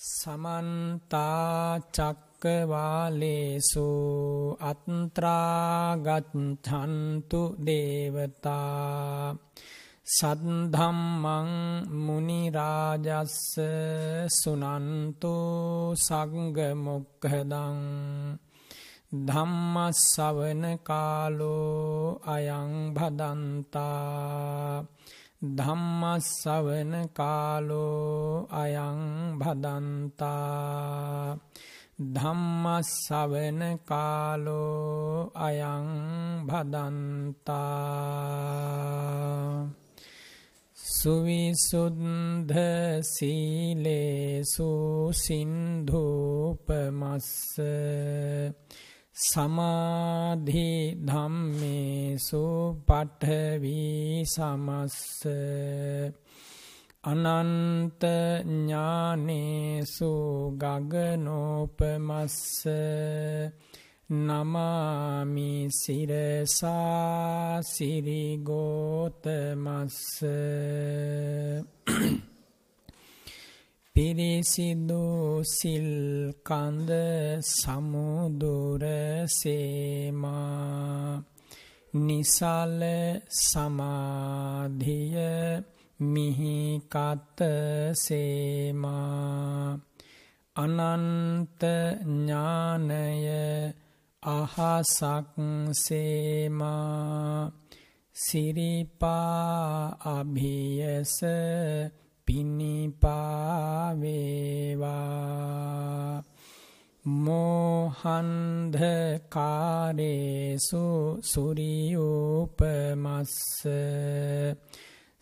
සමන්තාචක්කවාලේසු අත්ත්‍රාගච්චන්තු දේවතා සද්ධම්මං මුනිරාජස්ස සුනන්තු සංගමොක්හදං ධම්මස්සවන කාලෝ අයං භදන්තා ධම්මස්සවන කාලෝ අයං භදන්තා. ධම්මස්සවන කාලෝ අයං භදන්තා. සුවිසුද්ධ සීලේසු සින්ධූපමස්ස. සමාධි ධම්මේසු පඨවි සමස්ස අනන්ත ඥානේසු ගගනෝපමස්ස නමාමි සිරසා සිරිගෝතමස්ස පිරිසිදු සිල්කන්ද සමුදුරසේමා නිසාල සමාධිය මිහිකත්ත සේමා. අනන්ත ඥානය අහසක් සේමා. සිරිපා අභියස පිණිපාවේවා. මෝහන්ධකාරේසු සුරියූපමස්ස.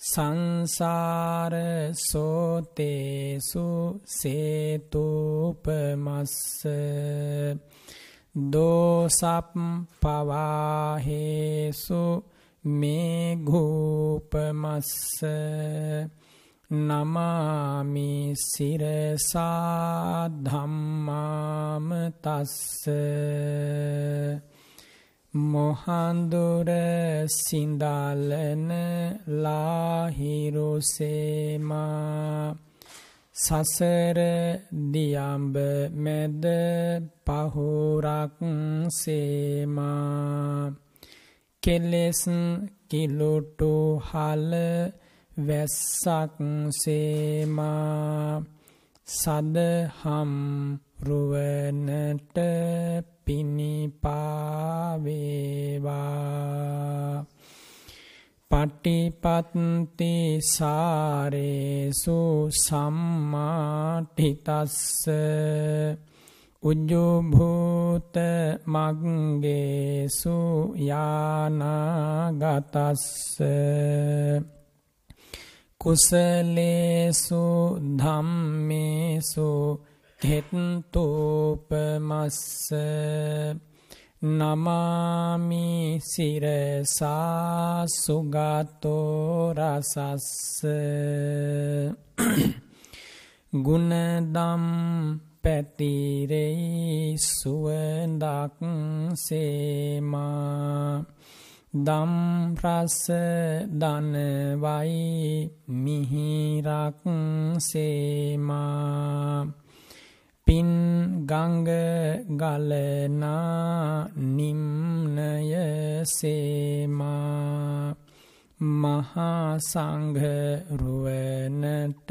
සංසාර සෝතේසු සේතුපමස්ස. දෝසප් පවාහේසු මේඝූපමස්ස. නමාමි සිරසා ධම්මාම තස්ස මොහන්දුර සිඳාලන ලාහිරුසේමා සසර දියම්බ මැද පහුරක් සේමා කෙලෙස් කිලුටු හල වැස්සක් සේමා සදහම් රුවනට පිණිපාවේවා. පටිපත්ති සාරේසු සම්මාටිතස්ස. උජ්ජුභූත මග්ගේසු යානාගතස්ස. කුසලේසු ධම්මේසු හෙත්තූපමස්ස නමාමි සිරසා සුගතෝ රසස්ස. ගුණදම් පැතිරෙයි සුවඳක් සේමා. දම්රස දනවයි මිහිරක් සේමා. පින් ගංග ගලනා නිම්නය සේමා. මහා සංඝරුවනට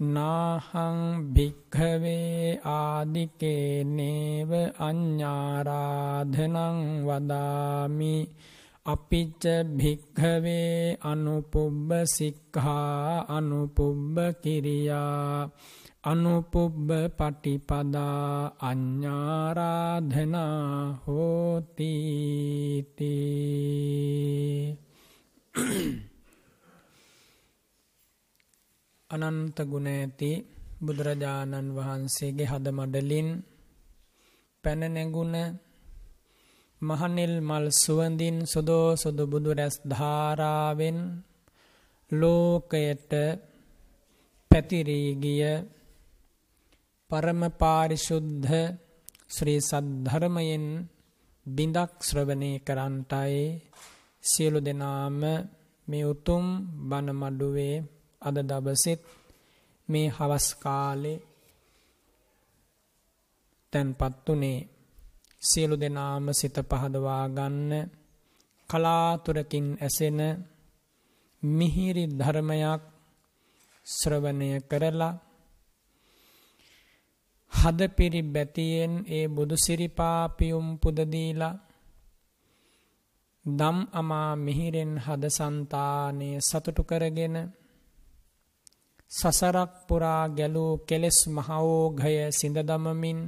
නාහං භික්ඛවේ ආදිකේ නේව අඤ්ඤාරාධනං වදාමි। අපිච්ච භික්ඛවේ අනුපුබ්බ සික්ඛා අනුපුබ්බ කිරියා අනුපුබ්බ පටිපදා අඤ්ඤාරාධනා හෝති තී। අනන්ත ගුණ ඇති බුදුරජාණන් වහන්සේගේ හද මඩලින් පැන නැගුණ මහනෙල් මල් සුවඳින් සුදෝ සුදු බුදු රැස් ධාරාවෙන් ලෝකයට පැතිරී ගිය පරම පාරිශුද්ධ ශ්‍රී සද්ධර්මයෙන් බිඳක් ශ්‍රවණය කරන්ටයි. සියලු දෙනාම මේ උතුම් බණ මඩුවේ අද දවසෙත් මේ හවස් කාලේ තැන්පත් උනේ. සියලු දෙනාම සිත පහදවා ගන්න කලාතුරකින් ඇසෙන මිහිරි ධර්මයක් ශ්‍රවණය කරලා හද පිරි බැතියෙන් ඒ බුදු සිරිපාපියුම් පුදදීලා දම් අමා මිහිරෙන් හද సంతානය සතුටු කරගෙන සසරක් පුරා ගැලූ කෙලෙස් මහෝඝය සිඳ දමමින්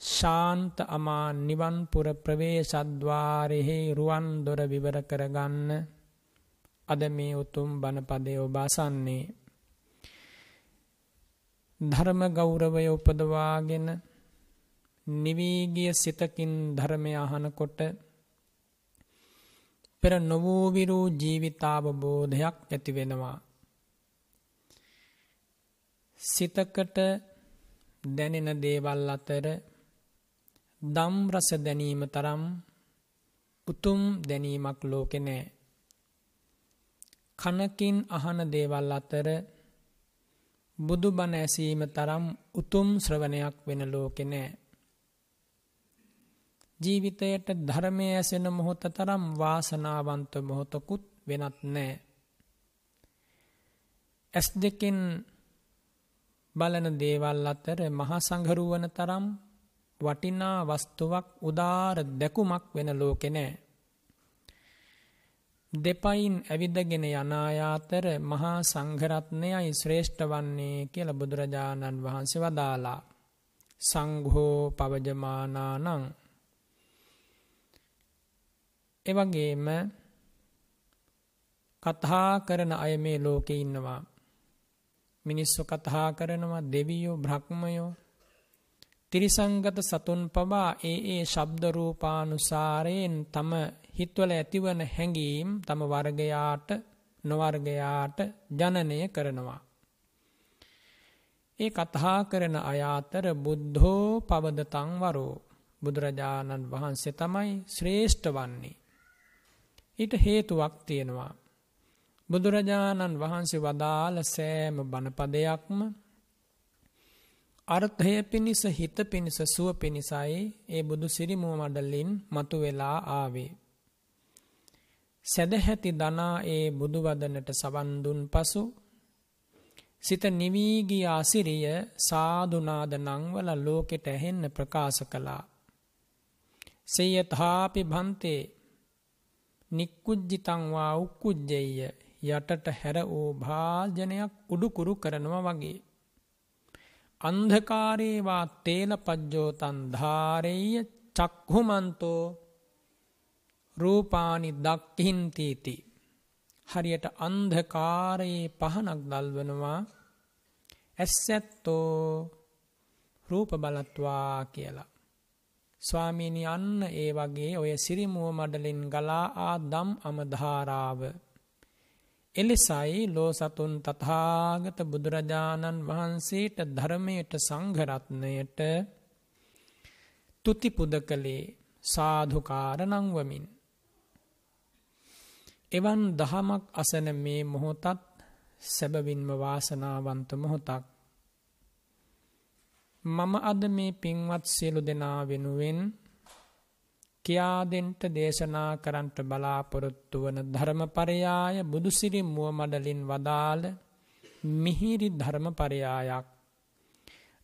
ශාන්ත අමා නිවන්පුර ප්‍රවේශද්වාරෙහි රුවන් දොර විවර කරගන්න අද මේ උතුම් බණපදය ඔබ අසන්නේ ධර්ම ගෞරවය උපදවාගෙන නිවීගිය සිතකින් ධර්මය අහනකොට පෙර නොවූවිරූ ජීවිතාවබෝධයක් ඇති වෙනවා. සිතකට දැනෙන දේවල් අතර දම් රස දැනීම තරම් උතුම් දැනීමක් ලෝකෙ නෑ. කනකින් අහන දේවල් අතර බුදු බණ ඇසීම තරම් උතුම් ශ්‍රවණයක් වෙන ලෝකෙ නෑ. ජීවිතයට ධර්මය ඇසෙන මොහොත තරම් වාසනාවන්ත මොහොතකුත් වෙනත් නෑ. ඇස් දෙකෙන් බලන දේවල් අතර මහා සංඝරුවන තරම් වටිනා වස්තුවක් උදාර දැකුමක් වෙන ලෝකෙ නෑ. දෙපයින් ඇවිදගෙන යනායාතර මහා සංඝරත්නයයි ශ්‍රේෂ්ඨ වන්නේ කියල බුදුරජාණන් වහන්සේ වදාලා. සංඝෝ පවජමානානං එවගේම කතා කරන අය මේ ලෝකෙ ඉන්නවා. මිනිස්සු කතා කරනවා දෙවියෝ බ්‍රහ්මයෝ තිරිසංගත සතුන් පවා ඒ ඒ ශබ්දරූපානුසාරයෙන් තම හිත්වල ඇතිවන හැඟීම් තම වර්ගයාට නොවර්ගයාට ජනනය කරනවා. ඒ කතා කරන අයාතර බුද්ධෝ පවදතං වරෝ බුදුරජාණන් වහන්සේ තමයි ශ්‍රේෂ්ඨ වන්නේ. ඊට හේතුවක් තියෙනවා. බුදුරජාණන් වහන්සේ වදාළ සෑම බණපදයක්ම අර්ථය පිණිස හිත පිණිස සුව පිණිසයි ඒ බුදු සිරිමුව මඩලින් මතු වෙලා ආවේ. සැදහැති දනා ඒ බුදුවදනට සවන්දුන් පසු සිත නිවීගිය අසිරිය සාධනාද නංවල ලෝකෙට ඇහෙන්න ප්‍රකාශ කළා. සෙයථාපි භන්තේ නික්කුජ්ජිතංවා උක්කුජ්ජෙය යටට හැර වූ භාජනයක් උඩුකුරු කරනවා වගේ. අන්ධකාරේවා තේල පජ්ජෝතන් ධාරෙය චක්හුමන්තෝ රූපානි දක්හින්තීති. හරියට අන්ධකාරයේ පහනක් දල්වනවා ඇස්සැත්තෝ රූප බලත්වා කියලා. ස්වාමීනි අන්න ඒ වගේ ඔය සිරිමුව මඩලින් ගලා ආ දම් අමධාරාව. එලෙසයි ලෝ සතුන් තථාගත බුදුරජාණන් වහන්සේට ධර්මයට සංඝරත්නයට තුතිපුද කළේ සාධුකාර නංවමින්. එවන් දහමක් අසන මේ මොහොතත් සැබවින්ම වාසනාවන්ත මොහොතක්. මම අද මේ පින්වත් සියලු දෙනා වෙනුවෙන් කියාදෙන්ට දේශනා කරන්ට බලාපොරොත්තු වන ධර්මපරයාය බුදුසිරි මුව මඩලින් වදාළ මිහිරි ධර්මපරයායක්.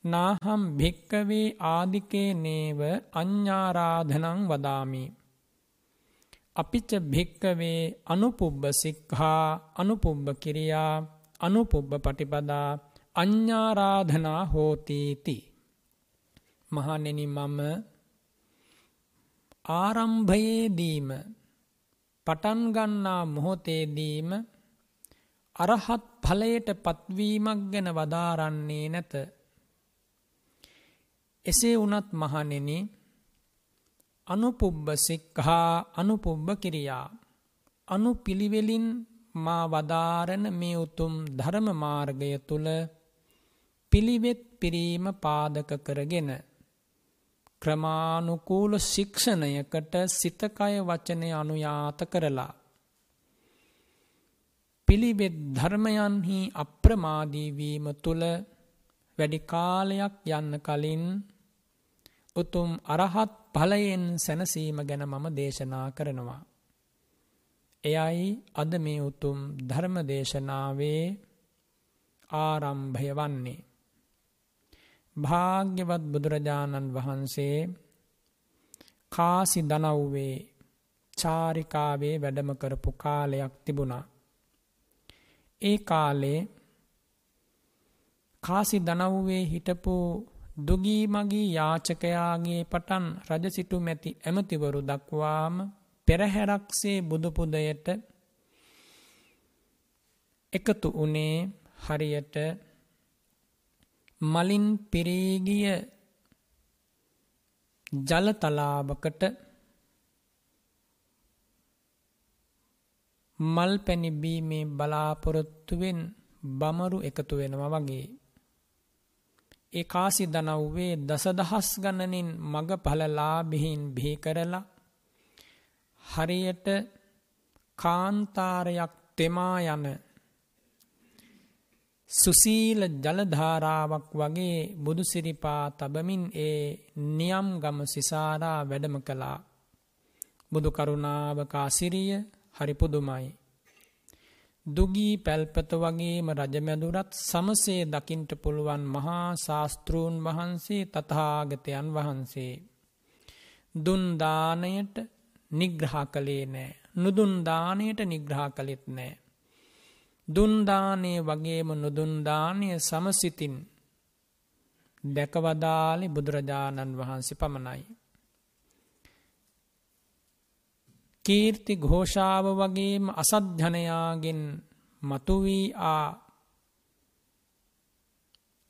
නාහම් භික්කවේ ආදිකේ නේව අඤ්ඥාරාධනං වදාමි. අපිච්ච භික්කවේ අනුපුබ්බ සික්හා අනුපුබ්බ කිරියා අනුපුබ්බ පටිපදා අඤ්ඥාරාධනා හෝතීති. මහනෙන මම ආරම්භයේදීම පටන්ගන්නා මොහොතේදීම අරහත් ඵලයට පත්වීමක් ගැන වදාරන්නේ නැත. එසේ වුණත් මහණෙනි අනුපුබ්බ සික්ඛා අනුපුබ්බ කිරියා අනුපිළිවෙලින් මා වදාරන මේ උතුම් ධර්ම මාර්ගය තුල පිළිවෙත් පිරීම පාදක කරගෙන ක්‍රමානුකූල ශික්ෂණයකට සිතකය වචනය අනුයාත කරලා පිළිවෙත් ධර්මයන්හි අප්‍රමාදීවීම තුළ වැඩි කාලයක් යන්න කලින් උතුම් අරහත් ඵලයෙන් සැනසීම ගැන මම දේශනා කරනවා. එයයි අද මේ උතුම් ධර්ම දේශනාවේ ආරම්භය වන්නේ. භාග්‍යවත් බුදුරජාණන් වහන්සේ කාසි දනව්වේ චාරිකාවේ වැඩම කරපු කාලයක් තිබුණා. ඒ කාලේ කාසි දනව්වේ හිටපු දුගී මගී යාචකයාගේ පටන් රජසිටු මැති ඇමතිවරු දක්වාම පෙරහැරක්සේ බුදුපුදයට එකතු වනේ හරියට මලින් පිරේගිය ජලතලාවකට මල් පැණිබීමේ බලාපොරොත්තුවෙන් බමරු එකතු වෙනවා වගේ. ඒ කාසි දනව්වේ දසදහස් ගණනින් මග පලලාබිහින් බිහි කරලා හරියට කාන්තාරයක් තෙමා යන සුසීල ජලධාරාවක් වගේ බුදුසිරිපා තබමින් ඒ නියම් ගම සිසාරා වැඩම කළා. බුදු කරුණාවකාසිරිය හරි පුදුමයි. දුගී පැල්පත වගේම රජමැදුරත් සමසේ දකින්ට පුළුවන් මහා ශාස්තෘූන් වහන්සේ තථාගතයන් වහන්සේ. දුන්දානයට නිග්‍රහ කළේ නෑ. නුදුන්දානයට නිග්‍රහ කළෙත් නෑ. දුන්දානය වගේම නොදුන්දානය සමසිතින් දැකවදාලි බුදුරජාණන් වහන්සේ පමණයි. කීර්ති ഘോഷාව වගේම අසද්ධනයාගෙන් මතුවී ආ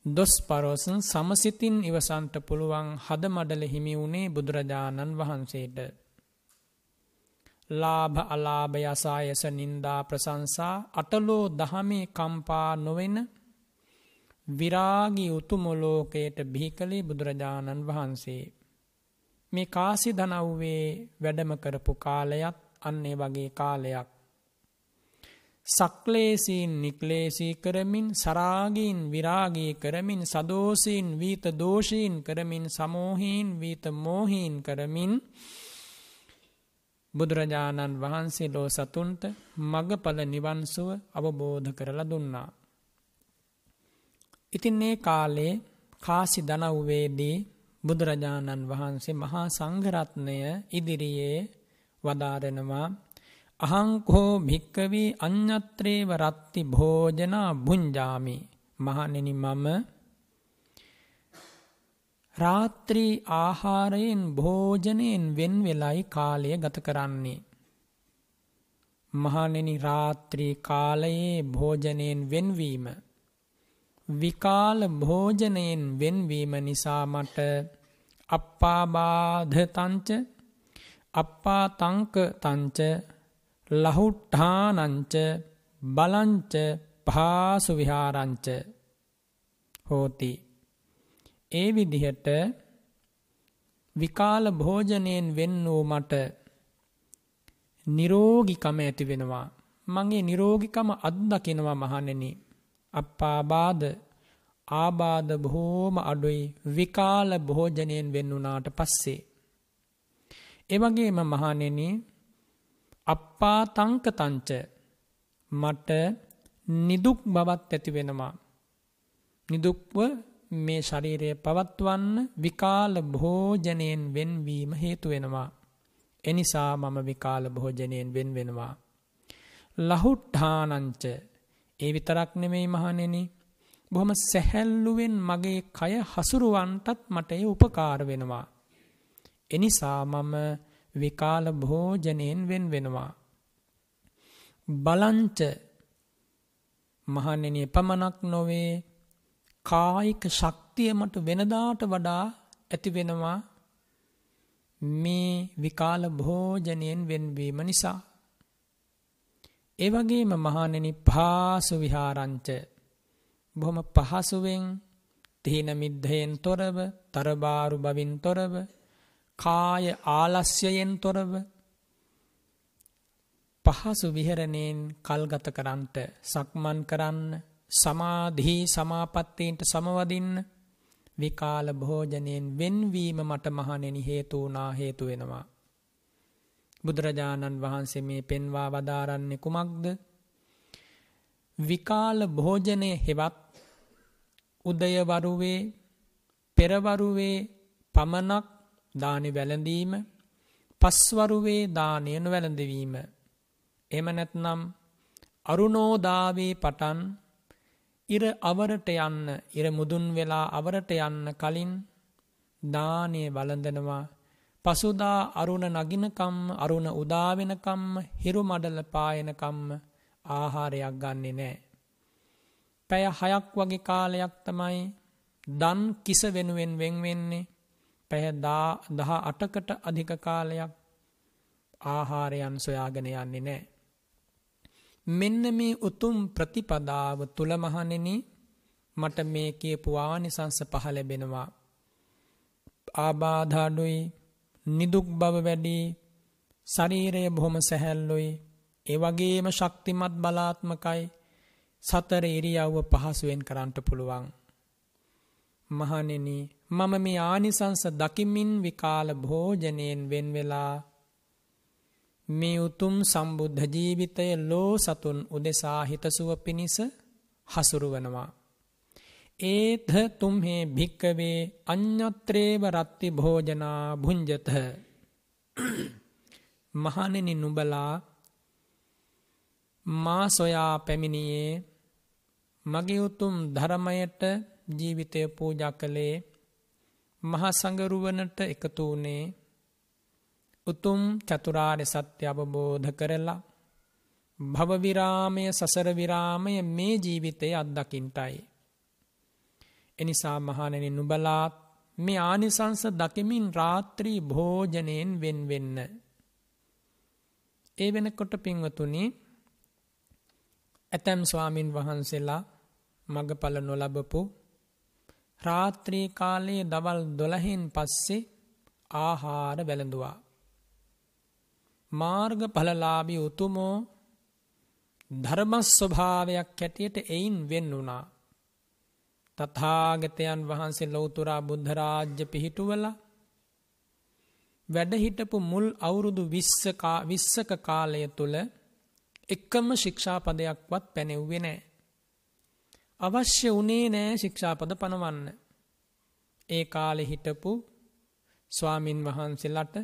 දොස් පරෝසන් සමසිතින් ඉවසන්ට පුළුවන් හද මඩල හිමි වුණේ බුදුරජාණන් වහන්සේට. ලාභ අලාභ යසායස නින්දා ප්‍රසංසා අටලෝ දහමේ කම්පා නොවෙන විරාගී උතුමොලෝකයට බිහි කළේ බුදුරජාණන් වහන්සේ. මේ කාසි දනව්වේ වැඩම කරපු කාලයත් අන්නේ වගේ කාලයක්. සක්ලේසීන් නික්ලේසී කරමින් සරාගීන් විරාගී කරමින් සදෝසීන් වීත දෝෂීන් කරමින් සමෝහීන් වීත මෝහීන් කරමින් බුදුරජාණන් වහන්සේ ලෝ සතුන්ට මගඵල නිවන්සුව අවබෝධ කරලා දුන්නා. ඉතින් ඒ කාලේ කාසි දනව්වේදී බුදුරජාණන් වහන්සේ මහා සංඝරත්නය ඉදිරියේ වදාරෙනවා අහංකෝ භික්කවී අඤ්ඤත්‍රේව රත්ති භෝජනා භුංජාමි මහණෙනි මම රාත්‍රී ආහාරයෙන් භෝජනයෙන් වෙන් වෙලයි කාලය ගත කරන්නේ. මහණෙනි රාත්‍රී කාලයේ භෝජනයෙන් වෙන්වීම විකාල භෝජනයෙන් වෙන්වීම නිසා මට අප්පාබාධ තංච අප්පා තංක තංච ලහුට්ඨානංච බලංච පාසු විහාරංච හෝති ඒ විදිහට විකාල භෝජනයෙන් වෙන් වූ මට නිරෝගිකම ඇති වෙනවා. මගේ නිරෝගිකම අත්දකිනවා මහණෙනි. අප්පාබාධ ආබාධ බොහෝම අඩුයි විකාල භෝජනයෙන් වෙන් වුණාට පස්සේ. එවැගේම මහණෙනි අප්පා තංක තංච මට නිදුක් බවත් ඇති වෙනවා. නිදුක්ව මේ ශරීරය පවත්වන්න විකාල භෝජනයෙන් වෙන්වීම හේතු වෙනවා. එනිසා මම විකාල භෝජනයෙන් වෙන් වෙනවා. ලහුට්ඨානංච ඒ විතරක් නෙමෙයි මහණෙනි. බොහොම සැහැල්ලුවෙන් මගේ කය හසුරුවන්ටත් මට ඒ උපකාර වෙනවා. එනිසා මම විකාල භෝජනයෙන් වෙන් වෙනවා. බලංච මහනෙන එපමණක් නොවේ කායික ශක්තිය මට වෙනදාට වඩා ඇති වෙනවා මේ විකාල භෝජනයෙන් වෙන්වීම නිසා. ඒවගේම මහනෙනි පාසු විහාරංච බොහොම පහසුවෙන් තිහින මිද්ධයෙන් තොරව තරබාරු බවින් තොරව කාය ආලස්්‍යයෙන් තොරව පහසු විහරණයෙන් කල්ගත කරන්ට සක්මන් කරන්න සමාධී සමාපත්තීන්ට සමවදින්න. විකාල භෝජනයෙන් වෙන්වීම මට මහනෙනි හේතුවනා හේතු වෙනවා. බුදුරජාණන් වහන්සේ මේ පෙන්වා වදාරන්නේ කුමක්ද? විකාල භෝජනය හෙවත් උදයවරුවේ පෙරවරුවේ පමණක් දානි වැළඳීම පස්වරුවේ දානයන වැළඳවීම එම නැත්නම් අරුණෝදාවේ පටන් ඉර අවරට යන්න ඉර මුදුන් වෙලා අවරට යන්න කලින් දානය වළඳනවා පසුදා අරුණ නගිනකම්ම අරුණ උදාවෙනකම්ම හිරු මඩල පායනකම්ම ආහාරයක් ගන්නේ නෑ. පැය හයක් වගේ කාලයක් තමයි දන් කිස වෙනුවෙන් වෙන්වෙන්නේ පැහැ දහ අටකට අධික කාලයක් ආහාරයන් සොයාගෙන යන්නේ නෑ. මෙන්න මේ උතුම් ප්‍රතිපදාව තුළ මහනෙන මට මේ කියපු ආනිසංස පහලැබෙනවා. ආබාධාඩුයි නිදුක් බව වැඩි ශරීරය බොහොම සැහැල්ලුයි ඒවගේම ශක්තිමත් බලාත්මකයි සතර ඉරියව්ව පහසුවෙන් කරන්නට පුළුවන්. මහනෙන මම මේ ආනිසංස දකිමින් විකාල භෝජනයෙන් වෙන්වෙලා මේ උතුම් සම්බුද්ධ ජීවිතය ලෝ සතුන් උදෙසා හිතසුව පිණිස හසුරුවනවා. ඒත්හ තුම්හේ භික්කවේ අඥත්‍රේව රත්ති භෝජනා භුංජතහ මහනෙනි නුබලා මා සොයා පැමිණියේ මගේ උතුම් ධර්මයට ජීවිතය පූජා කළේ මහසඟරුවනට එකතු වනේ උතුම් චතුරාර්ය සත්‍ය අවබෝධ කරලා භවවිරාමය සසර විරාමය මේ ජීවිතය අත්දකින්ටයි. එනිසා මහනෙන නුබලාත් මේ ආනිසංස දකිමින් රාත්‍රී භෝජනයෙන් වෙන් වෙන්න. ඒ වෙනකොට පින්වතුනි ඇතැම් ස්වාමින් වහන්සේලා මගපල නොලබපු රාත්‍රී කාලයේ දවල් දොළහෙන් පස්සේ ආහාර වැළඳවා. මාර්ග පලලාබි උතුමෝ ධර්මස් ස්වභාවයක් හැටියට එයින් වෙන් වුණා. තථාගතයන් වහන්සේ ලෞතුරා බුද්ධරාජ්‍ය පිහිටුවල වැඩහිටපු මුල් අවුරුදු විස්සක කාලය තුළ එක්කම ශික්ෂාපදයක්වත් පැනෙව්වෙ නෑ. අවශ්‍ය වනේ නෑ ශික්ෂාපද පනවන්න. ඒ කාලෙ හිටපු ස්වාමින් වහන්සේලට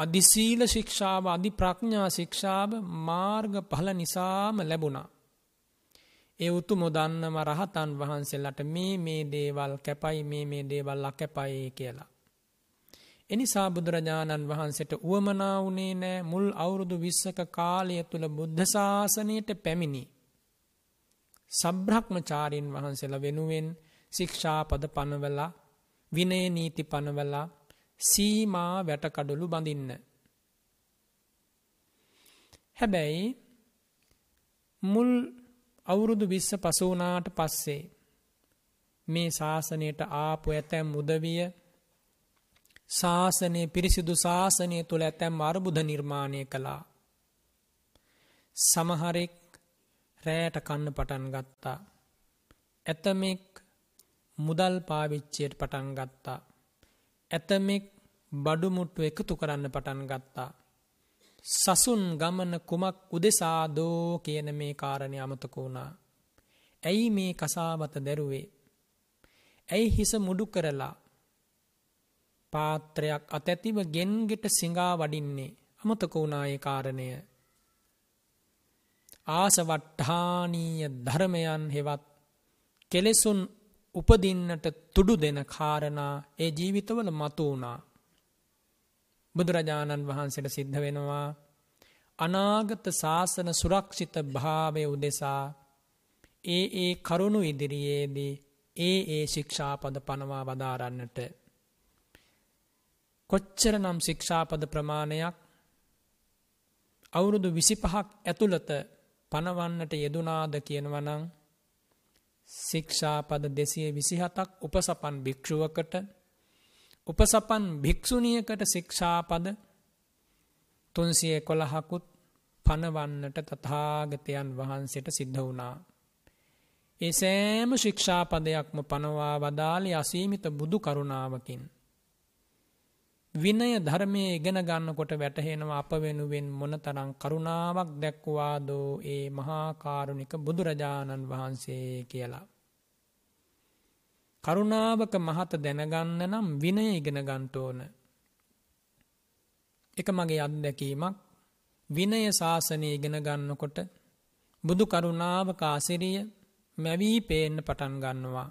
අධිසීල ශික්ෂාව අධි ප්‍රඥා ශික්ෂාව මාර්ග පහල නිසාම ලැබුණා. ඒ උතු මොදන්නම රහතන් වහන්සේලට මේ මේ දේවල් කැපයි මේ මේ දේවල් අකැපයි කියලා. එනිසා බුදුරජාණන් වහන්සේට උවමනා වනේ නෑ මුල් අවුරුදු විස්සක කාලය තුළ බුද්ධශාසනයට පැමිණි. සබ්‍රහ්ම චාරීන් වහන්සේල වෙනුවෙන් ශික්ෂාපද පනවලා විනය නීති පනවලා සීමා වැටකඩොලු බඳින්න. හැබැයි මුල් අවුරුදු විස්ස පසුවනාට පස්සේ මේ ශාසනයට ආපු ඇතැම් උදවිය ශාසනය පිරිසිදු ශාසනය තුළ ඇතැම් අර්බුධ නිර්මාණය කළා. සමහරෙක් රෑට කන්න පටන් ගත්තා. ඇතමෙක් මුදල් පාවිච්චයට පටන් ගත්තා. ඇතමෙක් බඩුමුට්ටු එකතු කරන්න පටන් ගත්තා. සසුන් ගමන කුමක් උදෙසාදෝ කියන මේ කාරණය අමතක වුණා. ඇයි මේ කසාවත දැරුවේ. ඇයි හිස මුඩු කරලා පාත්‍රයක් අතැතිව ගෙන්ගෙට සිඟා වඩින්නේ අමතක වුණාය කාරණය. ආසවට්ඨානීය ධර්මයන් හෙවත් කෙලෙසුන් උපදින්නට තුඩු දෙන කාරණා ඒ ජීවිතවල මතු වුණා. බුදුරජාණන් වහන්සේට සිද්ධ වෙනවා අනාගත ශාසන සුරක්ෂිත භාවය උදෙසා ඒ ඒ කරුණු ඉදිරියේදී ඒ ඒ ශික්ෂාපද පනවා වදාරන්නට කොච්චර නම් ශික්ෂාපද ප්‍රමාණයක් අවුරුදු විසිපහක් ඇතුළත පනවන්නට යෙදුනාද කියනවනං ශික්ෂාපද දෙසිය විසිහතක් උපසපන් භික්ෂුවකට උපසපන් භික්‍ෂුණියකට ශික්ෂාපද තුන්සිය කොළහකුත් පනවන්නට තථාගතයන් වහන්සේට සිද්ධ වුණා. ඒ සෑම ශික්ෂාපදයක්ම පනවා වදාළේ අසීමිත බුදු කරුණාවකින්. විනය ධර්මය ඉගෙන ගන්නකොට වැටහෙනවා අප වෙනුවෙන් මොනතරම් කරුණාවක් දැක්වාදෝ ඒ මහාකාරුණික බුදුරජාණන් වහන්සේ කියලා. කරුණාවක මහත දැනගන්න නම් විනය ඉගෙන ගන්ටෝන. එක මගේ අත්දැකීමක් විනය ශාසනය ඉගෙන ගන්නකොට බුදු කරුණාවක ආසිරිය මැවී පේන්න පටන් ගන්නවා.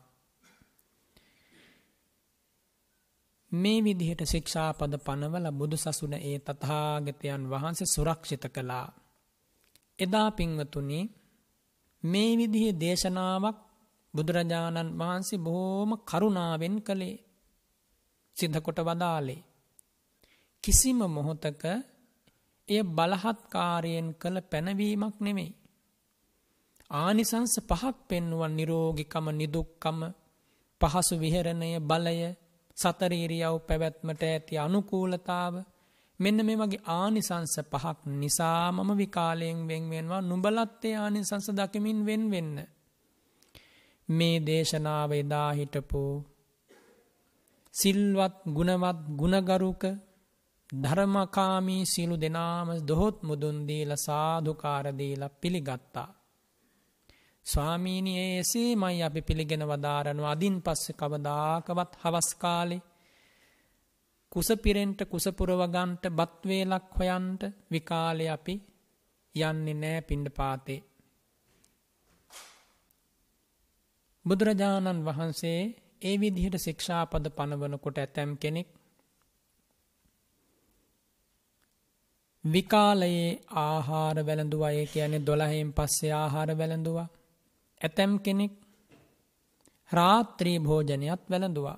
මේ විදිහට ශික්ෂාපද පනවල බුදු සසුන ඒ තථාගතයන් වහන්සේ සුරක්ෂිත කළා. එදා පින්වතුනි මේ විදිහේ දේශනාවක් බුදුරජාණන් වහන්සේ බොහෝම කරුණාවෙන් කළේ සිද්ධකොට වදාලේ. කිසිම මොහොතක එය බලහත්කාරයෙන් කළ පැනවීමක් නෙමෙයි. ආනිසංස පහක් පෙන්නුවන් නිරෝගිකම නිදුක්කම පහසු විහරණය බලය සතරීරියව් පැවැත්මට ඇති අනුකූලතාව මෙන්න මේ වගේ ආනිසංස පහක් නිසා මම විකාලයෙන් වෙන්වෙන්වා නුබලත්තේ ආනිසංස දකිමින් වෙන් වෙන්න. මේ දේශනාව එදා හිටපු සිල්වත් ගුණවත් ගුණගරුක ධර්මකාමී සියලු දෙනාම දොහොත් මුදුන් දීලා සාදුකාර දීලා පිළිගත්තා. ස්වාමීනී එසේමයි අපි පිළිගෙන වදාරනවා අදින් පස්සේ කවදාකවත් හවස් කාලේ කුසපිරෙන්ට කුසපුරවගන්ට බත් වේලක් හොයන්ට විකාලේ අපි යන්නේ නෑ පිණ්ඩපාතේ. බුදුරජාණන් වහන්සේ ඒ විදිහට ශික්ෂාපද පනවනකොට ඇතැම් කෙනෙක් විකාලයේ ආහාර වැළඳුවා ඒ කියන්නේ 12න් පස්සේ ආහාර වැළඳුවා. ඇතැම් කෙනෙක් රාත්‍රී භෝජනයත් වැළඳුවා.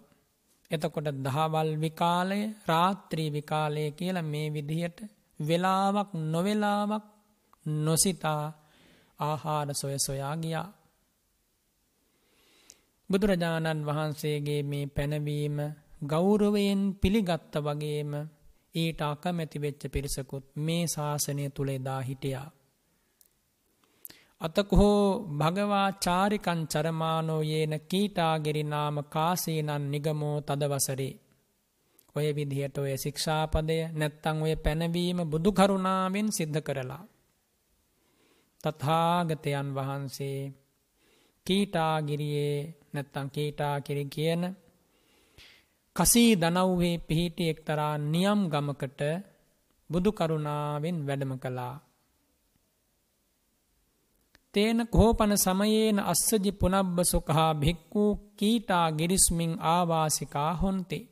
එතකොට දහවල් විකාලය රාත්‍රී විකාලය කියලා මේ විදිහට වෙලාවක් නොවෙලාවක් නොසිතා ආහාර සොය සොයා ගියා. බුදුරජාණන් වහන්සේගේ මේ පැනවීම ගෞරවයෙන් පිළිගත්ත වගේම ඊට අකමැති වෙච්ච පිරිසකුත් මේ ශාසනය තුළ එදා හිටියා. අතකහෝ භගවා චාරිකන් චරමානෝ යේන කීටාගෙරි නාම කාසීනන් නිගමෝ තදවසරේ. ඔය විදිහට ඔය ශික්ෂාපදය නැත්තං ඔය පැනවීම බුදුකරුණාවෙන් සිද්ධ කරලා. තථාගතයන් වහන්සේ කීටාගිරියේ නැත්තං කීටා කිරි කියන කසී දනව්වේ පිහිටි එක්තරා නියම් ගමකට බුදු කරුණාවෙන් වැඩම කළා. තේන කෝපන සමයේන අස්සජි පුනබ්බ සුකහා භික්කූ කීටා ගිරිස්මින් ආවාසිකා හොන්තේ.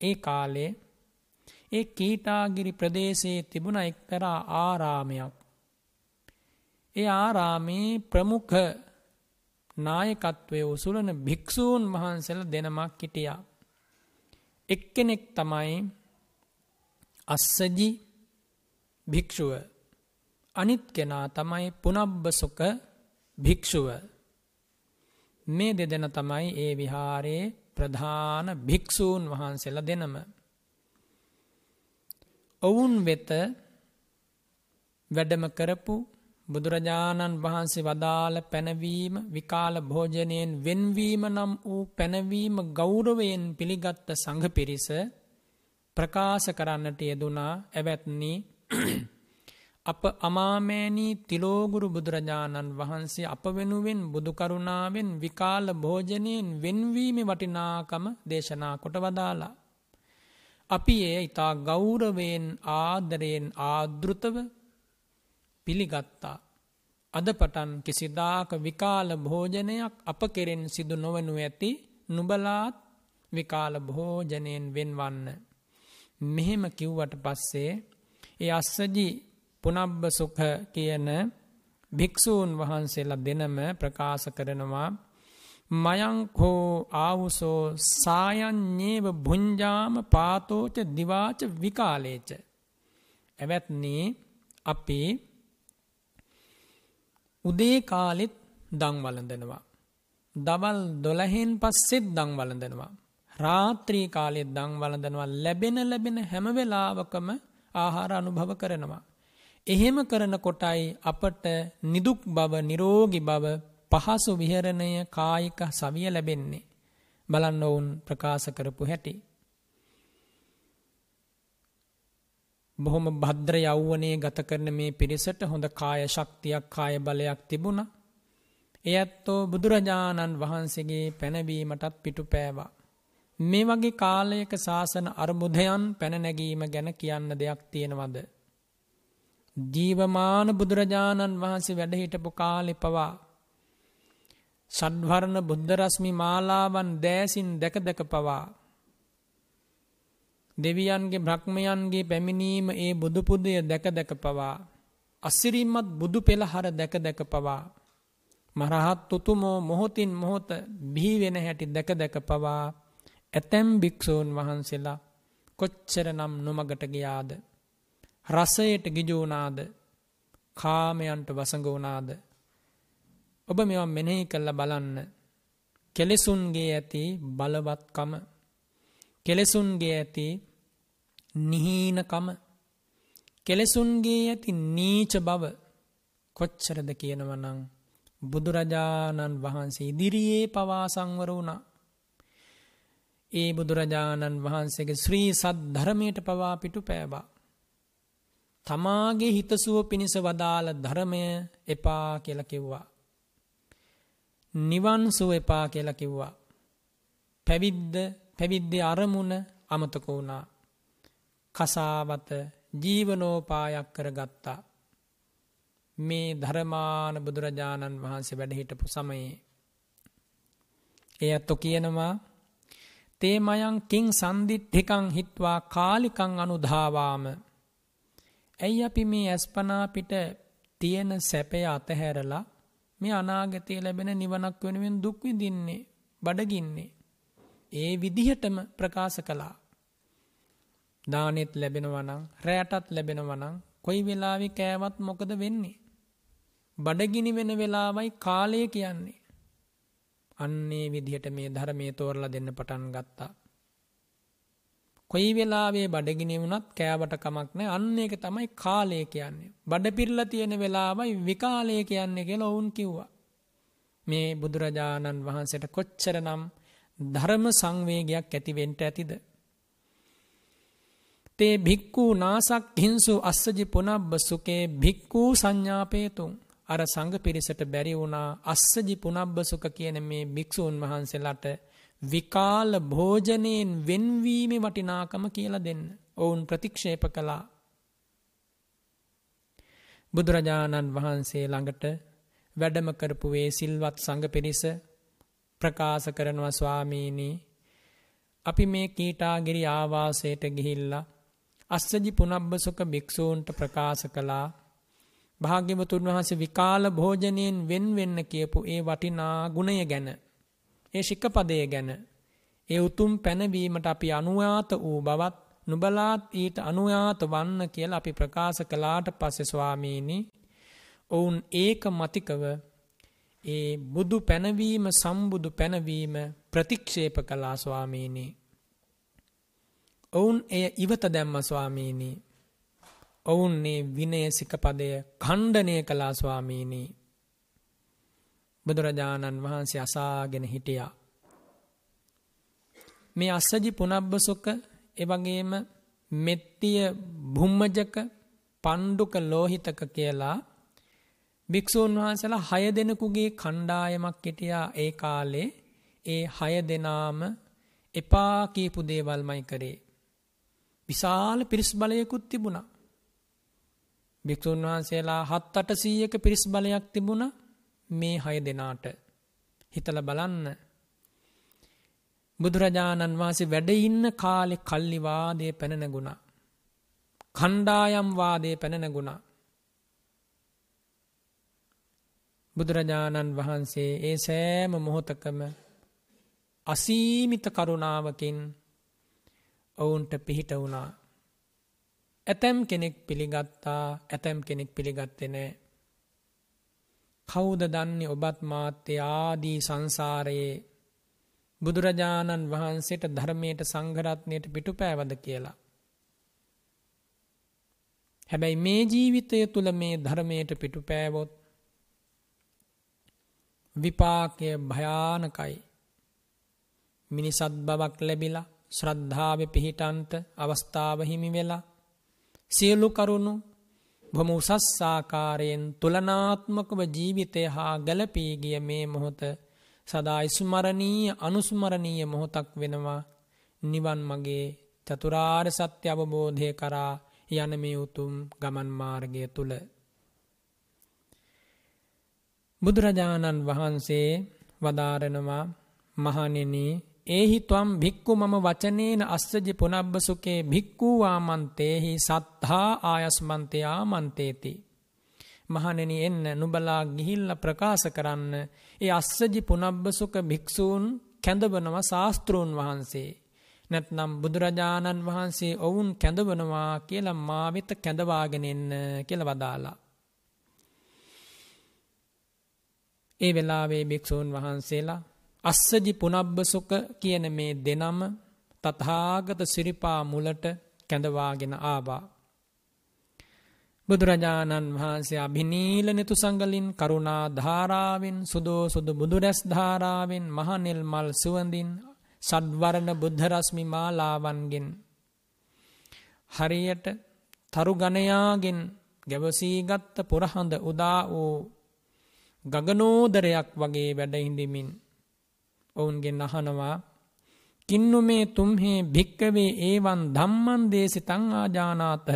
ඒ කාලේ ඒ කීටාගිරි ප්‍රදේශයේ තිබුණ එක්තරා ආරාමයක්. ඒ ආරාමේ ප්‍රමුඛ නායකත්වය උසුලන භික්‍ෂූන් වහන්සල දෙනමක් හිටියා. එක්කෙනෙක් තමයි අස්සජි භික්‍ෂුව අනිත් කෙනා තමයි පුනබ්බසුක භික්‍ෂුව මේ දෙදෙන තමයි ඒ විහාරයේ ප්‍රධාන භික්‍ෂූන් වහන්සේල දෙනම. ඔවුන් වෙත වැඩම කරපු බුදුරජාණන් වහන්සේ වදාළ පැනවීම විකාල භෝජනයෙන් වෙන්වීම නම් වූ පැනවීම ගෞරවයෙන් පිළිගත්ත සඟ පිරිස ප්‍රකාශ කරන්නට යෙදුනා ඇවැත්නී අප අමාමෑනී තිලෝගුරු බුදුරජාණන් වහන්සේ අප වෙනුවෙන් බුදුකරුණාවෙන් විකාල භෝජනයෙන් වෙන්වීම වටිනාකම දේශනා කොට වදාලා. අපි ඒ ඉතා ගෞරවයෙන් ආදරයෙන් ආදෘතව පිළිගත්තා. අද පටන් කිසිදාක විකාල භෝජනයක් අප කෙරෙන් සිදු නොවනු ඇති නුබලාත් විකාල භෝජනයෙන් වෙන්වන්න. මෙහෙම කිව්වට පස්සේ ඒ අස්සජී පුනබ්බ සුඛ කියන භික්‍ෂූන් වහන්සේලා දෙනම ප්‍රකාශ කරනවා මයංකෝ ආවුසෝ සායන්්‍යේව බුංජාම පාතෝච දිවාච විකාලේච. ඇවැත්නේ අපි උදේ කාලෙත් දං වලඳනවා. දවල් දොළහෙන් පස්සෙත් දං වලඳනවා. රාත්‍රී කාලෙත් දං වලඳනවා ලැබෙන ලැබෙන හැමවෙලාවකම ආහාර අනුභව කරනවා. එහෙම කරන කොටයි අපට නිදුක් බව නිරෝගි බව පහසු විහරණය කායික සවිය ලැබෙන්නේ. බලන්න ඔවුන් ප්‍රකාශ කරපු හැටි. බොහොම භද්‍ර යෞවනයේ ගත කරන මේ පිරිසට හොඳ කාය ශක්තියක් කාය බලයක් තිබුණ. එයත්තෝ බුදුරජාණන් වහන්සේගේ පැනවීමටත් පිටු පෑවා. මේ වගේ කාලයක ශාසන අර්බුදයන් පැනනැගීම ගැන කියන්න දෙයක් තියෙනවද. ජීවමාන බුදුරජාණන් වහන්සේ වැඩහිටපු කාලෙ පවා. සඩ්වරණ බුද්ධරස්මි මාලාවන් දෑසින් දැක දැක පවා. දෙවියන්ගේ බ්‍රහ්මයන්ගේ පැමිණීම ඒ බුදුපුදය දැක දැක පවා. අසිරිමත් බුදු පෙළහර දැක දැක පවා. මරහත් උතුමෝ මොහොතින් මොහොත බිහිවෙන හැටි දැක දැක පවා ඇතැම් භික්‍ෂූන් වහන්සේලා කොච්චර නම් නොමගට ගියාද. රසයට ගිජූනාද කාමයන්ට වසඟවනාද. ඔබ මෙවා මෙනෙහි කල්ල බලන්න. කෙලෙසුන්ගේ ඇති බලවත්කම කෙලෙසුන්ගේ ඇති නිහීනකම කෙලෙසුන්ගේ ඇති නීච බව කොච්චරද කියනවනං බුදුරජාණන් වහන්සේ ඉදිරියේ පවා සංවර වුණා. ඒ බුදුරජාණන් වහන්සේගේ ශ්‍රී සත් ධර්මයට පවා පිටු පෑබා. තමාගේ හිතසුව පිණිස වදාළ ධර්මය එපා කියල කිව්වා. නිවන්සුව එපා කියල කිව්වා. පැවිද්ද පැවිද්දේ අරමුණ අමතක වුණා. කසාවත ජීවනෝපායක් කර ගත්තා. මේ ධර්මාන බුදුරජාණන් වහන්සේ වැඩහිටපු සමයේ. එය ඇත්තු කියනවා තේමයන් කින් සන්දිට්ඨිකං හිත්වා කාලිකං අනුධාවාම ඇයි අපි මේ ඇස්පනාපිට තියෙන සැපය අතහැරලා මේ අනාගතය ලැබෙන නිවනක් වෙනුවෙන් දුක්විදින්නේ බඩගින්නේ. ඒ විදිහටම ප්‍රකාශ කළා. දානෙත් ලැබෙනවනං රෑටත් ලැබෙනවනං කොයි වෙලාවි කෑවත් මොකද වෙන්නේ. බඩගිනි වෙන වෙලාවයි කාලය කියන්නේ. අන්නේ විදිහට මේ ධර්මය තෝරලා දෙන්න පටන් ගත්තා. කොයි වෙලාවේ බඩගිනි වුණත් කෑවට කමක් නෑ අන්න එක තමයි කාලය කියන්නේ. බඩ පිරලා තියෙන වෙලාවයි විකාලය කියන්නේ කියලා ඔවුන් කිව්වා. මේ බුදුරජාණන් වහන්සේට කොච්චර නම් ධර්ම සංවේගයක් ඇතිවෙන්ට ඇතිද. තේ භික්කූ නාසක් හිංසු අස්සජි පුනබ්බ සුකේ භික්කූ සංඥාපේතුන් අර සඟ පිරිසට බැරි වුණා අස්සජි පුනබ්බ සුක කියන මේ භික්‍ෂූන් වහන්සේලාට විකාල භෝජනයෙන් වෙන්වීම වටිනාකම කියල දෙන්න. ඔවුන් ප්‍රතික්ෂේප කළා. බුදුරජාණන් වහන්සේ ළඟට වැඩම කරපුවේ සිල්වත් සඟ පිරිස ප්‍රකාශ කරනවා ස්වාමීණී අපි මේ කීටාගිරි ආවාසයට ගිහිල්ලා අස්සජි පුනබ්බසුක භික්‍ෂූන්ට ප්‍රකාශ කළා භාග්‍යවතුන් වහන්සේ විකාල භෝජනයෙන් වෙන් වෙන්න කියපු ඒ වටිනා ගුණය ගැන ඒ ශික්කපදය ගැන ඒ උතුම් පැනවීමට අපි අනුයාත වූ බවත් නුබලාත් ඊට අනුයාත වන්න කියලා අපි ප්‍රකාශ කලාට පස්සෙ ස්වාමීණි ඔවුන් ඒක මතිකව ඒ බුදු පැනවීම සම්බුදු පැනවීම ප්‍රතික්ෂේප කලා ස්වාමීණී. ඔවුන් එය ඉවත දැම්ම ස්වාමීණී. ඔවුන්නේ විනය සිකපදය කණ්ඩනය කලා ස්වාමීණී. බුදුරජාණන් වහන්සේ අසාගෙන හිටියා. මේ අස්සජි පුනබ්බසොක එවගේම මෙත්තිය බුම්මජක පණ්ඩුක ලෝහිතක කියලා භික්‍ෂූන් වහන්සලා හය දෙනෙකුගේ කණ්ඩායමක් හිටියා ඒ කාලේ ඒ හය දෙනාම එපා කියපු දේවල්මයි කරේ. විශාල පිරිස් බලයකුත් තිබුණා. භික්‍ෂූන් වහන්සේලා හත් අට සීයක පිරිස් බලයක් තිබුණ මේ හය දෙනාට හිතල බලන්න. බුදුරජාණන් වහන්සේ වැඩඉන්න කාලෙ කල්ලිවාදය පැනනගුණ. කණ්ඩායම් වාදය පැනනගුණා. බුදුරජාණන් වහන්සේ ඒ සෑම මොහොතකම අසීමිත කරුණාවකින් ඔවුන්ට පිහිට වුණා. ඇතැම් කෙනෙක් පිළිගත්තා ඇතැම් කෙනෙක් පිළිගත්තෙ නෑ. කෞද දන්නේ ඔබත් මාත්‍ය ආදී සංසාරයේ බුදුරජාණන් වහන්සේට ධර්මයට සංඝරත්නයට පිටු පෑවද කියලා. හැබැයි මේ ජීවිතය තුළ මේ ධර්මයට පිටු පෑවොත් විපාකය භයානකයි. මිනිසත් බවක් ලැබිලා ශ්‍රද්ධාව පිහිටන්ට අවස්ථාව හිමි වෙලා සියලු කරුණු බොම උසස්සාකාරයෙන් තුළනාත්මකව ජීවිතය හා ගැලපී ගිය මේ මොහොත සදා ඉස්මරණීය අනුස්මරණීය මොහොතක් වෙනවා. නිවන් මගේ චතුරාර් සත්‍ය අවබෝධය කරා යන මේ උතුම් ගමන් මාර්ගය තුළ බුදුරජාණන් වහන්සේ වදාරනවා මහනෙනී ඒහි ත්වම් භික්කු මම වචනේන අස්සජි පුනබ්බසුකේ භික්කූවාමන්තේහි සත්හා ආයස්මන්තයා මන්තේති. මහනෙන එන්න නුබලා ගිහිල්ල ප්‍රකාශ කරන්න ඒ අස්සජි පුනබ්බසුක භික්‍ෂූන් කැඳවනව ශාස්තෘූන් වහන්සේ. නැත්නම් බුදුරජාණන් වහන්සේ ඔවුන් කැඳවනවා කියලා මාවිත කැඳවාගෙනෙන්න කියල වදාලා. ඒ වෙලාවේ භික්‍ෂූන් වහන්සේලා අස්සජි පුනබ්බසුක කියන මේ දෙනම තථාගත සිරිපා මුලට කැඳවාගෙන ආවා. බුදුරජාණන් වහන්සේ අභිනීල නෙතු සංගලින් කරුණා ධාරාවෙන් සුදෝ සුදු බුදුරැස් ධාරාවෙන් මහනෙල් මල් සුවඳින් සඩ්වරණ බුද්ධරස්මි මාලාවන්ගෙන් හරියට තරු ගණයාගෙන් ගැවසීගත්ත පුරහඳ උදා වූ ගගනෝදරයක් වගේ වැඩහිඳමින් ඔවුන්ගෙන් අහනවා කින්නු මේ තුම්හේ භික්කවේ ඒවන් ධම්මන් දේසිතං ආජානාත.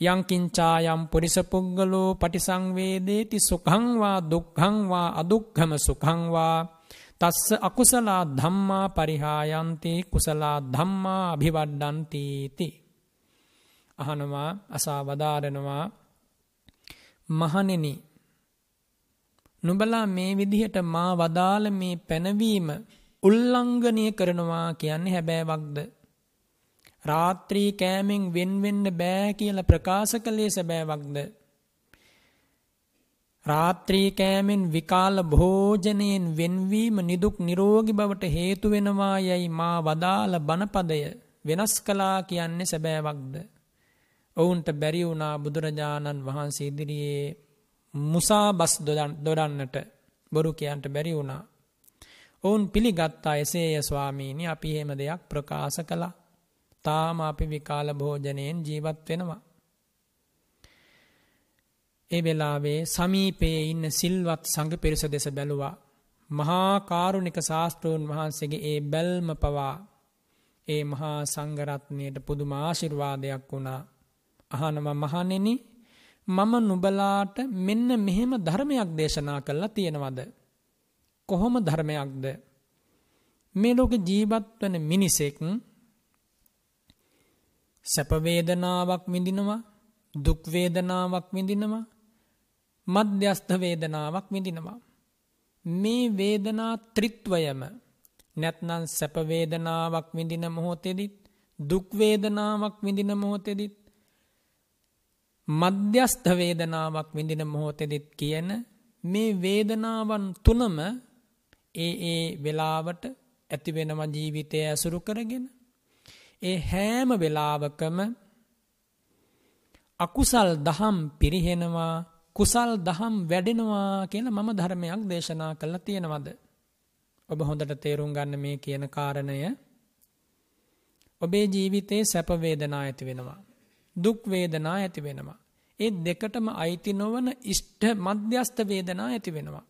යංකින්චායම් පුරිසපුද්ගලෝ පටිසංවේදේති සුඛංවා දුක්ඛංවා අදුක්ඛම සුඛංවා තස්ස අකුසලා ධම්මා පරිහායන්ති කුසලා ධම්මා අභිවඩ්ඩන්ති ති අහනවා අසා වදාරනවා මහණෙනි නුබලා මේ විදිහට මා වදාළ මේ පැනවීම උල්ලංඝනය කරනවා කියන්නේ හැබෑවක්ද. රාත්‍රී කෑමෙන් වෙන්වෙන්න බෑ කියල ප්‍රකාශ කළේ සැබෑවක්ද. රාත්‍රී කෑමෙන් විකාල භෝජනයෙන් වෙන්වීම නිදුක් නිරෝගි බවට හේතු වෙනවා යැයි මා වදාළ බණපදය වෙනස් කලා කියන්නේ සැබෑවක්ද. ඔවුන්ට බැරි වුණා බුදුරජාණන් වහන්සේ ඉදිරියේ මුසා බස් දොඩන්නට බොරු කියන්ට බැරි වුණා. ඔවුන් පිළිගත්තා එසේය ස්වාමීණි අපි එහෙම දෙයක් ප්‍රකාශ කළා. තාම අපි විකාල භෝජනයෙන් ජීවත් වෙනවා. ඒ වෙලාවේ සමීපයේ ඉන්න සිල්වත් සඟ පිරිස දෙස බැලුවා. මහා කාරුණික ශාස්තෘූන් වහන්සේගේ ඒ බැල්ම පවා ඒ මහා සංගරත්නයට පුදුමාශිර්වාදයක් වුණා. අහනම මහනෙනි මම නුබලාට මෙන්න මෙහෙම ධර්මයක් දේශනා කළා තියෙනවද. කොහොම ධර්මයක්ද. මේ ලෝක ජීවත් වන මිනිසෙක් සැපවේදනාවක් විඳිනවා දුක්වේදනාවක් විඳිනවා මධ්‍යස්ථ වේදනාවක් විඳිනවා. මේ වේදනා ත්‍රිත්වයම නැත්නන් සැපවේදනාවක් විඳින මොහොතෙදිත් දුක්වේදනාවක් විඳින මොහොතෙදිත් මධ්‍යස්ථ වේදනාවක් විඳින මොහොතෙදිත් කියන මේ වේදනාවන් තුනම ඒ ඒ වෙලාවට ඇතිවෙනම ජීවිතය ඇසුරු කරගෙන ඒ හෑම වෙලාවකම අකුසල් දහම් පිරිහෙනවා කුසල් දහම් වැඩෙනවා කියන මම ධර්මයක් දේශනා කළ තියෙනවද. ඔබ හොඳට තේරුම් ගන්න මේ කියන කාරණය ඔබේ ජීවිතයේ සැපවේදනා ඇති වෙනවා. දුක් වේදනා ඇති වෙනවා. ඒ දෙකටම අයිති නොවන ඉෂ්ඨ මධ්‍යස්ථ වේදනා ඇති වෙනවා.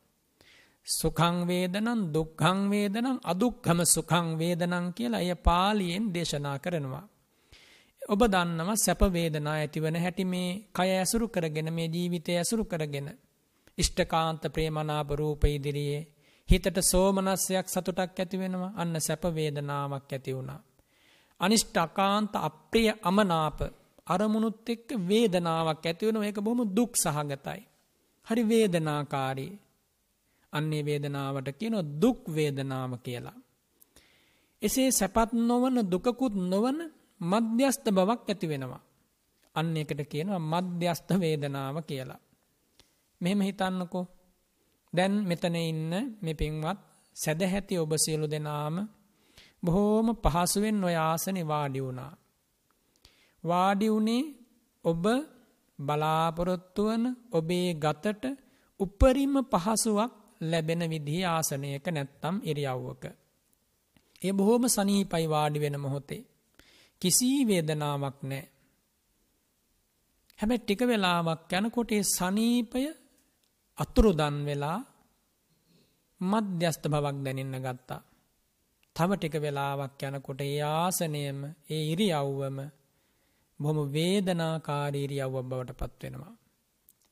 සුඛං වේදනං දුක්ඛං වේදනං අදුක්ඛම සුඛං වේදනං කියලා එය පාලියෙන් දේශනා කරනවා. ඔබ දන්නවා සැප වේදනා ඇතිවන හැටි මේ කය ඇසුරු කරගෙන මේ ජීවිතය ඇසුරු කරගෙන ඉෂ්ඨකාන්ත ප්‍රේමනාප රූප ඉදිරියේ හිතට සෝමනස්සයක් සතුටක් ඇති වෙනවා අන්න සැප වේදනාවක් ඇති වුණා. අනිෂ්ඨ අකාන්ත අප්‍රිය අමනාප අරමුණුත් එක්ක වේදනාවක් ඇතිවෙන ඒක බොහොම දුක් සහගතයි. හරි වේදනාකාරී අන්නේ වේදනාවට කියන දුක් වේදනාව කියලා. එසේ සැපත් නොවන දුකකුත් නොවන මධ්‍යස්ථ බවක් ඇති වෙනවා. අන්න එකට කියනවා මධ්‍යස්ථ වේදනාව කියලා. මෙහෙම හිතන්නකෝ. දැන් මෙතන ඉන්න මේ පින්වත් සැදැහැති ඔබ සියලු දෙනාම බොහෝම පහසුවෙන් ඔය ආසනේ වාඩි වුණා. වාඩි වුණේ ඔබ බලාපොරොත්තු වන ඔබේ ගතට උපරිම පහසුවක් ලැබෙන විදිහේ ආසනයක නැත්තම් ඉරියව්වක. ඒ බොහොම සනීපයි වාඩි වෙන මොහොතේ. කිසි වේදනාවක් නැහැ. හැබැයි ටික වෙලාවක් යනකොට ඒ සනීපය අතුරුදන් වෙලා මධ්‍යස්ථ බවක් දැනෙන්න ගත්තා. තව ටික වෙලාවක් යනකොට ඒ ආසනයම ඒ ඉරියව්වම බොහොම වේදනාකාරී ඉරියව්වක් බවට පත් වෙනවා.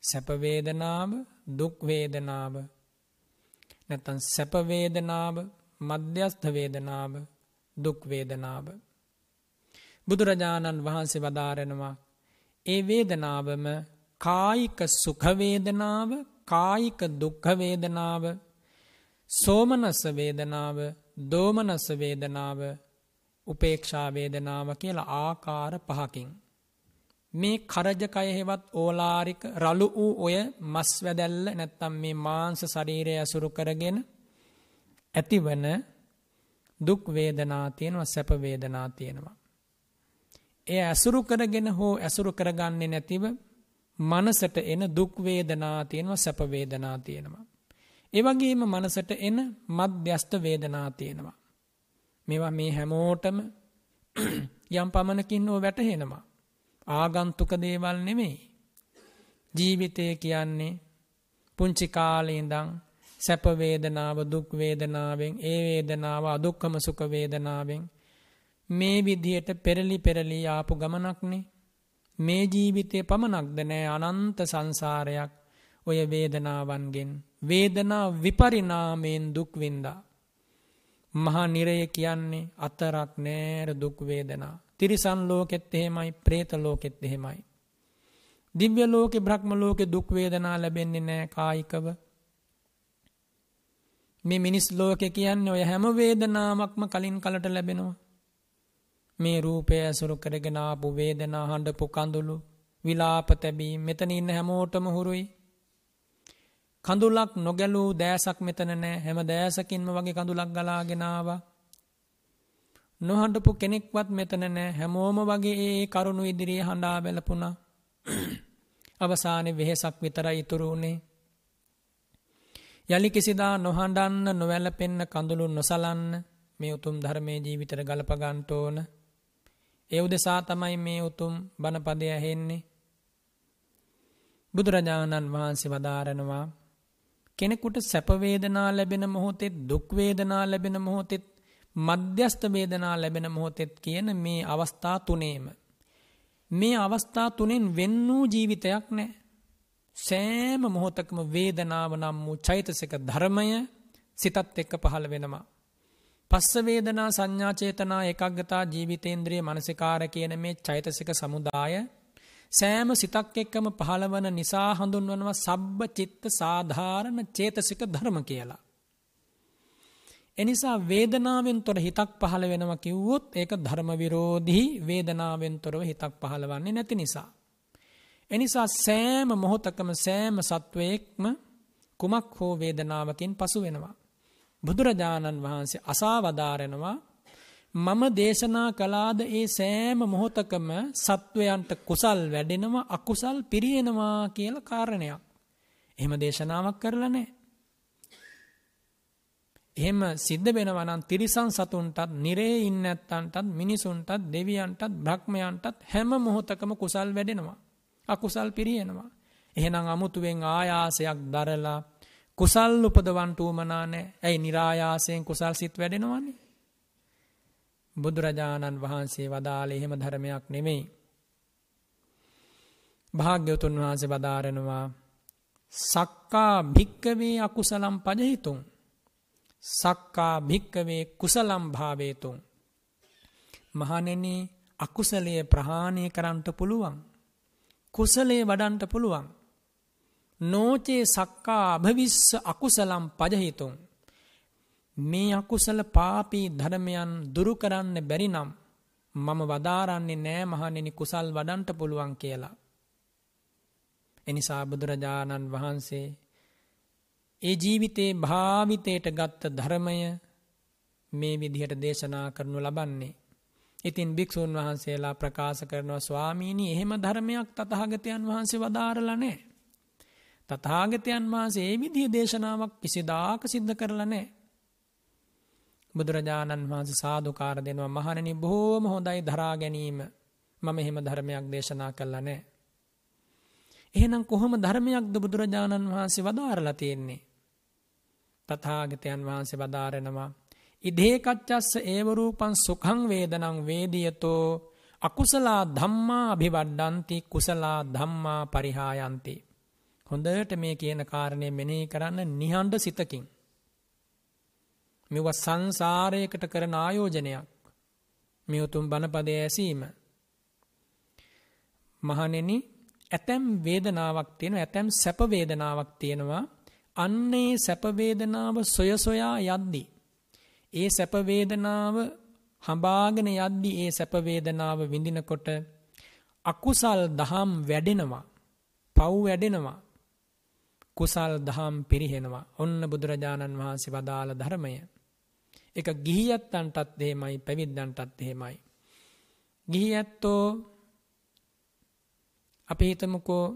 සැප වේදනාව, දුක් වේදනාව, නැත්නම් සැප වේදනාව, මධ්‍යස්ථ වේදනාව, දුක් වේදනාව. බුදුරජාණන් වහන්සේ වදාරනවා ඒ වේදනාවම කායික සුඛ වේදනාව, කායික දුක්ඛ වේදනාව, සෝමනස්ස වේදනාව, දෝමනස්ස වේදනාව, උපේක්ෂා වේදනාව කියලා ආකාර පහකින් මේ කරජකය හෙවත් ඕලාරික රළු වූ ඔය මස් වැදැල්ල නැත්තම් මේ මාංශ ශරීරය ඇසුරු කරගෙන ඇතිවන දුක් වේදනා තියෙනවා සැප වේදනා තියෙනවා. එය ඇසුරු කරගෙන හෝ ඇසුරු කරගන්නේ නැතිව මනසට එන දුක් වේදනා තියෙනවා සැප වේදනා තියෙනවා. ඒ වගේම මනසට එන මධ්‍යස්ත වේදනා තියෙනවා. මේවා මේ හැමෝටම යම් පමණකින් හෝ වැටහෙනවා. ආගන්තුක දේවල් නෙමෙයි. ජීවිතය කියන්නේ පුංචි කාලේ ඉඳන් සැප වේදනාව දුක් වේදනාවෙන් ඒ වේදනාව අදුක්කම සුඛ වේදනාවෙන් මේ විදියට පෙරලි පෙරලි ආපු ගමනක්නේ මේ ජීවිතේ පමණක්ද නෑ අනන්ත සංසාරයක් ඔය වේදනාවන්ගෙන් වේදනා විපරිණාමයෙන් දුක් විඳා මහා නිරය කියන්නේ අතරක් නෑර දුක් වේදනා. තිරිසන් ලෝකෙත් එහෙමයි പ്രേත ලෝකෙත් එහෙමයි. දිව්‍ය ලෝකේ බ්‍රහ්ම ලෝකේ දුක් වේදනා ලැබෙන්නේ නෑ කායිකව. මේ මිනිස් ලෝකේ කියන්නේ ඔය හැම වේදනාවක්ම කලින් කලට ලැබෙනවා. මේ රූපය ඇසුරු කරගෙන ආපු වේදනා හඬපු කඳුළු විලාප තැබීම් මෙතන ඉන්න හැමෝටම හුරුයි. කඳුලක් නොගැලූ දෑසක් මෙතන නෑ. හැම දෑසකින්ම වගේ කඳුලක් ගලාගෙන ආවා. නොහඬපු කෙනෙක්වත් මෙතන නෑ. හැමෝම වගේ ඒ කරුණු ඉදිරියේ හඬා බැලපුණා අවසානයේ වෙහෙසක් විතරයි ඉතුරු වුනේ. යලි කිසිදා නොහඬන්න නොවැළපෙන්න කඳුළු නොසලන්න මේ උතුම් ධර්මයේ ජීවිතයට ගලප ගන්න ඕන. ඒ උදෙසා තමයි මේ උතුම් බණපදය ඇහෙන්නේ. බුදුරජාණන් වහන්සේ වදාරනවා කෙනෙකුට සැප වේදනා ලැබෙන මොහොතෙත් දුක් වේදනා ලැබෙන මොහොතෙත් මධ්‍යස්ථ වේදනා ලැබෙන මොහොතෙත් කියන මේ අවස්ථා තුනේම මේ අවස්ථා තුනෙන් වෙන් වූ ජීවිතයක් නැහැ. සෑම මොහොතකම වේදනාව නම් වූ චෛතසික ධර්මය සිතත් එක්ක පහළ වෙනවා. පස්ස වේදනා සංඥා චේතනා ඒකග්ගතා ජීවිතේන්ද්‍රිය මනසිකාර කියන මේ චෛතසික සමුදාය සෑම සිතක් එක්කම පහළවන නිසා හඳුන්වනවා සබ්බ චිත්ත සාධාරණ චේතසික ධර්ම කියලා. එනිසා වේදනාවෙන් තොර හිතක් පහළ වෙනවා කිව්වොත් ඒක ධර්ම විරෝධී වේදනාවෙන් තොරව හිතක් පහළවන්නේ නැති නිසා. එනිසා සෑම මොහොතකම සෑම සත්වයෙක්ම කුමක් හෝ වේදනාවකින් පසු වෙනවා. බුදුරජාණන් වහන්සේ අසා වදාරෙනවා මම දේශනා කළාද ඒ සෑම මොහොතකම සත්වයන්ට කුසල් වැඩෙනවා අකුසල් පිරියෙනවා කියලා කාරණයක්. එහෙම දේශනාවක් කරලා නැහැ. එහෙම සිද්ධ වෙනවා නම් තිරිසන් සතුන්ටත්, නිරේ ඉන්න නැත්තන්ටත්, මිනිසුන්ටත්, දෙවියන්ටත්, බ්‍රහ්මයන්ටත් හැම මොහොතකම කුසල් වැඩෙනවා. අකුසල් පිරියෙනවා. එහෙනම් අමුතුවෙන් ආයාසයක් දරලා කුසල් උපදවන්ට උමනා නෑ. ඇයි નિરાයාසයෙන් කුසල් සිත් වැඩෙනවන්නේ? බුදුරජාණන් වහන්සේ වදාළේ එහෙම ධර්මයක් නෙමෙයි. භාග්‍යවතුන් වහන්සේ වදාරනවා සක්කා භික්කවේ අකුසලම් පජහිතුන් සක්කා භික්කවේ කුසලම් භාවේතුන් මහණෙනි අකුසලයේ ප්‍රහාණය කරන්නට පුළුවන් කුසලයේ වඩන්ට පුළුවන් නෝචේ සක්කා අභවිස්ස අකුසලම් පජහිතුන්. මේ අකුසල පාපී ධර්මයන් දුරු කරන්න බැරි නම් මම වදාරන්නේ නෑ මහනෙනි කුසල් වඩන්ට පුළුවන් කියලා. එනිසා බුදුරජාණන් වහන්සේ ඒ ජීවිතේ භාවිතයට ගත්ත ධර්මය මේ විදිහට දේශනා කරනු ලබන්නේ. ඉතින් භික්‍ෂූන් වහන්සේලා ප්‍රකාශ කරනවා ස්වාමීණී එහෙම ධර්මයක් තතහාගතයන් වහන්සේ වදාරලනෑ. තතාගතයන් වහන්සේ ඒ විදිහ දේශනාවක් කිසිදාක සිද්ධ කරලනෑ. බුදුරජාණන් වහන්සේ සාධකාර දෙනවා මහණනි බොහෝම හොඳයි දරා ගැනීම මම එහෙම ධර්මයක් දේශනා කළා නෑ. එහෙනම් කොහොම ධර්මයක්ද බුදුරජාණන් වහන්සේ වදාරලා තියෙන්නේ. තථාගතයන් වහන්සේ වදාරනවා ඉදේකච්චස්ස ඒවරූපන් සුඛං වේදනං වේදියතෝ අකුසලා ධම්මා අභිවඩ්ඩන්ති කුසලා ධම්මා පරිහායන්ති. හොඳට මේ කියන කාරණය මෙනෙහි කරන්න නිහඬ සිතකින්. මෙව සංසාරයකට කරන ආයෝජනයක්. මේ උතුම් බණපදය ඇසීම. මහණෙනි ඇතැම් වේදනාවක් තියෙන ඇතැම් සැප වේදනාවක් තියෙනවා අන්නේ සැප වේදනාව සොය සොයා යද්දී ඒ සැප වේදනාව හඹාගෙන යද්දී ඒ සැප වේදනාව විඳිනකොට අකුසල් දහම් වැඩෙනවා පව් වැඩෙනවා කුසල් දහම් පිරිහෙනවා ඔන්න බුදුරජාණන් වහන්සේ වදාළ ධර්මය එක ගිහියත්තන්ටත් එහෙමයි පැවිද්දන්ටත් එහෙමයි ගිහි ඇත්තෝ අපි හිතමුකෝ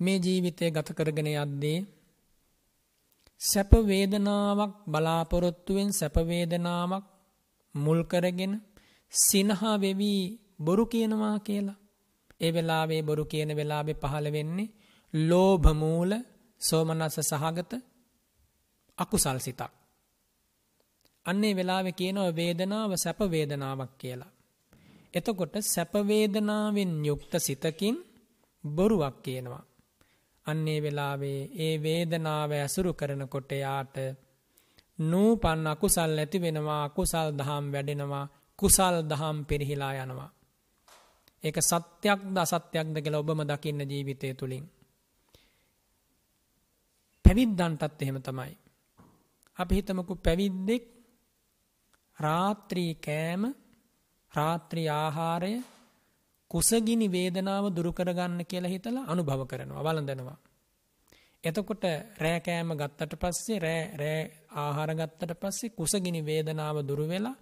මේ ජීවිතය ගත කරගෙන යද්දී සැප වේදනාවක් බලාපොරොත්තුවෙන් සැප වේදනාවක් මුල් කරගෙන සිනහා වෙවි බොරු කියනවා කියලා. ඒ වෙලාවේ බොරු කියන වෙලාවේ පහළ වෙන්නේ ලෝභ මූල සෝමනස්ස සහගත අකුසල් සිතක්. අන්නේ වෙලාවේ කියනවා වේදනාව සැප වේදනාවක් කියලා. එතකොට සැප වේදනාවෙන් යුක්ත සිතකින් බොරුවක් කියනවා. අන්නේ වෙලාවේ ඒ වේදනාව ඇසුරු කරනකොට යාට නූපන් අකුසල් ඇති වෙනවා අකුසල් දහම් වැඩෙනවා කුසල් දහම් පිරිහිලා යනවා. ඒක සත්‍යයක්ද අසත්‍යයක්ද කියලා ඔබම දකින්න ජීවිතය තුළින්. පැවිද්දන්ටත් එහෙම තමයි. අපි හිතමකු පැවිද්දෙක් රාත්‍රී කෑම රාත්‍රී ආහාරය කුසගිනි වේදනාව දුරුකරගන්න කියලා හිතලා අනුභව කරනවා වළඳනවා. එතකොට රෑකෑම ගත්තට පස්සේ රෑ රෑ ආහාර ගත්තට පස්සේ කුසගිනි වේදනාව දුරු වෙලා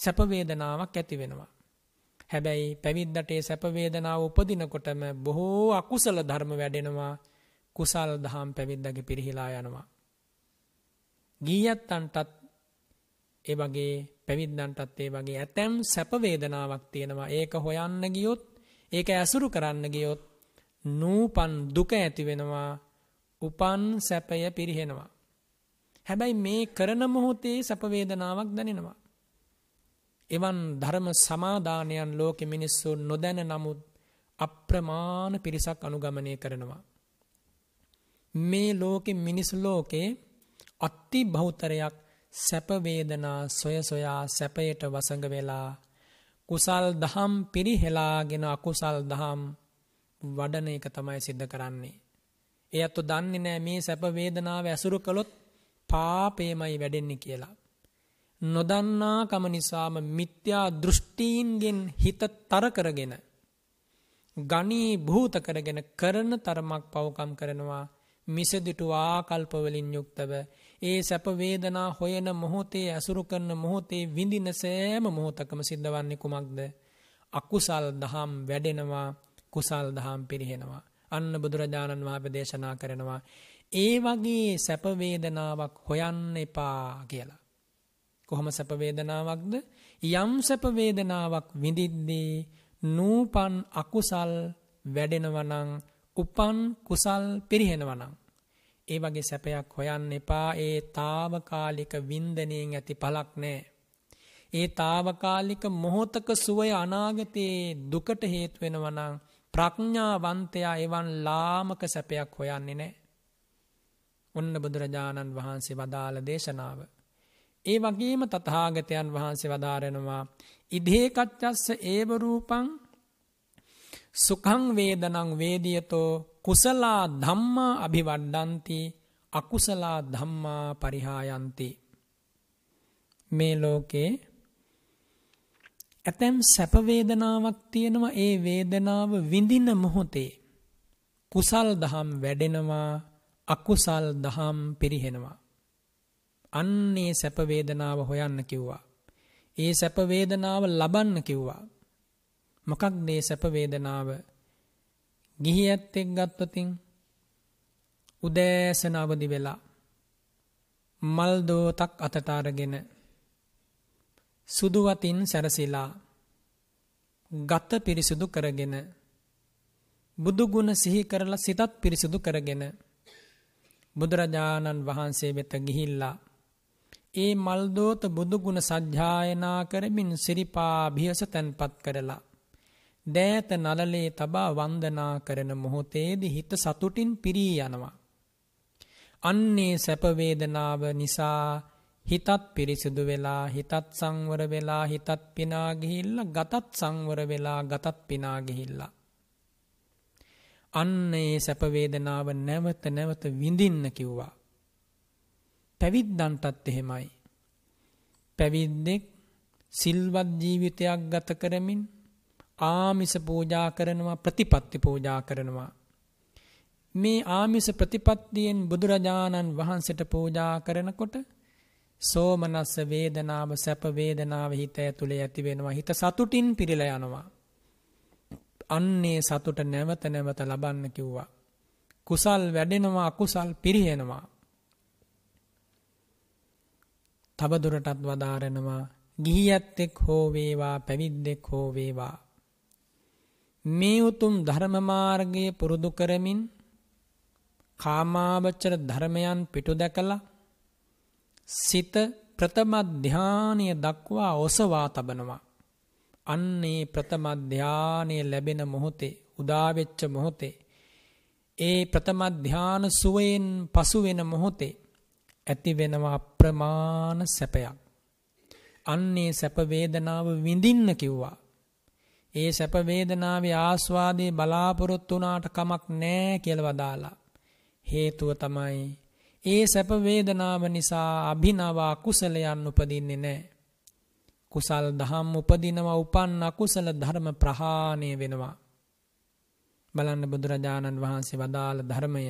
සැප වේදනාවක් ඇති වෙනවා. හැබැයි පැවිද්දට ඒ සැප වේදනාව උපදිනකොටම බොහෝ අකුසල ධර්ම වැඩෙනවා කුසල් දහම් පැවිද්දගේ පිරිහිලා යනවා. ගීයත්තන්ටත් ඒ වගේ පැවිද්දන්ටත් ඒ වගේ ඇතැම් සැප වේදනාවක් තියෙනවා ඒක හොයන්න ගියොත් ඒක ඇසුරු කරන්න ගියොත් නූපන් දුක ඇති වෙනවා උපන් සැපය පිරිහෙනවා. හැබැයි මේ කරන මොහොතේ සැප වේදනාවක් දැනෙනවා. එවන් ධර්ම සමාදානයන් ලෝකෙ මිනිස්සු නොදැන නමුත් අප්‍රමාණ පිරිසක් අනුගමනය කරනවා. මේ ලෝකෙ මිනිස් ලෝකේ අත්ති බහුතරයක් සැප වේදනා සොය සොයා සැපයට වසඟ වෙලා කුසල් දහම් පිරිහෙලාගෙන අකුසල් දහම් වඩන එක තමයි සිද්ධ කරන්නේ. ඒ අත්තු දන්නේ නෑ මේ සැප වේදනාව ඇසුරු කළොත් පාපේමයි වැඩෙන්නේ කියලා. නොදන්නා කම නිසාම මිත්‍යා දෘෂ්ටීන්ගෙන් හිත තර කරගෙන ගණී භූත කරගෙන කරන තරමක් පවකම් කරනවා මිසදිටු ආකල්පවලින් යුක්තව ඒ සැප වේදනා හොයන මොහොතේ ඇසුරු කරන මොහොතේ විඳින සෑම මොහොතකම සිද්ධ වන්නේ කුමක්ද? අකුසල් දහම් වැඩෙනවා කුසල් දහම් පිරිහෙනවා. අන්න බුදුරජාණන් වහන්සේ දේශනා කරනවා ඒ වගේ සැප වේදනාවක් හොයන්න එපා කියලා. කොහොම සැප වේදනාවක්ද? යම් සැප වේදනාවක් විඳිද්දී නූපන් අකුසල් වැඩෙනවා නම් උපන් කුසල් පිරිහෙනවා නම් ඒ වගේ සැපයක් හොයන්න එපා ඒ తాවකාලික වින්දනයෙන් ඇති පළක් නෑ. ඒ తాවකාලික මොහොතක සුවය අනාගතයේ දුකට හේතු වෙනවා නම් ප්‍රඥාවන්තයා එවන් ලාමක සැපයක් හොයන්නේ නෑ. ඔන්න බුදුරජාණන් වහන්සේ වදාළ දේශනාව. ඒ වගේම තථාගතයන් වහන්සේ වදාරනවා ඉදේකච්චස්ස ඒව රූපං සුඛං වේදනං වේදියතෝ කුසලා ධම්මා අභිවඩ්ඩಂತಿ අකුසලා ධම්මා පරිහායන්ති මේ ලෝකේ ඇතැම් සැප වේදනාවක් තියෙනවා. ඒ වේදනාව විඳින මොහොතේ කුසල් දහම් වැඩෙනවා අකුසල් දහම් පිරිහෙනවා. අන්නේ සැප වේදනාව හොයන්න කිව්වා. ඒ සැප වේදනාව ලබන්න කිව්වා. මොකක්ද මේ සැප වේදනාව? ගිහියත් එක් ගත්තොතින් උදෑසන අවදි වෙලා මල් දෝතක් අතට අරගෙන සුදු වතින් සැරසිලා ගත පිරිසිදු කරගෙන බුදු ගුණ සිහි කරලා සිතත් පිරිසිදු කරගෙන බුදුරජාණන් වහන්සේ වෙත ගිහිල්ලා ඒ මල්දෝත බුදු ගුණ සජ්ජායනා කරමින් සිරිපා භියස තැන්පත් කරලා දෑත නලලේ තබා වන්දනා කරන මොහොතේදී හිත සතුටින් පිරී යනවා. අන්නේ සැප වේදනාව නිසා හිතත් පිරිසිදු වෙලා හිතත් සංවර වෙලා හිතත් පිනා ගිහිල්ලා ගතත් සංවර වෙලා ගතත් පිනා ගිහිල්ලා. අන්න ඒ සැප වේදනාව නැවත නැවත විඳින්න කිව්වා. පැවිද්දන්ටත් එහෙමයි. පැවිද්දෙක් සිල්වත් ජීවිතයක් ගත කරමින් ආමිස පූජා කරනවා ප්‍රතිපත්ති පූජා කරනවා. මේ ආමිස ප්‍රතිපත්තියෙන් බුදුරජාණන් වහන්සේට පූජා කරනකොට සෝමනස්ස වේදනාව සැප වේදනාව හිත ඇතුලේ ඇති වෙනවා. හිත සතුටින් පිරීලා යනවා. අන්නේ සතුට නැවත නැවත ලබන්න කිව්වා. කුසල් වැඩෙනවා අකුසල් පිරිහෙනවා. තවදුරටත් වදාරනවා ගිහියත් එක් හෝ වේවා පැවිද්දෙක් හෝ වේවා. මේ උතුම් ධර්ම මාර්ගය පුරුදු කරමින් කාමාවචර ධර්මයන් පිටු දැකලා සිත ප්‍රථම ධානය දක්වා ඔසවා තබනවා. අන්නේ ප්‍රථම ධානය ලැබෙන මොහොතේ උදාවෙච්ච මොහොතේ ඒ ප්‍රථම ධාන සුවයෙන් පසු වෙන මොහොතේ ඇති වෙනවා අප්‍රමාණ සැපයක්. අන්නේ සැප වේදනාව විඳින්න කිව්වා. ඒ සැප වේදනාවේ ආස්වාදයේ බලාපොරොත්තු වුණාට කමක් නැහැ කියලා වදාලා. හේතුව තමයි ඒ සැප වේදනාව නිසා අභිනව අකුසලයන් උපදින්නේ නැහැ. කුසල් දහම් උපදිනවා උපන්න අකුසල ධර්ම ප්‍රහාණය වෙනවා. බලන්න බුදුරජාණන් වහන්සේ වදාළ ධර්මය.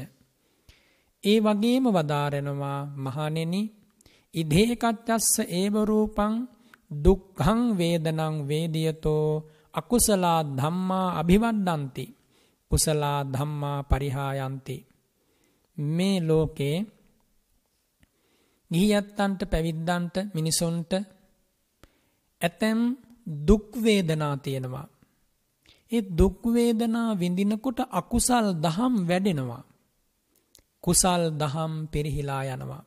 ඒ වගේම වදාරනවා මහණෙනි ඉදේකච්චස්ස ඒව රූපං දුක්ඛං වේදනං වේදියතෝ අකුසලා ධම්මා අභිවද්දಂತಿ කුසලා ධම්මා පරිහායන්ති මේ ලෝකේ ගිහියත්තන්ට පැවිද්දන්ට මිනිසුන්ට ඇතැම් දුක් වේදනා තියෙනවා. ඒ දුක් වේදනා විඳිනකොට අකුසල් දහම් වැඩෙනවා. කුසල් දහම් පිරිහිලා යනවා.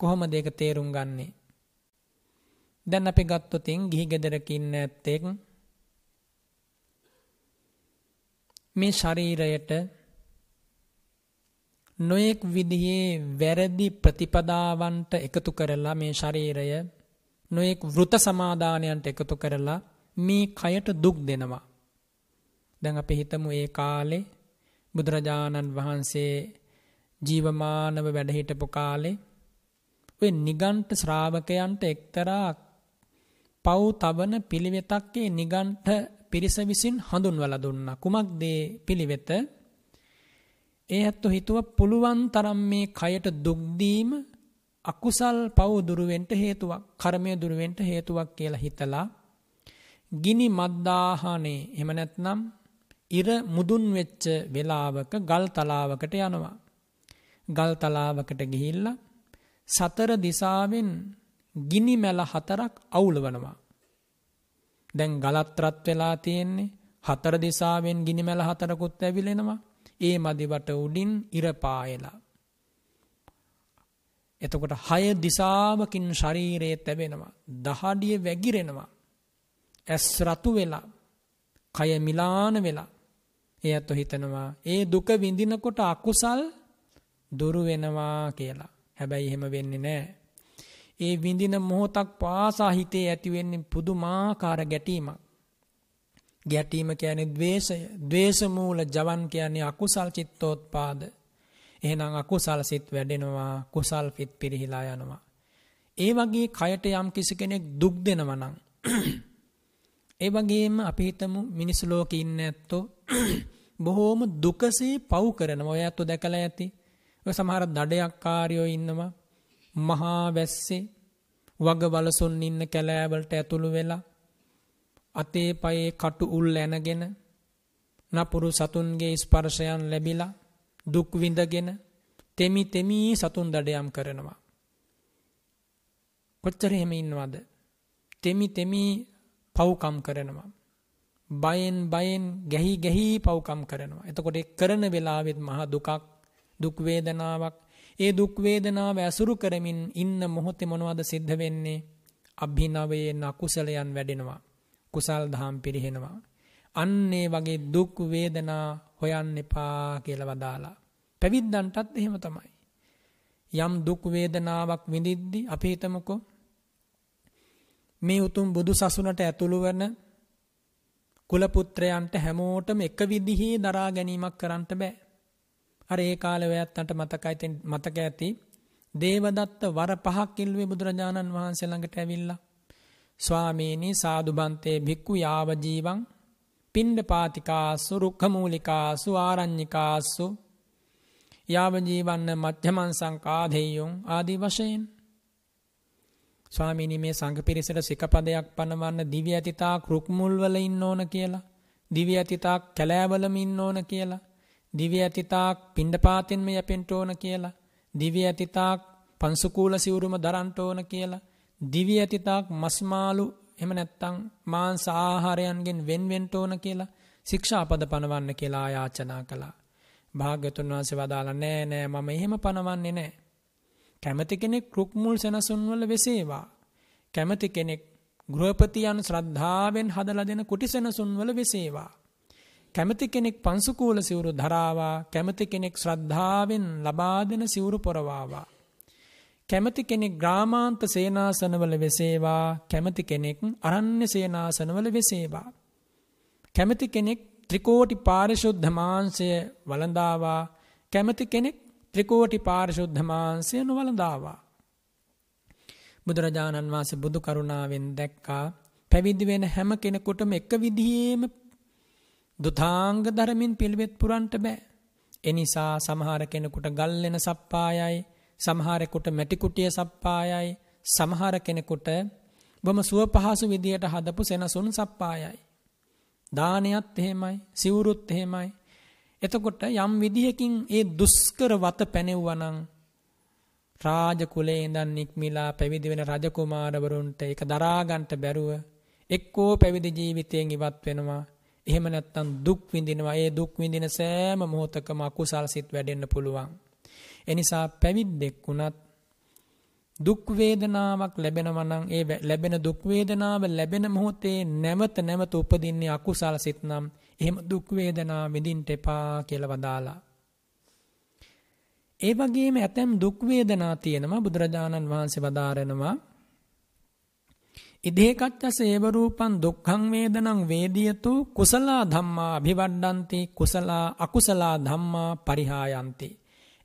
කොහොමද ඒක තේරුම් ගන්නේ? දැන් අපි ගත්තොතින් ගිහි ගෙදරක ඉන්න ඇත්තෙක් මේ ශරීරයට නොයෙක් විදිහේ වැරදි ප්‍රතිපදාවන්ට එකතු කරලා මේ ශරීරය නොයෙක් වෘත සමාදානයන්ට එකතු කරලා මේ කයට දුක් දෙනවා. දැන් අපි හිතමු ඒ කාලේ බුදුරජාණන් වහන්සේ ජීවමානව වැඩ හිටපු කාලේ ඔය නිගණ්ඨ ශ්‍රාවකයන්ට එක්තරා පව් තබන පිළිවෙතක් ඒ නිගණ්ඨ පිරිස විසින් හඳුන්වලා දුන්නා. කුමක්ද පිළිවෙත? ඒ ඇත්තෝ හිතුව පුළුවන් තරම් මේ කයට දුක් දීම අකුසල් පව් දුරු වෙන්න හේතුවක්, කර්මය දුරු වෙන්න හේතුවක් කියලා හිතලා ගිනි මද්දාහනේ එහෙම නැත්නම් ඉර මුදුන් වෙච්ච වෙලාවක ගල් තලාවකට යනවා. ගල් තලාවකට ගිහිල්ලා සතර දිසාවෙන් ගිනි මැල හතරක් අවුලවනවා. දැන් ගලත් රත් වෙලා තියෙන්නේ හතර දිසාවෙන් ගිනි මැල හතරකුත් ඇවිලෙනවා. ඒ මදිවට උඩින් ඉර පායලා. එතකොට හය දිසාවකින් ශරීරයේ තැබෙනවා. දහඩිය වැగిරෙනවා. ඇස් රතු වෙලා කය මිලාන වෙලා ඒ අත හිතනවා ඒ දුක විඳිනකොට අකුසල් දුරු වෙනවා කියලා. හැබැයි එහෙම වෙන්නේ නැහැ. ඒ විඳින මොහොතක් පාසා හිතේ ඇතිවෙන්නේ පුදුමාකාර ගැටීමක්. ගැටීම කියන්නේ ද්වේෂය. ද්වේෂ මූල ජවන් කියන්නේ අකුසල් චිත්තෝත්පාද. එහෙනම් අකුසල් සිත් වැඩෙනවා, කුසල් පිට පිරිහිලා යනවා. ඒ වගේ කයට යම් කිසි කෙනෙක් දුක් දෙනවා නම් ඒ වගේම අපි හිතමු මිනිස් ලෝකේ ඉන්න ඇත්තෝ බොහෝම දුකසේ පව් කරනවා. ඔය ඇත්තෝ දැකලා ඇති. ඔය සමහර දඩයක්කාරයෝ ඉන්නවා. මහා වැස්සේ වග වලසුන් ඉන්න කැලෑවලට ඇතුළු වෙලා අතේ පයේ කටු උල් ඇනගෙන නපුරු සතුන්ගේ ස්පර්ශයන් ලැබිලා දුක් විඳගෙන තෙමි තෙමී සතුන් දඩයම් කරනවා. කොච්චර එහෙම ඉන්නවද? තෙමි තෙමි පව්කම් කරනවා. බයෙන් බයෙන් ගැහි ගැහි පව්කම් කරනවා. එතකොට කරන වෙලාවෙත් මහා දුකක් දුක් වේදනාවක් ඒ දුක් වේදනාව ඇසුරු කරමින් ඉන්න මොහොතේ මොනවද සිද්ධ වෙන්නේ? අභිනවයෙන් අකුසලයන් වැඩෙනවා. කුසල් දහම් පිරිහෙනවා. අන්නේ වගේ දුක් වේදනා හොයන්න එපා කියලා වදාලා. පැවිද්දන්ටත් එහෙම තමයි. යම් දුක් වේදනාවක් විඳිද්දි අපි හිතමුකෝ මේ උතුම් බුදු සසුනට ඇතුළු වන කුල පුත්‍රයන්ට හැමෝටම එක විදිහේ දරා ගැනීමක් කරන්න බෑ. අර ඒ කාලේ ඔයත්තන්ට මතකයි මතක ඇති දේවදත්ත වර පහක් ඉල්ලුවේ බුදුරජාණන් වහන්සේ ළඟට ඇවිල්ලා. ස්වාමීනි සාදුබන්තේ භික්ඛු යාව ජීවං පින්ඩ පාතිකාසු රුක්ඛමූලිකාසු ආරඤ්ඤිකාසු යාව ජීවන්න මධ්‍යමං සංකාදෙය්‍යොං ආදී වශයෙන්. ස්වාමීනි මේ සංඝ පිරිසට සිකපදයක් පනවන්න දිව්‍ය ඇතිතා රුක්මුල් වල ඉන්න ඕන කියලා දිව්‍ය ඇතිතා කැලෑවලම ඉන්න ඕන කියලා දිව්‍ය ඇතිතාක් පින්ඩපාතෙන්ම යැපෙන්න ඕන කියලා දිව්‍ය ඇතිතාක් පංසුකූල සිවුරුම දරන්න ඕන කියලා දිවි ඇතිතාක් මස්මාලු එහෙම නැත්තම් මාංශ ආහාරයන්ගෙන් වෙන් වෙන්න ඕන කියලා ශික්ෂාපද පනවන්න කියලා ආයාචනා කළා. භාග්‍යතුන් වහන්සේ වදාලා නෑ නෑ මම එහෙම පනවන්නේ නෑ. කැමති කෙනෙක් රුක් මුල් සෙනසුන් වල වෙසේවා. කැමති කෙනෙක් ගෘහපතියන් ශ්‍රද්ධාවෙන් හදලා දෙන කුටි සෙනසුන් වල වෙසේවා. කැමති කෙනෙක් පංසුකූල සිවුරු ධරාවා කැමති කෙනෙක් ශ්‍රද්ධාවෙන් ලබා දෙන සිවුරු පොරවාවා. කැමති කෙනෙක් ග්‍රාමාන්ත සේනාසනවල වෙසේවා කැමති කෙනෙක් අරණ්‍ය සේනාසනවල වෙසේවා. කැමති කෙනෙක් ත්‍රිකෝටි පාරිශුද්ධ මාංශය වළඳාවා කැමති කෙනෙක් ත්‍රිකෝටි පාරිශුද්ධ මාංශය නොවළඳාවා. බුදුරජාණන් වහන්සේ බුදු කරුණාවෙන් දැක්කා පැවිදි වෙන හැම කෙනෙකුටම එක විදිහේම දුතාංග ධර්මින් පිළිවෙත් පුරන්ට බෑ. එනිසා සමහර කෙනෙකුට ගල්ලෙන සප්පායයි සමහරෙකුට මැටිකුටිය සප්පායයි සමහර කෙනෙකුට බොම සුව පහසු විදියට හදපු සෙනසුන් සප්පායයි. දානයත් එහෙමයි සිවුරුත් එහෙමයි. එතකොට යම් විදිහකින් ඒ දුස්කර වත පැනෙව්වනං රාජ කුලේ ඉඳන් නික්මිලා පැවිදි වෙන රජකුමාරවරුන්ට ඒක දරාගන්ට බැරුව එක්කෝ පැවිදි ජීවිතයෙන් ඉවත් වෙනවා. එහෙම නැත්තම් දුක් විඳිනවා. ඒ දුක් විඳින සෑම මොහොතකම අකුසල් සිත් වැඩෙන්න පුළුවන්. එනිසා පැවිද්දෙක් වුණත් දුක් වේදනාවක් ලැබෙනවා නම් ඒ ලැබෙන දුක් වේදනාව ලැබෙන මොහොතේ නැවත නැවත උපදින්නේ අකුසල සිත් නම් එහෙම දුක් වේදනා විඳින්න එපා කියලා වදාලා. ඒ වගේම ඇතැම් දුක් වේදනා තියෙනවා බුදුරජාණන් වහන්සේ වදාරනවා ඉදේකච්චස ඒව රූපං දුක්ඛං වේදනං වේදියතු කුසලා ධම්මා අභිවඩ්ඩಂತಿ කුසලා අකුසලා ධම්මා පරිහායಂತಿ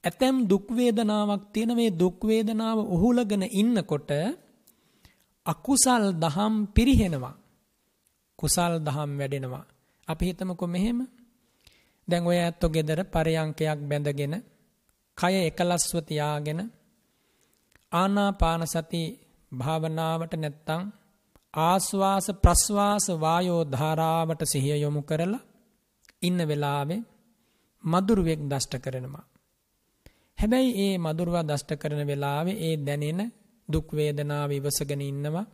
ඇතැම් දුක් වේදනාවක් තියෙන මේ දුක් වේදනාව උහුලගෙන ඉන්නකොට අකුසල් දහම් පිරිහෙනවා. කුසල් දහම් වැඩෙනවා. අපි හිතමුකෝ මෙහෙම. දැන් ඔය ඇත්තෝ ගෙදර පරයන්කයක් බැඳගෙන කය එකලස්ව තියාගෙන ආනාපාන සති භාවනාවට නැත්තම් ආස්වාස ප්‍රස්වාස වායෝ ධාරාවට සිහිය යොමු කරලා ඉන්න වෙලාවේ මදුරුවෙක් දෂ්ට කරනවා. හැබැයි ඒ මధుරවා දෂ්ට කරන වෙලාවේ ඒ දැනෙන දුක් වේදනාව ඉවසගෙන ඉන්නවා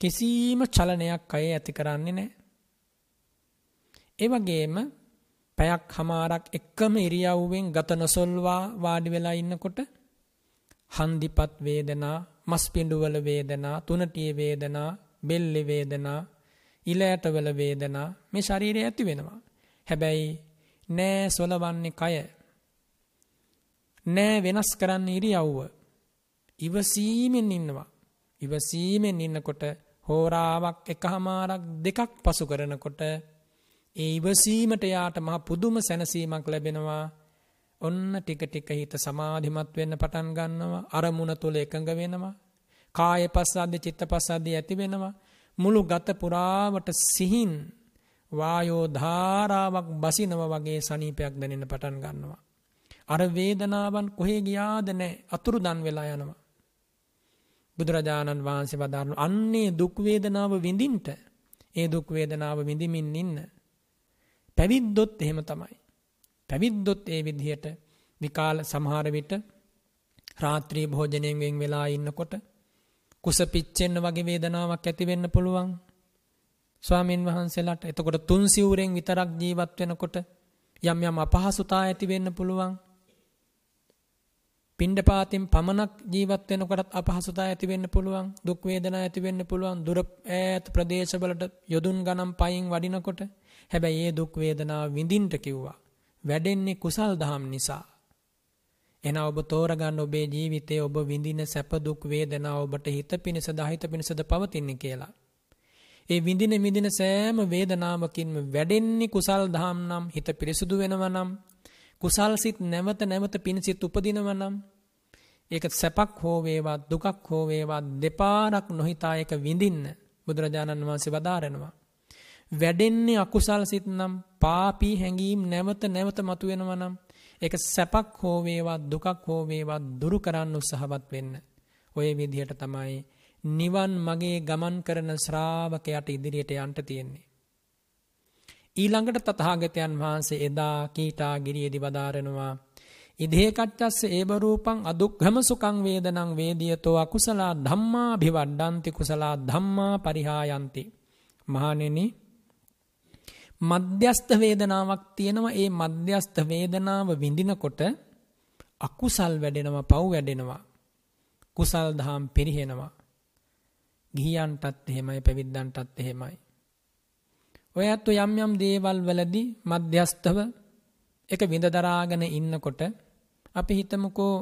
කිසිම චලනයක් අය ඇති කරන්නේ නැහැ. ඒ වගේම පැයක් හමාරක් එකම ඉරියව්වෙන් ගත නොසොල්වා වාඩි වෙලා ඉන්නකොට හන්දිපත් වේදනා, මස්පිඬුවල වේදනා, තුනටිය වේදනා, බෙල්ලේ වේදනා, ඉලෑටවල වේදනා මේ ශරීරය ඇති වෙනවා. හැබැයි නෑ සොලවන්නේ කය නෑ වෙනස් කරන්න ඉරියව්ව. ඉවසීමෙන් ඉන්නවා. ඉවසීමෙන් ඉන්නකොට හෝරාවක් එකහමාරක් දෙකක් පසු කරනකොට ඒ ඉවසීමට යාට මහ පුදුම සැනසීමක් ලැබෙනවා. ඔන්න ටික ටික හිත සමාධිමත් වෙන්න පටන් ගන්නවා. අරමුණ තුල එකඟ වෙනවා. කාය පස්සද්ද චිත්ත පස්සද්ද ඇති වෙනවා. මුළු ගත පුරාවට සිහින් වායෝ ධාරාවක් බසිනව වගේ සනීපයක් දැනෙන්න පටන් ගන්නවා. අර වේදනාවන් කොහේ ගියාද නැහැ අතුරු දන් වෙලා යනවා. බුදුරජාණන් වහන්සේ වදාරන අන්නේ දුක් වේදනාව විඳින්ට ඒ දුක් වේදනාව විඳිමින් ඉන්න පැවිද්දොත් එහෙම තමයි. පැවිද්දොත් ඒ විදිහට විකාල සමහර විට රාත්‍රී භෝජනයෙන් වෙන් වෙලා ඉන්නකොට කුස පිච්චෙන්න වගේ වේදනාවක් ඇති වෙන්න පුළුවන්. ස්වාමින් වහන්සේලාට එතකොට තුන් සිවුරෙන් විතරක් ජීවත් වෙනකොට යම් යම් අපහසුතා ඇති වෙන්න පුළුවන්. පිණ්ඩපාතින් පමණක් ජීවත් වෙනකොටත් අපහසුතා ඇති වෙන්න පුළුවන්. දුක් වේදනා ඇති වෙන්න පුළුවන්. දුර ඈත ප්‍රදේශවලට යොදුන් ගණන් පයින් වඩිනකොට හැබැයි ඒ දුක් වේදනාව විඳින්න කිව්වා. වැඩෙන්නේ කුසල් දහම් නිසා. එන ඔබ තෝරගන්න ඔබේ ජීවිතයේ ඔබ විඳින සැප දුක් වේදනා ඔබට හිත පිණිස දහිත පිණිසද පවතින්නේ කියලා. ඒ විඳින විඳින සෑම වේදනාවකින්ම වැඩෙන්නේ කුසල් දහම් නම් හිත පිරිසුදු වෙනවා නම් කුසල් සිත් නැවත නැවත පිණසිත උපදිනවා නම් ඒක සැපක් හෝ වේවා දුකක් හෝ වේවා දෙපාරක් නොහිතා ඒක විඳින්න බුදුරජාණන් වහන්සේ වදාරනවා. වැඩෙන්නේ අකුසල් සිත් නම් පාපී හැඟීම් නැවත නැවත මතුවෙනවා නම් ඒක සැපක් හෝ වේවා දුකක් හෝ වේවා දුරු කරන්න උත්සාහවත් වෙන්න. ඔය විදිහට තමයි නිවන් මගේ ගමන් කරන ශ්‍රාවකයාට ඉදිරියට යන්න තියෙන්නේ. ඊළඟට තථාගතයන් වහන්සේ එදා කීටාගිරියේදී වදාරනවා ඉදේ කච්චස්ස ඒව රූපං අදුක්ඛම සුඛං වේදනං වේදියතෝ අකුසලා ධම්මා භිවඩ්ඩಂತಿ කුසලා ධම්මා පරිහායන්ති මහණෙනි මධ්‍යස්ත වේදනාවක් තියෙනවා. ඒ මධ්‍යස්ත වේදනාව විඳිනකොට අකුසල් වැඩෙනවා පව් වැඩෙනවා. කුසල් දහම් පිරිහෙනවා. ගිහියන්ටත් එහෙමයි පැවිද්දන්ටත් එහෙමයි. ඔය ඇත්තු යම් යම් දේවල් වලදී මධ්‍යස්තව එක විඳ දරාගෙන ඉන්නකොට අපි හිතමුකෝ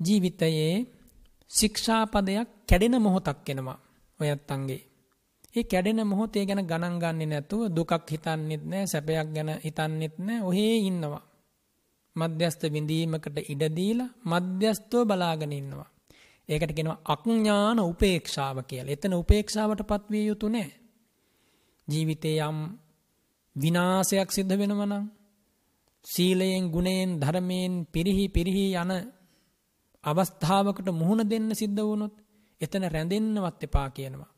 ජීවිතයේ ශික්ෂාපදයක් කැඩෙන මොහොතක් එනවා. ඔයත් අංගේ ඒ කැඩෙන මොහොතේ ගැන ගණන් ගන්නේ නැතුව දුකක් හිතන්නෙත් නැහැ සැපයක් ගැන හිතන්නෙත් නැහැ ඔහේ ඉන්නවා මධ්‍යස්ත විඳීමකට ඉඩ දීලා මධ්‍යස්තව බලාගෙන ඉන්නවා ඒකට කියනවා අඥාන උපේක්ෂාව කියලා. එතන උපේක්ෂාවටපත් විය යුතු නැහැ. ජීවිතේ යම් විනාශයක් සිද්ධ වෙනවා නම් සීලයෙන් ගුණයෙන් ධර්මයෙන් පිරිහි පිරිහි යන අවස්ථාවකට මුහුණ දෙන්න සිද්ධ වුණොත් එතන රැඳෙන්නවත් එපා කියනවා.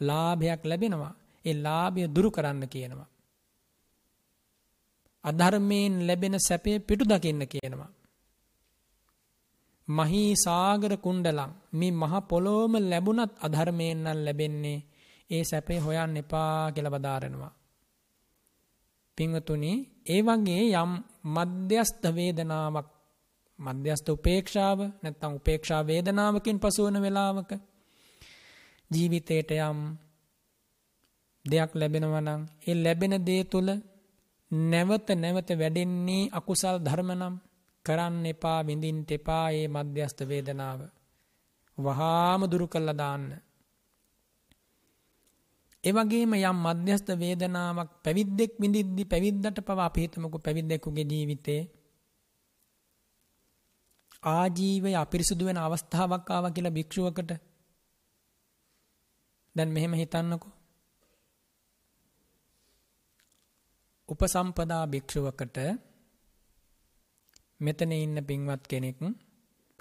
ලාභයක් ලැබෙනවා. ඒ ලාභය දුරු කරන්න කියනවා. අධර්මයෙන් ලැබෙන සැපේ පිටු දකින්න කියනවා. මහී සාගර කුණ්ඩලං මේ මහ පොළොවම ලැබුණත් අධර්මයෙන් නම් ලැබෙන්නේ ඒ සැපේ හොයන්න එපා කියලා බදාරනවා. පින්වතුනි ඒ වගේ යම් මධ්‍යස්ත වේදනාවක් මධ්‍යස්ත උපේක්ෂාව නැත්නම් උපේක්ෂා වේදනාවකින් පසුවන වෙලාවක ජීවිතේට යම් දෙයක් ලැබෙනවා නම් ඒ ලැබෙන දේ තුල නැවත නැවත වැඩෙන්නේ අකුසල් ධර්ම නම් කරන්න එපා විඳින්ට එපා ඒ මධ්‍යස්ත වේදනාව. වහාම දුරු කළා දාන්න. ඒ වගේම යම් මධ්‍යස්ත වේදනාවක් පැවිද්දෙක් විඳිද්දි පැවිද්දට පවා අපි හිතමුකෝ පැවිද්දෙකුගේ ජීවිතේ ආජීවය අපිරිසුදු වෙන අවස්ථාවක් ආවා කියලා භික්ෂුවකට දැන් මෙහෙම හිතන්නකෝ උපසම්පදා භික්ෂුවකට මෙතන ඉන්න පින්වත් කෙනෙක්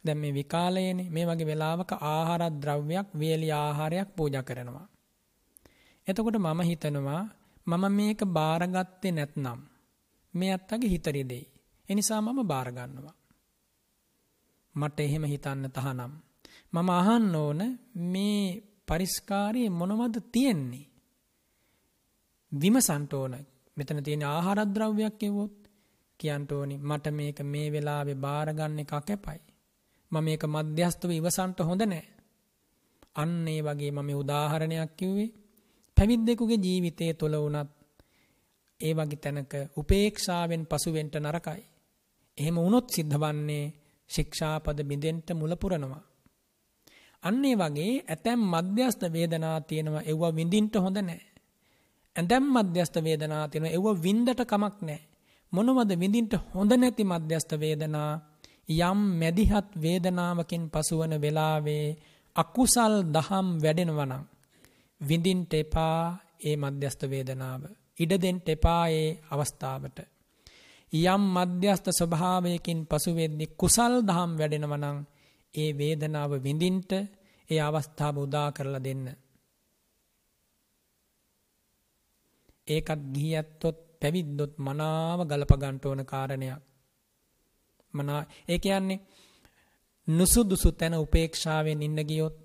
දැන් මේ විකාලයේනේ මේ වගේ වෙලාවක ආහාර ද්‍රව්‍යයක් වේලි ආහාරයක් පූජා කරනවා. එතකොට මම හිතනවා මම මේක බාරගත්තේ නැත්නම් මේ අත්තගේ හිත රිදෙයි. ඒ නිසා මම බාර ගන්නවා. මට එහෙම හිතන්න තහනම්. මම අහන්න ඕන මේ පරිස්කාරයේ මොනවද තියෙන්නේ? විමසන්ට ඕන. මෙතන තියෙන ආහාර ද්‍රව්‍යයක් කිව්වොත් කියන්න ඕනි මට මේක මේ වෙලාවේ බාරගන්න එක කැපයි. මම මේක මධ්‍යස්තව ඉවසන්ට හොඳ නෑ. අන්න ඒ වගේ මම උදාහරණයක් කිව්වේ පැවිද්දෙකුගේ ජීවිතය තුළ වුණත් ඒ වගේ තැනක උපේක්ෂාවෙන් පසුවෙන්ට නරකයි. එහෙම වුණොත් සිද්ධ වන්නේ ශික්ෂාපද බිඳෙන්ට මුල පුරනවා. අන්නේ වගේ ඇතැම් මධ්‍යස්ත වේදනා තියෙනවා එව්වා විඳින්ට හොඳ නෑ. ඇඳැම් මධ්‍යස්ථ වේදනා තියෙනවා. ඒව වින්දට කමක් නැහැ. මොනවද විඳින්න හොඳ නැති මධ්‍යස්ථ වේදනා යම් මැදිහත් වේදනාවකින් පසුවන වෙලාවේ අකුසල් දහම් වැඩෙනවා නම් විඳින්න එපා ඒ මධ්‍යස්ථ වේදනාව. ඉඩ දෙන්න එපා ඒ අවස්ථාවට. යම් මධ්‍යස්ථ ස්වභාවයකින් පසු වෙද්දී කුසල් දහම් වැඩෙනවා නම් ඒ වේදනාව විඳින්න ඒ අවස්ථාව උදා කරලා දෙන්න. ඒකත් ගිහියත්තොත් පැවිද්දොත් මනාව ගලප ගන්න ඕන කාරණයක්. මනා ඒ කියන්නේ නුසුදුසු තැන උපේක්ෂාවෙන් ඉන්න ගියොත්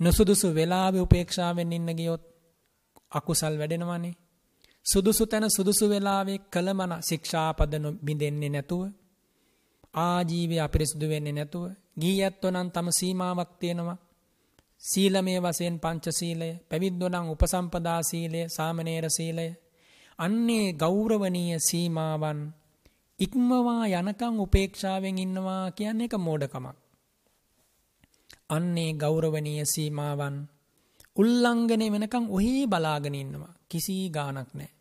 නුසුදුසු වෙලාවේ උපේක්ෂාවෙන් ඉන්න ගියොත් අකුසල් වැඩෙනවනේ. සුදුසු තැන සුදුසු වෙලාවේ කළමන ශික්ෂාපද බිඳෙන්නේ නැතුව ආජීවය අපිරිසුදු වෙන්නේ නැතුව ගිහියත්ව නම් තම සීමාවක් තියෙනවා. සීලමය වශයෙන් පංචශීලය, පැවිද්දෝ නම් උපසම්පදා සීලය, සාමණේර සීලය. අන්නේ ගෞරවනීය සීමාවන් ඉක්මවා යනකම් උපේක්ෂාවෙන් ඉන්නවා කියන්නේ එක මෝඩකමක්. අන්නේ ගෞරවනීය සීමාවන් උල්ලංඝනය වෙනකම් ඔහි බලාගෙන ඉන්නවා. කිසි ගාණක් නැහැ.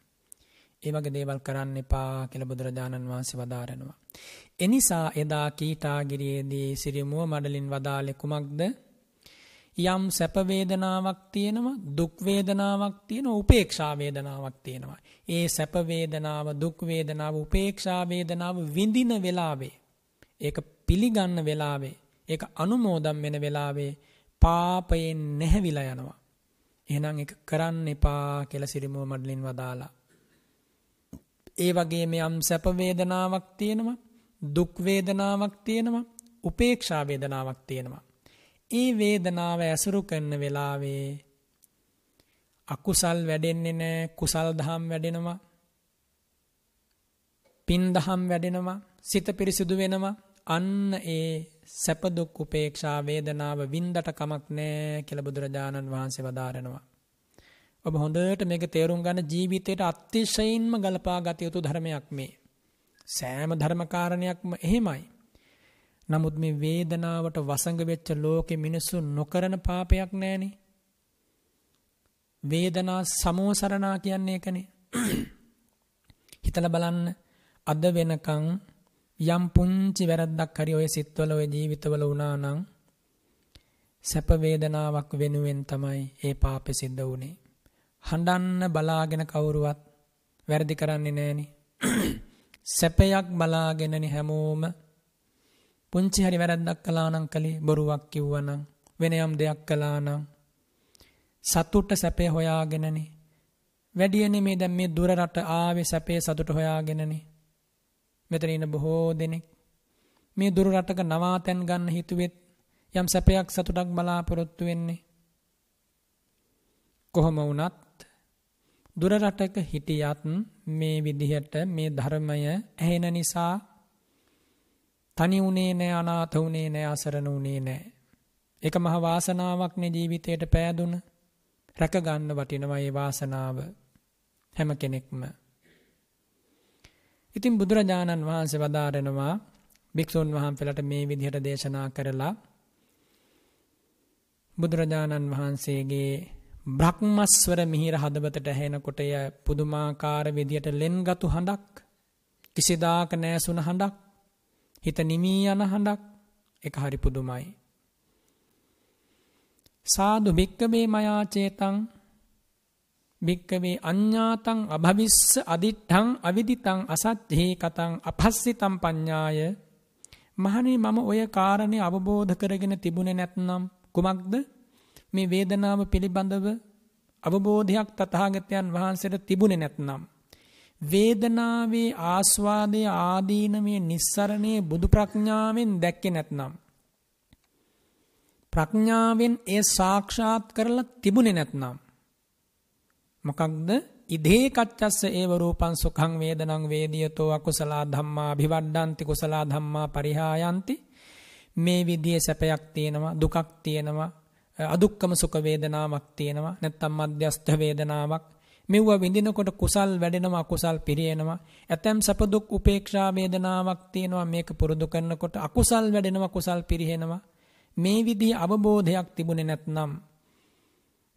ඒ වගේ දේවල් කරන්න එපා කියලා බුදුරජාණන් වහන්සේ වදාරනවා. එනිසා එදා කීටාගිරියේදී සිරිමුව මඩලින් වදාලේ කුමක්ද? යම් සැප වේදනාවක් තියෙනවා දුක් වේදනාවක් තියෙනවා උපේක්ෂා වේදනාවක් තියෙනවා. ඒ සැප වේදනාව දුක් වේදනාව උපේක්ෂා වේදනාව විඳින වෙලාවේ ඒක පිළිගන්න වෙලාවේ ඒක අනුමෝදම් වෙන වෙලාවේ පාපයෙන් නැහැවිලා යනවා. එහෙනම් ඒක කරන්න එපා කියලා සිරිමුව මඩලින් වදාලා. ඒ වගේම යම් සැප වේදනාවක් තියෙනවා දුක් වේදනාවක් තියෙනවා උපේක්ෂා වේදනාවක් තියෙනවා. ඒ වේදනාව ඇසුරු කරන වෙලාවේ අකුසල් වැඩෙන්නේ නැහැ කුසල් දහම් වැඩෙනවා පින් දහම් වැඩෙනවා සිත පිරිසිදු වෙනවා. අන්න ඒ සැප දුක් උපේක්ෂා වේදනාව වින්දට කමක් නැහැ කියලා බුදුරජාණන් වහන්සේ වදාරනවා. ඔබ හොඳට මේක තේරුම් ගන්න ජීවිතයට අතිශයින්ම ගලපා ගත යුතු ධර්මයක් මේ. සෑම ධර්මකාරණයක්ම එහෙමයි. නමුත් මේ වේදනාවට වසඟ වෙච්ච ලෝකෙ මිනිස්සු නොකරන පාපයක් නෑනේ. වේදනා සමෝසරණා කියන්නේ ඒකනේ. හිතලා බලන්න අද වෙනකන් යම් පුංචි වැරද්දක් හරි ඔය සිත්වල ඔය ජීවිතවල වුණා නම් සැප වේදනාවක් වෙනුවෙන් තමයි ඒ පාපෙ සිද්ධ වුනේ. හඬන්න බලාගෙන කවුරුවත් වැරදි කරන්නේ නෑනි. සැපයක් බලාගෙනනි හැමෝම. පුංචි හරි වැරද්දක් කලානං කළේ බොරුවක් කිව්වනම් වෙනයම් දෙයක් කලානම් සතුට්ට සැපේ හොයාගෙනනි. වැඩියනේ මේ දැන් මේ දුර රට ආවේ සැපේ සතුට හොයාගෙනනි. මෙතන ඉන්න බොහෝ දෙනෙක්. මේ දුර රටක නවාතැන් ගන්න හිතුවෙත් යම් සැපයක් සතුටක් බලාපොරොත්තු වෙන්නේ. කොහොම වුණත් දුර රටක හිටියත් මේ විදිහට මේ ධර්මය ඇහෙන නිසා තනි වුණේ නෑ අනාථ වුණේ නෑ අසරණ වුණේ නෑ. ඒක මහ වාසනාවක්නේ ජීවිතයට පෑදුන. රැක ගන්න වටිනවා ඒ වාසනාව හැම කෙනෙක්ම. ඉතින් බුදුරජාණන් වහන්සේ වදාරනවා භික්ෂුන් වහන්සේලාට මේ විදිහට දේශනා කරලා බුදුරජාණන් වහන්සේගේ බ්‍රහ්මස්වර මිහිර හදවතට ඇහෙනකොට එය පුදුමාකාර විදියට ලෙන්ගතු හඬක් කිසිදාක නෑසුන හඬක් හිත නිමී යන හඬක් එක හරි පුදුමයි. සාදු භික්කවේ මයාචේතං භික්කවේ අඤ්ඥාතං අභවිස්ස අදිට්ඨං අවිදිතං අසත්්හේ කතං අපස්සිතම් පඤ්ඥාය මහනේ මම ඔය කාරණය අවබෝධ කරගෙන තිබුණ නැත්නම් කුමක්ද මේ වේදනාව පිළිබඳව අවබෝධයක් තථාගතයන් වහන්සේට තිබුණේ නැත්නම් වේදනාවේ ආස්වාදය ආදීනමේ නිස්සරණයේ බුදු ප්‍රඥාවෙන් දැක්කේ නැත්නම් ප්‍රඥාවෙන් ඒ සාක්ෂාත් කරලා තිබුණේ නැත්නම් මොකක්ද? ඉදේ කච්චස්ස ඒව රූපං සුඛං වේදනං වේදියතෝ අකුසලා ධම්මා භිවඩ්ඩಂತಿ කුසලා ධම්මා පරිහායන්ති මේ විදිහේ සැපයක් තියෙනවා දුකක් තියෙනවා. අදුක්කම සුඛ වේදනාවක් තියෙනවා. නැත්නම් මධ්‍යස්ථ වේදනාවක්. මෙව්ව විඳිනකොට කුසල් වැඩෙනවා අකුසල් පිරියෙනවා ඇතැම් සැප දුක් උපේක්ෂා වේදනාවක් තියෙනවා. මේක පුරුදු කරනකොට අකුසල් වැඩෙනවා කුසල් පිරිහෙනවා මේ විදිහ අවබෝධයක් තිබුණේ නැත්නම්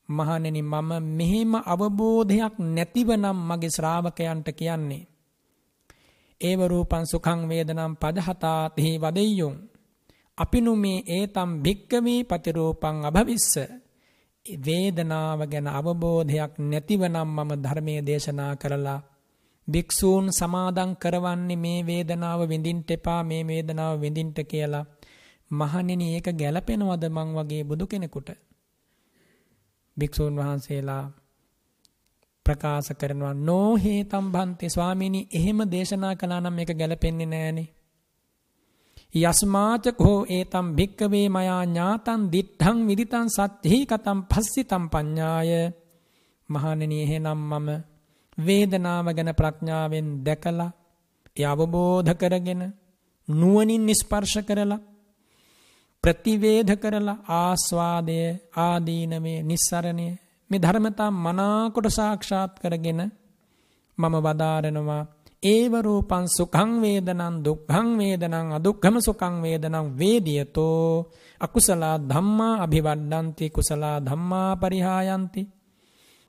මහණෙනි මම මෙහෙම අවබෝධයක් නැතිව නම් මගේ ශ්‍රාවකයන්ට කියන්නේ. ඒව රූපං සුඛං වේදනම් පදහතාතෙහි වදෙය්‍යුම්. අපිනු මේ ඒතම් භික්කවී පතිරූපං අභවිස්ස. වේදනාව ගැන අවබෝධයක් නැතිව නම් මම ධර්මය දේශනා කරලා භික්‍ෂූන් සමාදන් කරවන්නේ මේ වේදනාව විඳින්ට එපා මේ වේදනාව විඳින්ට කියලා මහනෙන ඒක ගැලපෙනවද මං වගේ බුදු කෙනෙකුට භික්‍ෂූන් වහන්සේලා ප්‍රකාශ කරනවා නෝහේතම් බන්තේ ස්වාමීණි එහෙම දේශනා කළා නම් මේක ගැලපෙන්නේ නෑනේ. යස්මාචක හෝ ඒතම් භික්කවේ මයා ඥාතන් දිට්ඨං විදිතං සත්‍යෙහි කතම් පස්සිතම් පඤ්ඤාය. මහණෙනි එහෙනම් මම වේදනාව ගැන ප්‍රඥාවෙන් දැකලා ඒ අවබෝධ කරගෙන නුවණින් ස්පර්ශ කරලා ප්‍රතිවේධ කරලා ආස්වාදය ආදීනමේ නිස්සරණය මේ ධර්මතා මනාකොට සාක්ෂාත් කරගෙන මම වදාරනවා ඒව රූපං සුඛං වේදනං දුක්ඛං වේදනං අදුක්ඛම සුඛං වේදනං වේදියතෝ. අකුසල ධම්මා අභිවඩ්ඩಂತಿ කුසල ධම්මා පරිහායಂತಿ.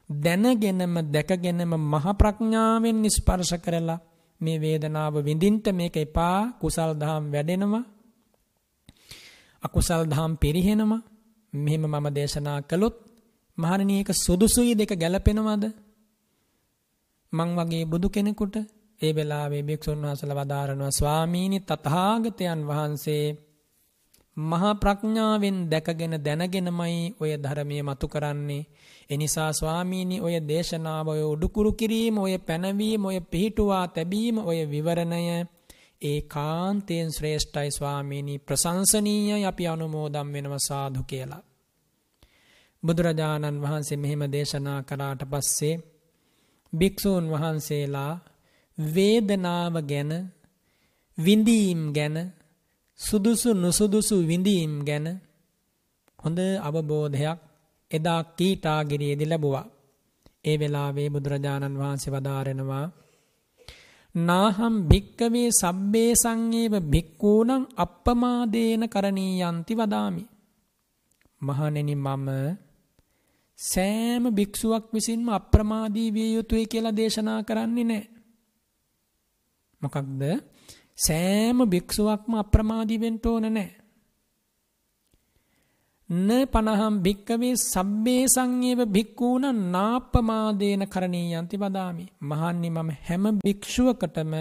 දැනගෙනම දැකගෙනම මහ ප්‍රඥාවෙන් ස්පර්ශ කරලා මේ වේදනාව විඳින්ට මේක එපා. කුසල් දහම් වැඩෙනවා. අකුසල් දහම් පිරිහෙනවා. මෙහෙම මම දේශනා කළොත් මහණනි ඒක සුදුසුයි දෙක ගැලපෙනවද? මං වගේ බුදු කෙනෙකුට ඒ වෙලාවේ භික්ෂුන් වහන්සේලා වදාරනවා ස්වාමීනි තථාගතයන් වහන්සේ මහා ප්‍රඥාවෙන් දැකගෙන දැනගෙනමයි ඔය ධර්මයේ මතු කරන්නේ. එනිසා ස්වාමීනි ඔය දේශනාව ඔය උඩුකුරු කිරීම ඔය පැනවීම ඔය පිහිටුවා තැබීම ඔය විවරණය ඒකාන්තයෙන් ශ්‍රේෂ්ඨයි ස්වාමීනි ප්‍රශංසනීයයි අපි අනුමෝදම් වෙනවා සාදු කියලා. බුදුරජාණන් වහන්සේ මෙහෙම දේශනා කරාට පස්සේ භික්‍ෂූන් වහන්සේලා වේදනාව ගැන විඳීම් ගැන සුදුසු නුසුදුසු විඳීම් ගැන හොඳ අවබෝධයක් එදා කීටාගිරියේදි ලැබුවා. ඒ වෙලාවේ බුදුරජාණන් වහන්සේ වදාරෙනවා නාහම් භික්කවේ සබ්බේ සංයේව භික්කූනං අප්පමාදේන කරණීයන්ති වදාමි. මහනෙනි මම සෑම භික්ෂුවක් විසින්ම අප්‍රමාදී විය යුතුයි කියලා දේශනා කරන්නේ නැහැ. මොකක්ද? සෑම භික්ෂුවක්ම අප්‍රමාදී වෙන්න ඕන නැහැ. න පනහම් භික්කවේ සබ්බේ සංයේව භික්ඛූන නාප්පමාදේන කරණීයන්ති වදාමි. මහන්නි මම හැම භික්ෂුවකටම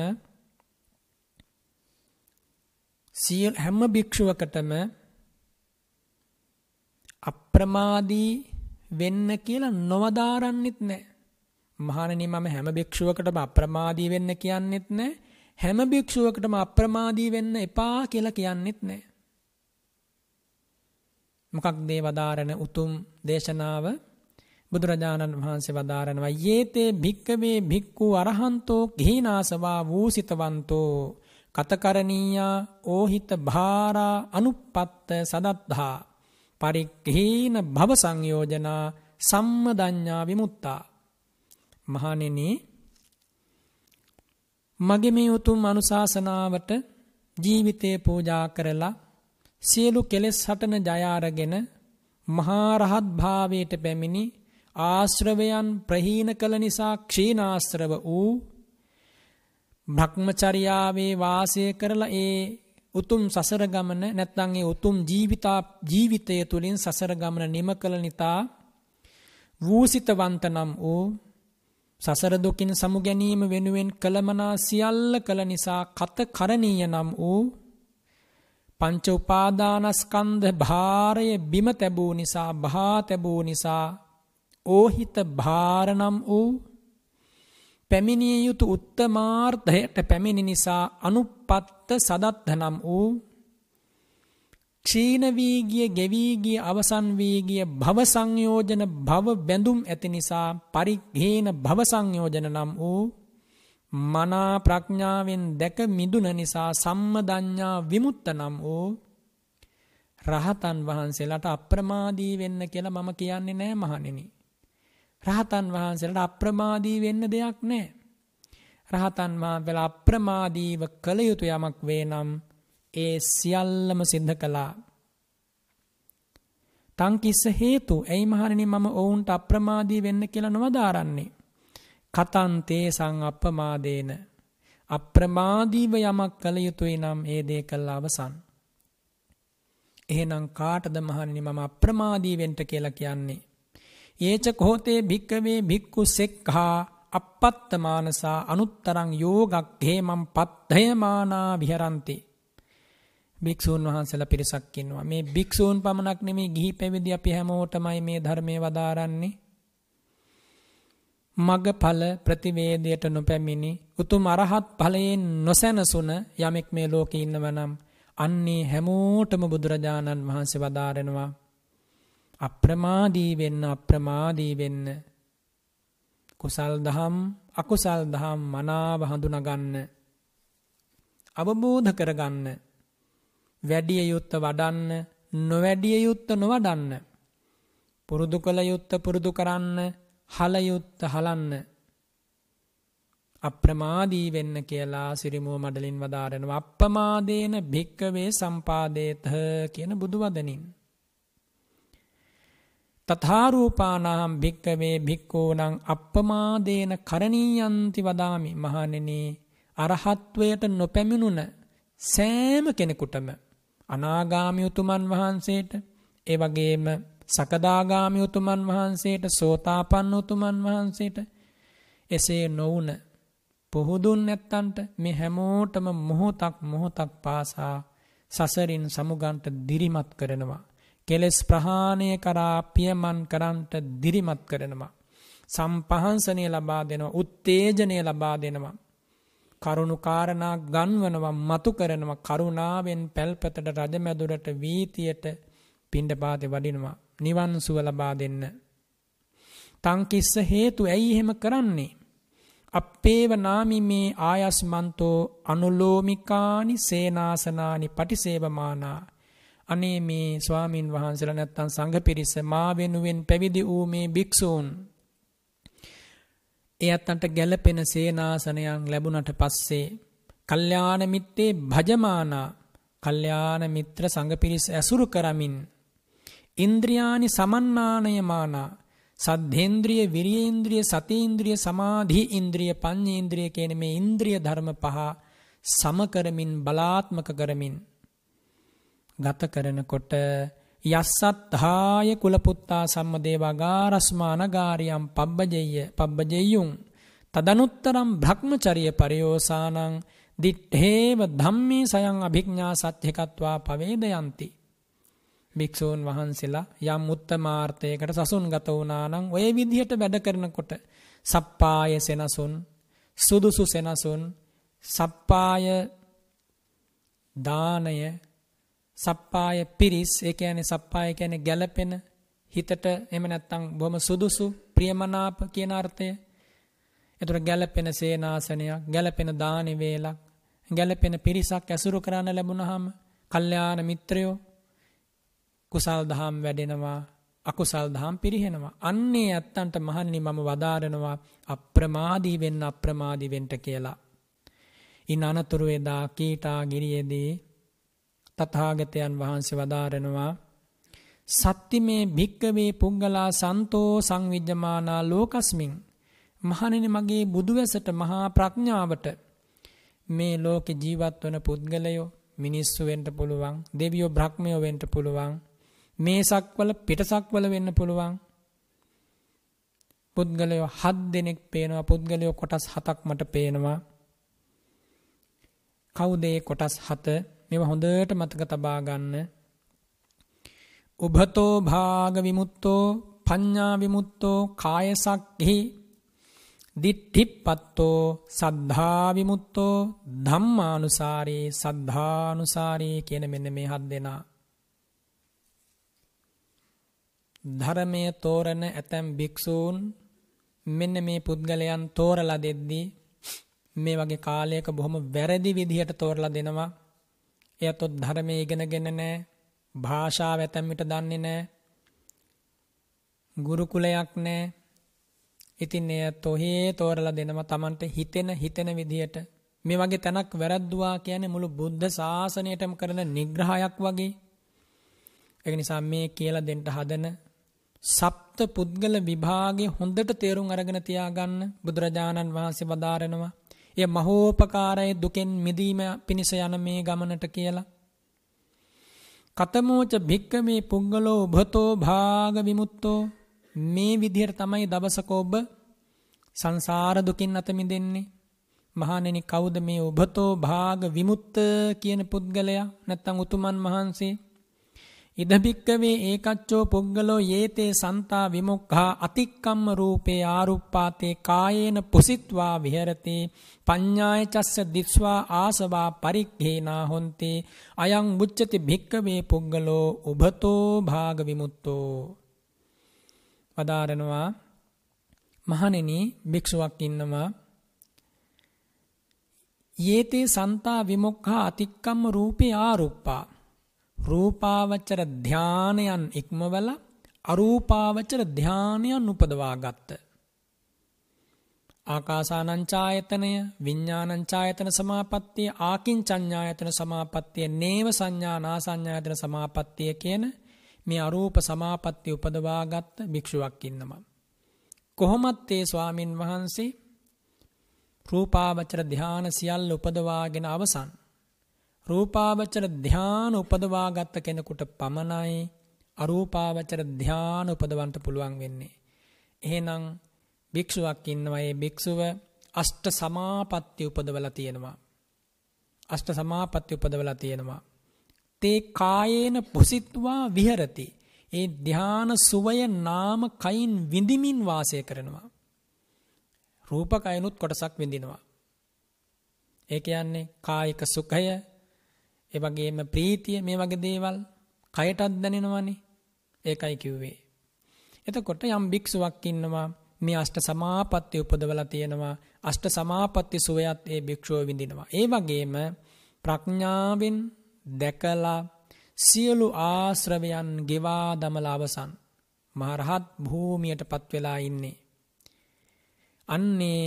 සියල් හැම භික්ෂුවකටම අප්‍රමාදී වෙන්න කියලා නොවදාරන්නෙත් නෑ. මහණනි මම හැම භික්ෂුවකටම අප්‍රමාදී වෙන්න කියන්නෙත් නෑ. හැම භික්ෂුවකටම අප්‍රමාදී වෙන්න එපා කියලා කියන්නෙත් නෑ. මොකක්ද මේ වදාරන උතුම් දේශනාව බුදුරජාණන් වහන්සේ වදාරනවා යේතේ භික්කවේ භික්ඛු අරහන්තෝ ගිහිනාසවා වූසිතවන්තෝ කතකරණීයා ඕහිත භාරා අනුපත්ත සදත්හා පරික්හීන භව සංයෝජනා සම්මදඥා විමුත්තා. මහනෙන මගේ මේ උතුම් අනුශාසනාවට ජීවිතය පූජා කරලා සියලු කෙලෙස් හටන ජයාරගෙන මහාරහත් භාවයට පැමිණි ආශ්‍රවයන් ප්‍රහීන කළ නිසා ක්ෂීනාශ්‍රව වූ භ්‍රක්්මචරියාවේ වාසය කරලා ඒ උතුම් සසර ගමන නැත්නම් ඒ උතුම් ජීවිතා ජීවිතය තුලින් සසර ගමන නිම කළ නිතා වූසිතවන්ත නම් වූ සසර දුකින් සමු ගැනීම වෙනුවෙන් කලමනා සියල්ල කළ නිසා කත කරණීය නම් වූ පංච උපාදානස්කන්ධ භාරය බිම තැබූ නිසා බහා තැබූ නිසා ඕහිත භාර නම් වූ පැමිණිය යුතු උත්තමාර්ථයට පැමිණි නිසා අනුපත්ත සදත්ත නම් වූ ක්ෂීණ වී ගිය ගෙවී ගිය අවසන් වී ගිය භව සංයෝජන භව බැඳුම් ඇති නිසා පරිග්ඝේන භව සංයෝජන නම් වූ මනා ප්‍රඥාවෙන් දැක මිදුන නිසා සම්මදඤ්ඤා විමුක්ත නම් වූ රහතන් වහන්සේලාට අප්‍රමාදී වෙන්න කියලා මම කියන්නේ නෑ මහණෙනි. රහතන් වහන්සේලාට අප්‍රමාදී වෙන්න දෙයක් නැහැ. රහතන් වහන්සේලා අප්‍රමාදීව කළ යුතු යමක් වේ නම් ඒ සියල්ලම සිද්ධ කළා. තං කිස්ස හේතු? ඇයි මහණෙනි මම ඔවුන්ට අප්‍රමාදී වෙන්න කියලා නොවදාරන්නේ? කතං තේසං අප්‍රමාදේන. අප්‍රමාදීව යමක් කළ යුතුයි නම් ඒ දේ කළා අවසන්. එහෙනම් කාටද මහණෙනි මම අප්‍රමාදී වෙන්න කියලා කියන්නේ? ඒච කෝතේ භික්කවේ භික්ඛු සෙක්ඛා අපත්තමානසා අනුත්තරං යෝගක් හේමම් පත්තයමානා විහරಂತಿ භික්ෂූන් වහන්සේලා පිරිසක් ඉන්නවා. මේ භික්ෂූන් පමණක් නෙමේ ගිහි පැවිදි අපි හැමෝටමයි මේ ධර්මයේ වදාරන්නේ. මගඵල ප්‍රතිවේදයට නොපැමිණි උතුම් අරහත් ඵලයෙන් නොසැනසුන යමෙක් මේ ලෝකේ ඉන්නවනම් අන්නේ හැමෝටම බුදුරජාණන් වහන්සේ වදාරනවා. අප්‍රමාදී වෙන්න අප්‍රමාදී වෙන්න. කුසල් දහම් අකුසල් දහම් මනාව හඳුනගන්න අවබෝධ කරගන්න. වැඩිය යුත්ත වඩන්න නොවැඩිය යුත්ත නොවඩන්න. පුරුදු කළ යුත්ත පුරුදු කරන්න හල යුත්ත හලන්න. අප්‍රමාදී වෙන්න කියලා සිරිමුව මඩලින් වදාරනවා. අප්‍රමාදේන භික්කවේ සම්පාදේත කියන බුදු වදනින් තථාරූපානාම් භික්කවේ භික්කූනං අප්පමාදේන කරණීයන්ති වදාමි. මහණෙනි අරහත්වයට නොපැමිණුන සෑම කෙනෙකුටම අනාගාමී උතුමන් වහන්සේට ඒ වගේම සකදාගාමී උතුමන් වහන්සේට සෝතාපන්න උතුමන් වහන්සේට එසේ නොවුන පුහුදුන් නැත්තන්ට මේ හැමෝටම මොහොතක් මොහොතක් පාසා සසරින් සමුගන්ට දිරිමත් කරනවා කෙලෙස් ප්‍රහාණය කරා පියමන් කරන්ට දිරිමත් කරනවා. සම්පහන්සනය ලබා දෙනවා උත්තේජනය ලබා දෙනවා. කරුණු කාරණා ගන්වනවා මතු කරනවා කරුණාවෙන් පැල්පතට රජමැදුරට වීතියට පිණ්ඩපාතේ වඩිනවා නිවන් සුව ලබා දෙන්න. තංකිස්ස හේතු ඇයි එහෙම කරන්නේ? අපේව නාමි මේ ආයස්මන්තෝ අනුලෝමිකානි සේනාසනානි පටිසේවමානා අනේ මේ ස්වාමින් වහන්සේලා නැත්තම් සංඝ පිරිස මා වෙනුවෙන් පැවිදි වූ මේ භික්ෂූන් එයත්න්ට ගැළපෙන සේනාසනයන් ලැබුණට පස්සේ කල්යාණ මිත්තේ භජමානා කල්යාණ මිත්‍ර සංඝ පිරිස ඇසුරු කරමින් ඉන්ද්‍රියානි සමන්නානයමානා සද්ධේන්ද්‍රිය විරියේන්ද්‍රිය සතේන්ද්‍රිය සමාධි ඉන්ද්‍රිය පඤ්ඤේන්ද්‍රිය කියන මේ ඉන්ද්‍රිය ධර්ම පහ සම කරමින් බලාත්මක කරමින් ගත කරනකොට යස්සත්හාය කුලපුත්තා සම්මදේවගාරස්මානගාරියම් පබ්බජෙය පබ්බජෙයුම් තදනුත්තරම් බ්‍රහ්මචරිය පරියෝසානං දිට්ඨේව ධම්මේ සයං අභිඥා සත්‍යකත්වා පවේදයන්ති. භික්ෂූන් වහන්සේලා යම් උත්තමාර්ථයකට සසුන් ගත වුණා නම් ඔය විදිහට වැඩ කරනකොට සප්පාය සෙනසුන් සුදුසු සෙනසුන් සප්පාය දානය සප්පාය පිරිස් ඒ කියන්නේ සප්පාය කියන්නේ ගැළපෙන හිතට එහෙම නැත්නම් බොහොම සුදුසු ප්‍රියමනාප කියන අර්ථය. ඒතර ගැළපෙන සේනාසනයක්, ගැළපෙන දානි වේලක්, ගැළපෙන පිරිසක් ඇසුරු කරන්න ලැබුණාම කල්යාණ මිත්‍රයෝ කුසල් දහම් වැඩෙනවා අකුසල් දහම් පිරිහෙනවා. අන්නේ ඇත්තන්ට මහන්නි මම වදාරනවා අප්‍රමාදී වෙන්න අප්‍රමාදී වෙන්න කියලා. ඉන් අනතුරු එදා කීටා ගිරියේදී තථාගතයන් වහන්සේ වදාරනවා සත්තිමේ භික්කවේ පුද්ගලා සන්තෝ සංවිජ්ජමානා ලෝකස්මින් මහණෙනි මගේ බුදුවැසට මහා ප්‍රඥාවට මේ ලෝකේ ජීවත් වන පුද්ගලයෝ මිනිස්සු වෙන්න පුළුවන් දෙවියෝ බ්‍රහ්මයෝ වෙන්න පුළුවන් මේ සක්වල පිටසක්වල වෙන්න පුළුවන්. පුද්ගලයෝ හත් දෙනෙක් පේනවා පුද්ගලයෝ කොටස් හතක් මට පේනවා. කවුද ඒ කොටස් හත? මේවා හොඳට මතක තබා ගන්න. උභතෝ භාග විමුක්තෝ පඤ්ඤා විමුක්තෝ කායසක්හි දිට්ඨිප්පත්තෝ සද්ධා විමුක්තෝ ධම්මානුසාරේ සද්ධානුසාරේ කියන මෙන්න මේ හත් දෙනා ධර්මයේ තෝරන ඇතැම් භික්ෂූන් මෙන්න මේ පුද්ගලයන් තෝරලා දෙද්දී මේ වගේ කාලයක බොහොම වැරදි විදිහට තෝරලා දෙනවා එයතොත් ධර්මය ඉගෙනගෙන නෑ භාෂාව ඇතැම්මිට දන්නේ නෑ ගුරුකුලයක් නෑ ඉතින් එය තොහේ තෝරලා දෙනම තමන්ට හිතෙන හිතෙන විදිහට මේ වගේ තැනක් වැරද්දවා කියන මුළු බුද්ධ ශාසනයටම කරන නිග්‍රහයක් වගේ. ඒක නිසා මේ කියලා දෙන්න හදන සප්ත පුද්ගල විභාගයේ හොඳට තේරුම් අරගෙන තියාගන්න බුදුරජාණන් වහන්සේ වදාරනවා. එය මහෝපකාරයේ දුකෙන් මිදීම පිණිස යන මේ ගමනට කියලා. කතමෝච භික්කමේ පුද්ගලෝ උභතෝ භාග විමුත්තෝ මේ විදිහට තමයි දවසක ඔබ සංසාර දුකින් අත මිදෙන්නේ. මහණෙනි කවුද මේ ඔබතෝ භාග විමුක්ත කියන පුද්ගලයා නැත්තම් උතුමන් වහන්සේ ඉදභික්කවේ ඒකච්චෝ පුද්ගලෝ යේතේ සන්තා විමුක්ඛා අතික්කම්ම රූපේ ආරුප්පාතේ කායේන පුසිත්වා විහෙරති පඤ්ඤාය චස්ස දිස්වා ආසවා පරික්ඛේනා හොන්ති අයං මුච්චති භික්කවේ පුද්ගලෝ උභතෝ භාග විමුක්තෝ වදාරනවා මහණෙනි භික්ෂුවක් ඉන්නවා යේතේ සන්තා විමුක්ඛා අතික්කම්ම රූපේ ආරුප්පා රූපාවචර ධානයන් ඉක්මවල අරූපාවචර ධානයන් උපදවා ගත්ත. ආකාසානංචායතනය විඤ්ඥානංචායතන සමාපත්තිය ආකින්චඥායතන සමාපත්තිය නේව සංඥානා සංඥායතන සමාපත්තිය කියන මේ අරූප සමාපත්තිය උපදවා ගත්ත භික්ෂුවක් ඉන්නම. කොහොමත් ඒ ස්වාමින් වහන්සේ රූපාවචර ධ්‍යාන සියල්ල උපදවාගෙන අවසන්. රූපාවචර ධ්‍යාන උපදවාගත්ත කෙනෙකුට පමණයි අරූපාවචර ධ්‍යාන උපදවන්ට පුළුවන් වෙන්නේ. එහෙනම් භික්ෂුවක් ඉන්නවයේ භික්ෂුව අෂ්ට සමාපත්ති උපදවල තියෙනවා. අෂ්ට සමාපත්ති උපදවල තියෙනවා. තේ කායේන පුසිත්වා විහරති. ඒ ධ්‍යාන සුවය නාම කයින් විඳිමින් වාසය කරනවා. රූපකයනුත් කොටසක් විඳිනවා. ඒ කියන්නේ කායික සුඛය ඒ වගේම ප්‍රීතිය මේ වගේ දේවල් කයටත් දැනෙනවනේ. ඒකයි කිව්වේ. එතකොට යම් භික්ෂුවක් ඉන්නවා මේ අෂ්ට සමාපatti උපදවලා තියෙනවා. අෂ්ට සමාපatti සුවයත් ඒ භික්ෂුව විඳිනවා. ඒ වගේම ප්‍රඥාවෙන් දැකලා සියලු ආශ්‍රවයන් ගෙවා දමලා අවසන් මහරහත් භූමියට පත් වෙලා ඉන්නේ. අන්නේ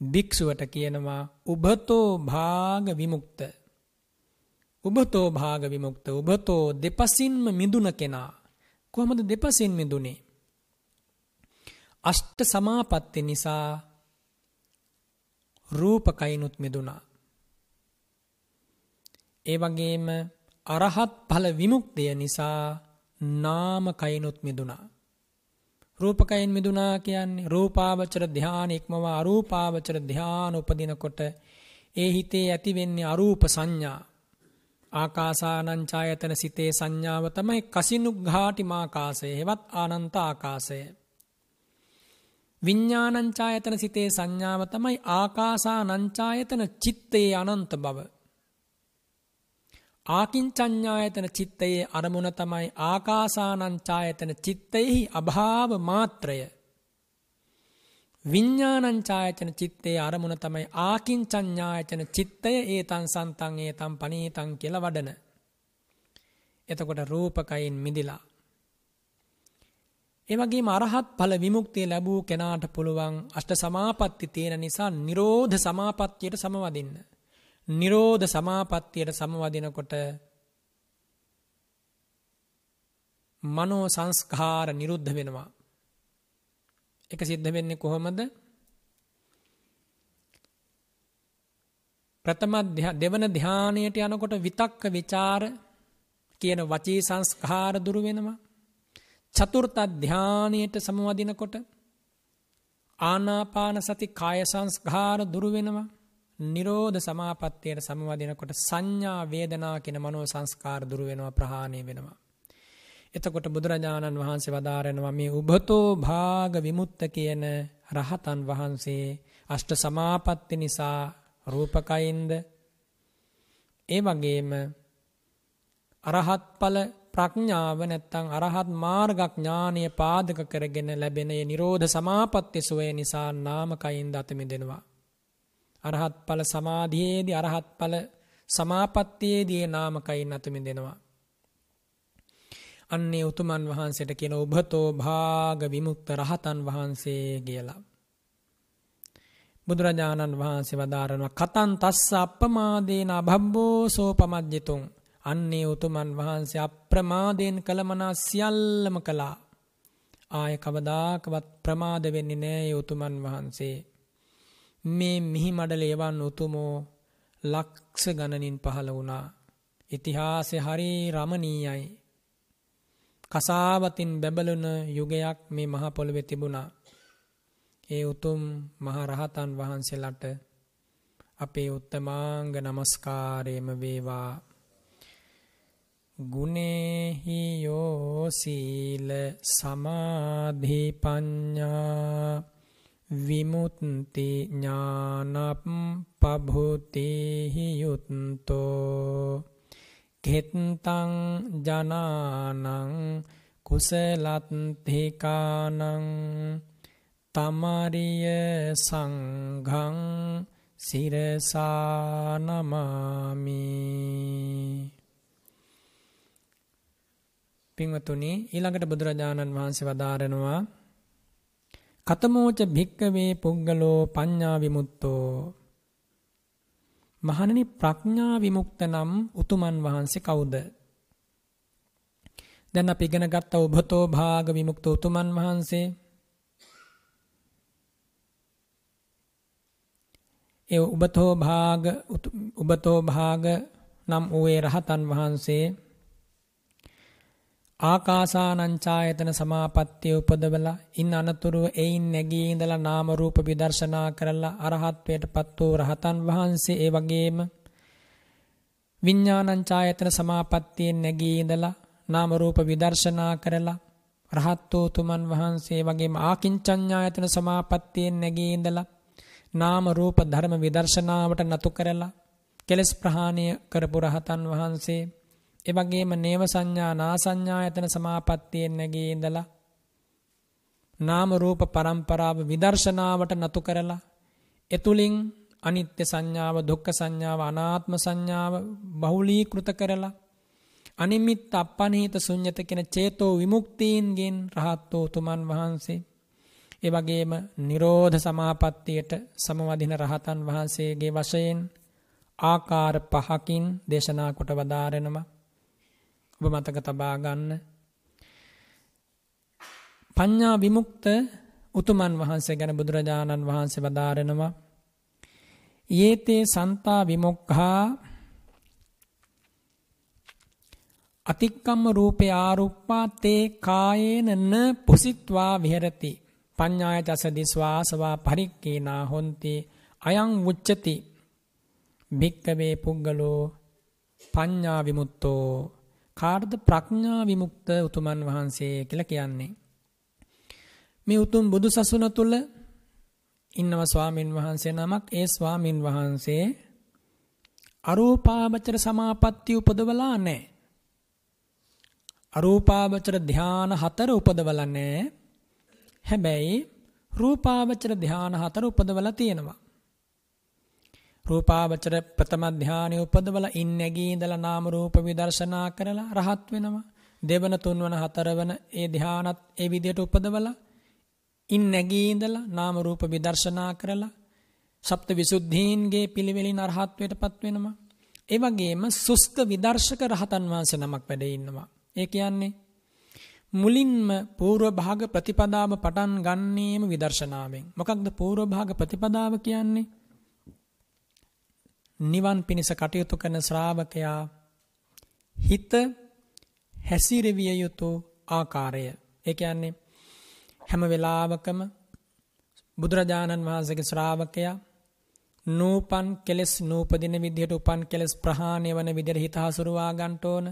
භික්ෂුවට කියනවා උබතෝ භාග විමුක්ත. උබතෝ භාග විමුක්ත උබතෝ දෙපසින්ම මිදුන කෙනා. කොහොමද දෙපසින් මිදුනේ. අෂ්ට සමාපත්ති නිසා රූපකයිනුත් මිදුනා. ඒ වගේම අරහත් ඵල විමුක්තිය නිසා නාමකයිනුත් මිදුනා. රූපකයෙන් මිදුනා කියන්නේ රූපාවචර ධානය ඉක්මවා අරූපාවචර ධාන උපදිනකොට ඒ හිතේ ඇති වෙන්නේ අරූප සංඥා. ආකාසානං ඡායතන සිතේ සංඥාව තමයි කසිනුග්ඝාටි මාකාසය. හෙවත් ආනන්ත ආකාසය. විඤ්ඤාණං ඡායතන සිතේ සංඥාව තමයි ආකාසානං ඡායතන චිත්තේ අනන්ත බව. ආකින්චඤ්ඤායතන චිත්තයේ අරමුණ තමයි ආකාසානංචායතන චිත්තයෙහි අභාව මාත්‍රය. විඤ්ඥානංචායතන චිත්තයේ අරමුණ තමයි ආකින්චඤ්ඥායතන චිත්තය ඒතන් සන්තන් ඒතම් පනීතන් කියල වඩන. එතකොට රූපකයින් මිදිලා. එවගේ මරහත් පල විමුක්තිය ලැබූ කෙනාට පුළුවන් අෂ්ට සමාපත්ති තියෙන නිසා නිරෝධ සමාපත්තියට සමවදින්න. නිරෝධ සමාපත්තියට සමවදිනකොට මනෝ සංස්කාර නිරුද්ධ වෙනවා. එක සිද්ධ වෙන්නේ කොහොමද? ප්‍රථම දෙවන ධානයට යනකොට විතක්ක ਵਿਚාර කියන වචී සංස්කාර දුරු වෙනවා. චතුර්ථ ධානයට සමවදිනකොට ආනාපාන සති කාය සංස්කාර දුරු වෙනවා. නිරෝධ සමාපත්තියට සමවදිනකොට සංඥා වේදනා කියන මනෝ සංස්කාර දුරු වෙනවා ප්‍රහාණය වෙනවා. එතකොට බුදුරජාණන් වහන්සේ වදාරනවා මේ උබතෝ භාග විමුක්ත කියන රහතන් වහන්සේ අෂ්ට සමාපatti නිසා රූපකයින්ද ඒ වගේම අරහත් ඵල ප්‍රඥාව නැත්තම් අරහත් මාර්ගඥානීය පාදක කරගෙන ලැබෙන ඒ නිරෝධ සමාපatti සෝය නිසා නාමකයින්ද අත මිදෙනවා අරහත් ඵල සමාධියේදී අරහත් ඵල සමාපත්තියේදී නාමකයින් අතුමි දෙනවා. අන්නේ උතුමන් වහන්සේට කියන ඔබතෝ භාග විමුක්ත රහතන් වහන්සේ කියලා. බුදුරජාණන් වහන්සේ වදාරනවා කතන් තස්ස අප්පමාදේන අභබ්බෝ සෝපමජ්ජිතුන් අන්නේ උතුමන් වහන්සේ අප්‍රමාදයෙන් කළමනා සියල්ලම කළා. ආය කවදාකවත් ප්‍රමාද වෙන්නේ නෑ ඒ උතුමන් වහන්සේ. මේ මිහි මඩල එවන් උතුමෝ ලක්ෂ ගණනින් පහළ වුණා. ඉතිහාසය හරි රමණීයයි. කසාවතින් බැබලුන යුගයක් මේ මහ පොළොවේ තිබුණා. ඒ උතුම් මහ රහතන් වහන්සේලාට අපේ උත්තමාංග නමස්කාරයම වේවා. ගුණේහි යෝ සීල සමාධි පඤ්ඤා විමුත්ති ඥානප් පභූතිහි යුත්තෝ ගෙත්තං ජනානං කුසලත්තිකානං තමරිය සංඝං සිරසානමාමි. පින්වතුනි ඊළඟට බුදුරජාණන් වහන්සේ වදාරනවා කතමෝච භික්කවේ පුද්ගලෝ පඤ්ඤා විමුක්තෝ මහණනි ප්‍රඥා විමුක්ත නම් උතුමන් වහන්සේ කවුද? දැන් අපි ඉගෙන ගත්ත උභතෝ භාග විමුක්ත උතුමන් වහන්සේ ඒ උබතෝ භාග උබතෝ භාග නම් වූ රහතන් වහන්සේ ආකාසානංචායතන සමාපත්තිය උපදවලා ඉන් අනතුරුව එයින් නැගී ඉඳලා නාම රූප විදර්ශනා කරලා අරහත්ත්වයට පත් වූ රහතන් වහන්සේ ඒ වගේම විඥානංචායතන සමාපත්තියෙන් නැගී ඉඳලා නාම රූප විදර්ශනා කරලා රහත් වූ තුමන් වහන්සේ වගේම ආකින්චඤ්ඤායතන සමාපත්තියෙන් නැගී ඉඳලා නාම රූප ධර්ම විදර්ශනාවට නතු කරලා කෙලස් ප්‍රහාණය කරපු රහතන් වහන්සේ ඒ වගේම නේව සංඥා නා සංඥායතන සමාපත්තියෙන් නැගී ඉඳලා නාම රූප පරම්පරාව විදර්ශනාවට නතු කරලා එතුලින් අනිත්‍ය සංඥාව දුක්ඛ සංඥාව අනාත්ම සංඥාව බහුලීකృత කරලා අනිමිත් අපනීත ශුන්්‍යත කියන චේතෝ විමුක්තියෙන් රහත් වූ තුමන් වහන්සේ ඒ වගේම නිරෝධ සමාපත්තියට සමවදින රහතන් වහන්සේගේ වශයෙන් ආකාර පහකින් දේශනා කොට වදාරෙනවා. ඔබ මතක තබා ගන්න. පඤ්ඤා විමුක්ත උතුමන් වහන්සේ ගැන බුදුරජාණන් වහන්සේ වදාරනවා. යේතේ සන්තා විමුක්ඛා අතික්කම්ම රූපේ ආරුප්පා තේ කායේන න පුසිත්වා විහෙරති පඤ්ඤාය චස දිස්වාසවා පරික්කේනා හොන්ති අයං උච්චති භික්කවේ පුද්ගලෝ පඤ්ඤා විමුක්තෝ කාටද ප්‍රඥා විමුක්ත උතුමන් වහන්සේ කියලා කියන්නේ. මේ උතුම් බුදු සසුන තුල ඉන්නව ස්වාමින් වහන්සේ නමක් ඒ ස්වාමින් වහන්සේ අරූපාවචර සමාපatti උපදවලා නැහැ. අරූපාවචර ධාන හතර උපදවලා නැහැ. හැබැයි රූපාවචර ධාන හතර උපදවලා තියෙනවා. රූපාවචර ප්‍රථම ධානය උපදවල ඉන් නැගී ඉඳලා නාම රූප විදර්ශනා කරලා රහත් වෙනවා. දෙවන තුන්වන හතරවන ඒ ධානත් ඒ විදියට උපදවලා ඉන් නැගී ඉඳලා නාම රූප විදර්ශනා කරලා සප්ත විසුද්ධීන්ගේ පිළිවෙලින් අරහත්වයටපත් වෙනවා. ඒ වගේම සුස්ත විදර්ශක රහතන් වහන්සේ නමක් වැඩ ඉන්නවා. ඒ කියන්නේ මුලින්ම పూర్ව භාග ප්‍රතිපදාව පටන් ගන්නේම විදර්ශනාවෙන්. මොකක්ද పూర్ව භාග ප්‍රතිපදාව කියන්නේ? නිවන් පිණිස කටයුතු කරන ශ්‍රාවකයා හිත හැසිරවිය යුතු ආකාරය. ඒ කියන්නේ හැම වෙලාවකම බුදුරජාණන් වහන්සේගේ ශ්‍රාවකයා නූපන් කෙලස් නූපදින විදිහට උපන් කෙලස් ප්‍රහාණය වන විදිහට හිත හසුරුවා ගන්න ඕන.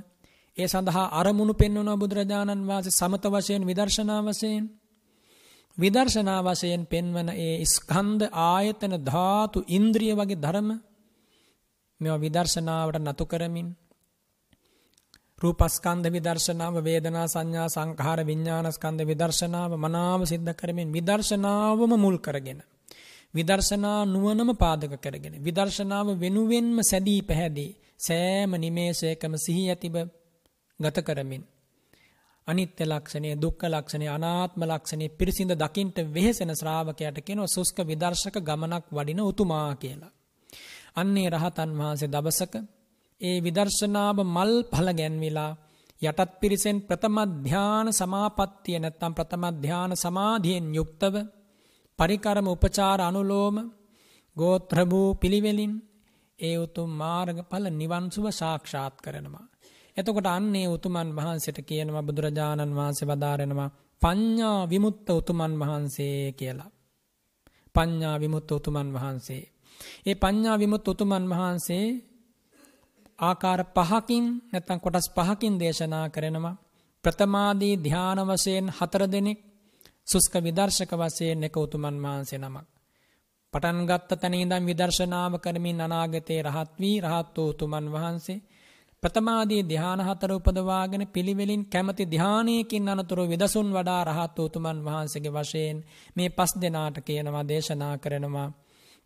ඒ සඳහා අරමුණු පෙන්වනවා බුදුරජාණන් වහන්සේ සමත වශයෙන් විදර්ශනා වශයෙන් විදර්ශනා වශයෙන් පෙන්වන ඒ ස්කන්ධ ආයතන ධාතු ඉන්ද්‍රිය වගේ ධර්ම මේවා විදර්ශනාවට නතු කරමින් රූපස්කන්ධ විදර්ශනාව වේදනා සංඥා සංඛාර විඥානස්කන්ධ විදර්ශනාව මනාව සිද්ධ කරමින් විදර්ශනාවම මුල් කරගෙන විදර්ශනා නුවණම පාදක කරගෙන විදර්ශනාව වෙනුවෙන්ම සැදී පැහැදී සෑම නිමේෂයකම සිහි ඇතිව ගත කරමින් අනිත්‍ය ලක්ෂණය දුක්ඛ ලක්ෂණය අනාත්ම ලක්ෂණය පිරිසිඳ දකින්ට වෙහෙසෙන ශ්‍රාවකයාට කියනවා සුස්ක විදර්ශක ගමනක් වඩින උතුමා කියලා. අන්නේ රහතන් වහන්සේ දවසක ඒ විදර්ශනාව මල් ඵල ගැන්විලා යටත් පිරිසෙන් ප්‍රථම ධාන සමාපත්තිය නැත්තම් ප්‍රථම ධාන සමාධියෙන් යුක්තව පරිකරම උපචාර අනුලෝම ගෝත්‍ර වූ පිළිවෙලින් ඒ උතුම් මාර්ගඵල නිවන් සුව සාක්ෂාත් කරනවා. එතකොට අන්නේ උතුමන් වහන්සේට කියනවා බුදුරජාණන් වහන්සේ වදාරනවා පඤ්ඤා විමුක්ත උතුමන් වහන්සේ කියලා. පඤ්ඤා විමුක්ත උතුමන් වහන්සේ. ඒ පඤ්ඤා විමුක්ත උතුමන් වහන්සේ ආකාර පහකින් නැත්නම් කොටස් පහකින් දේශනා කරනවා. ප්‍රථමාදී ධාන වශයෙන් හතර දෙනෙක් සුස්ක විදර්ශක වශයෙන් එක උතුමන් වහන්සේ නමක්. පටන් ගත්ත තැන ඉඳන් විදර්ශනාව කරමින් අනාගතේ රහත් වී රහත් වූ උතුමන් වහන්සේ ප්‍රථමාදී ධ්‍යාන හතර උපදවාගෙන පිළිවෙලින් කැමති ධ්‍යානයකින් අනතුරු විදසුන් වඩා රහත් උතුමන් වහන්සේගේ වශයෙන් මේ පස් දෙනාට කියනවා දේශනා කරනවා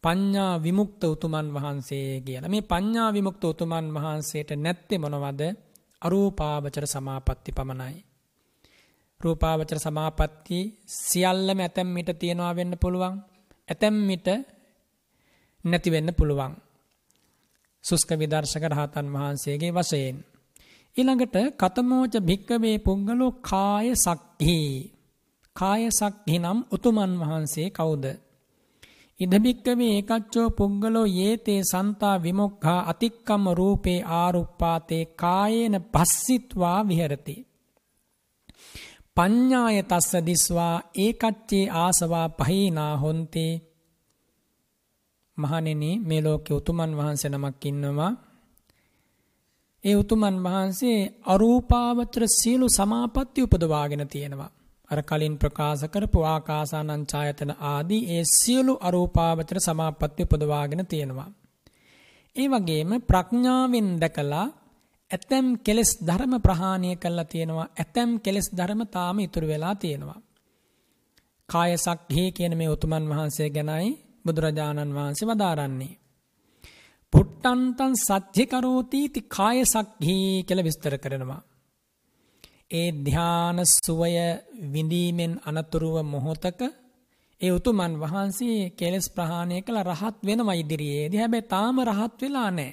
පඤ්ඤා විමුක්ත උතුමන් වහන්සේ කියලා. මේ පඤ්ඤා විමුක්ත උතුමන් වහන්සේට නැත්තේ මොනවද? අරූපාවචර සමාපatti පමණයි. රූපාවචර සමාපatti සියල්ලම ඇතැම් මිට තියනවා වෙන්න පුළුවන්. ඇතැම් මිට නැති වෙන්න පුළුවන්. සුස්ක විදර්ශක රහතන් වහන්සේගේ වශයෙන්. ඊළඟට කතමෝච භික්කවේ පුංගලෝ කාය සක්හි. කාය සක්හි නම් උතුමන් වහන්සේ කවුද? ඉදභික්කවේ ඒකච්චෝ පුංගලෝ ඒතේ සන්තා විමුක්ඛා අතික්කම රූපේ ආරුප්පාතේ කායේන පස්සිත්වා විහෙරති. පඤ්ඤාය තස්ස දිස්වා ඒකච්චේ ආසවා පහීනා හොන්තේ මහණෙනි මේ ලෝකේ උතුමන් වහන්සේ නමක් ඉන්නවා. ඒ උතුමන් වහන්සේ අරූපාවචර සියලු සමාපatti උපදවාගෙන තියෙනවා. අර කලින් ප්‍රකාශ කරපු ආකාසානං ඡායතන ආදී ඒ සියලු අරූපාවචර සමාපatti උපදවාගෙන තියෙනවා. ඒ වගේම ප්‍රඥාවෙන් දැකලා ඇතැම් කෙලෙස් ධර්ම ප්‍රහාණය කළා තියෙනවා. ඇතැම් කෙලෙස් ධර්ම තාම ඉතුරු වෙලා තියෙනවා. කාය සක්හේ කියන මේ උතුමන් වහන්සේ ගැනයි බුදුරජාණන් වහන්සේ වදාරන්නේ. පුට්ටන්තන් සච්චි කරෝතීති කාය සක්හී කියල විස්තර කරනවා. ඒ ධ්‍යාන සුවය විඳීමෙන් අනතුරුව මොහොතක ඒ උතුමන් වහන්සේ කෙලෙස් ප්‍රහාණය කළ රහත් වෙනවා ඉදිරියේදී හැබැයි තාම රහත් වෙලා නැහැ.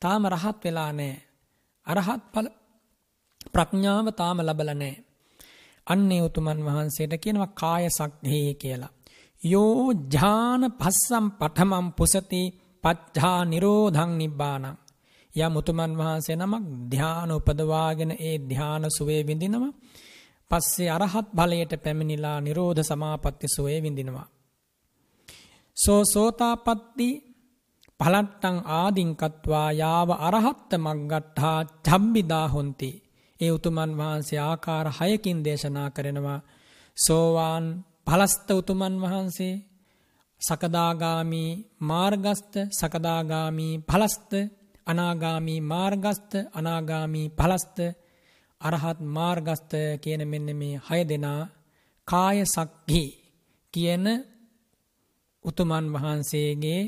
තාම රහත් වෙලා නැහැ. අරහත් ඵල ප්‍රඥාව තාම ලබලා නැහැ. අන්නේ උතුමන් වහන්සේට කියනවා කාය සක්හේ කියලා. යෝ ඥාන පස්සම් පඨමම් පුසති පච්ඡා නිරෝධං නිබ්බානං යම් උතුමන් වහන්සේ නමක් ධාන උපදවාගෙන ඒ ධාන සුවේ විඳිනවා. පස්සේ අරහත් ඵලයට පැමිණිලා නිරෝධ සමාපatti සුවේ විඳිනවා. සෝ සෝතාපට්ටි පලට්ටං ආදින් කତ୍වා යාව අරහත්ත මග්ගට්ඨා චම්බිදා හොಂತಿ. ඒ උතුමන් වහන්සේ ආකාර 6කින් දේශනා කරනවා. සෝවාන් පලස්ත උතුමන් වහන්සේ සකදාගාමී මාර්ගස්ත සකදාගාමී පලස්ත අනාගාමී මාර්ගස්ත අනාගාමී පලස්ත අරහත් මාර්ගස්ත කියන මෙන්න මේ හය දෙනා කාය සක්හි කියන උතුමන් වහන්සේගේ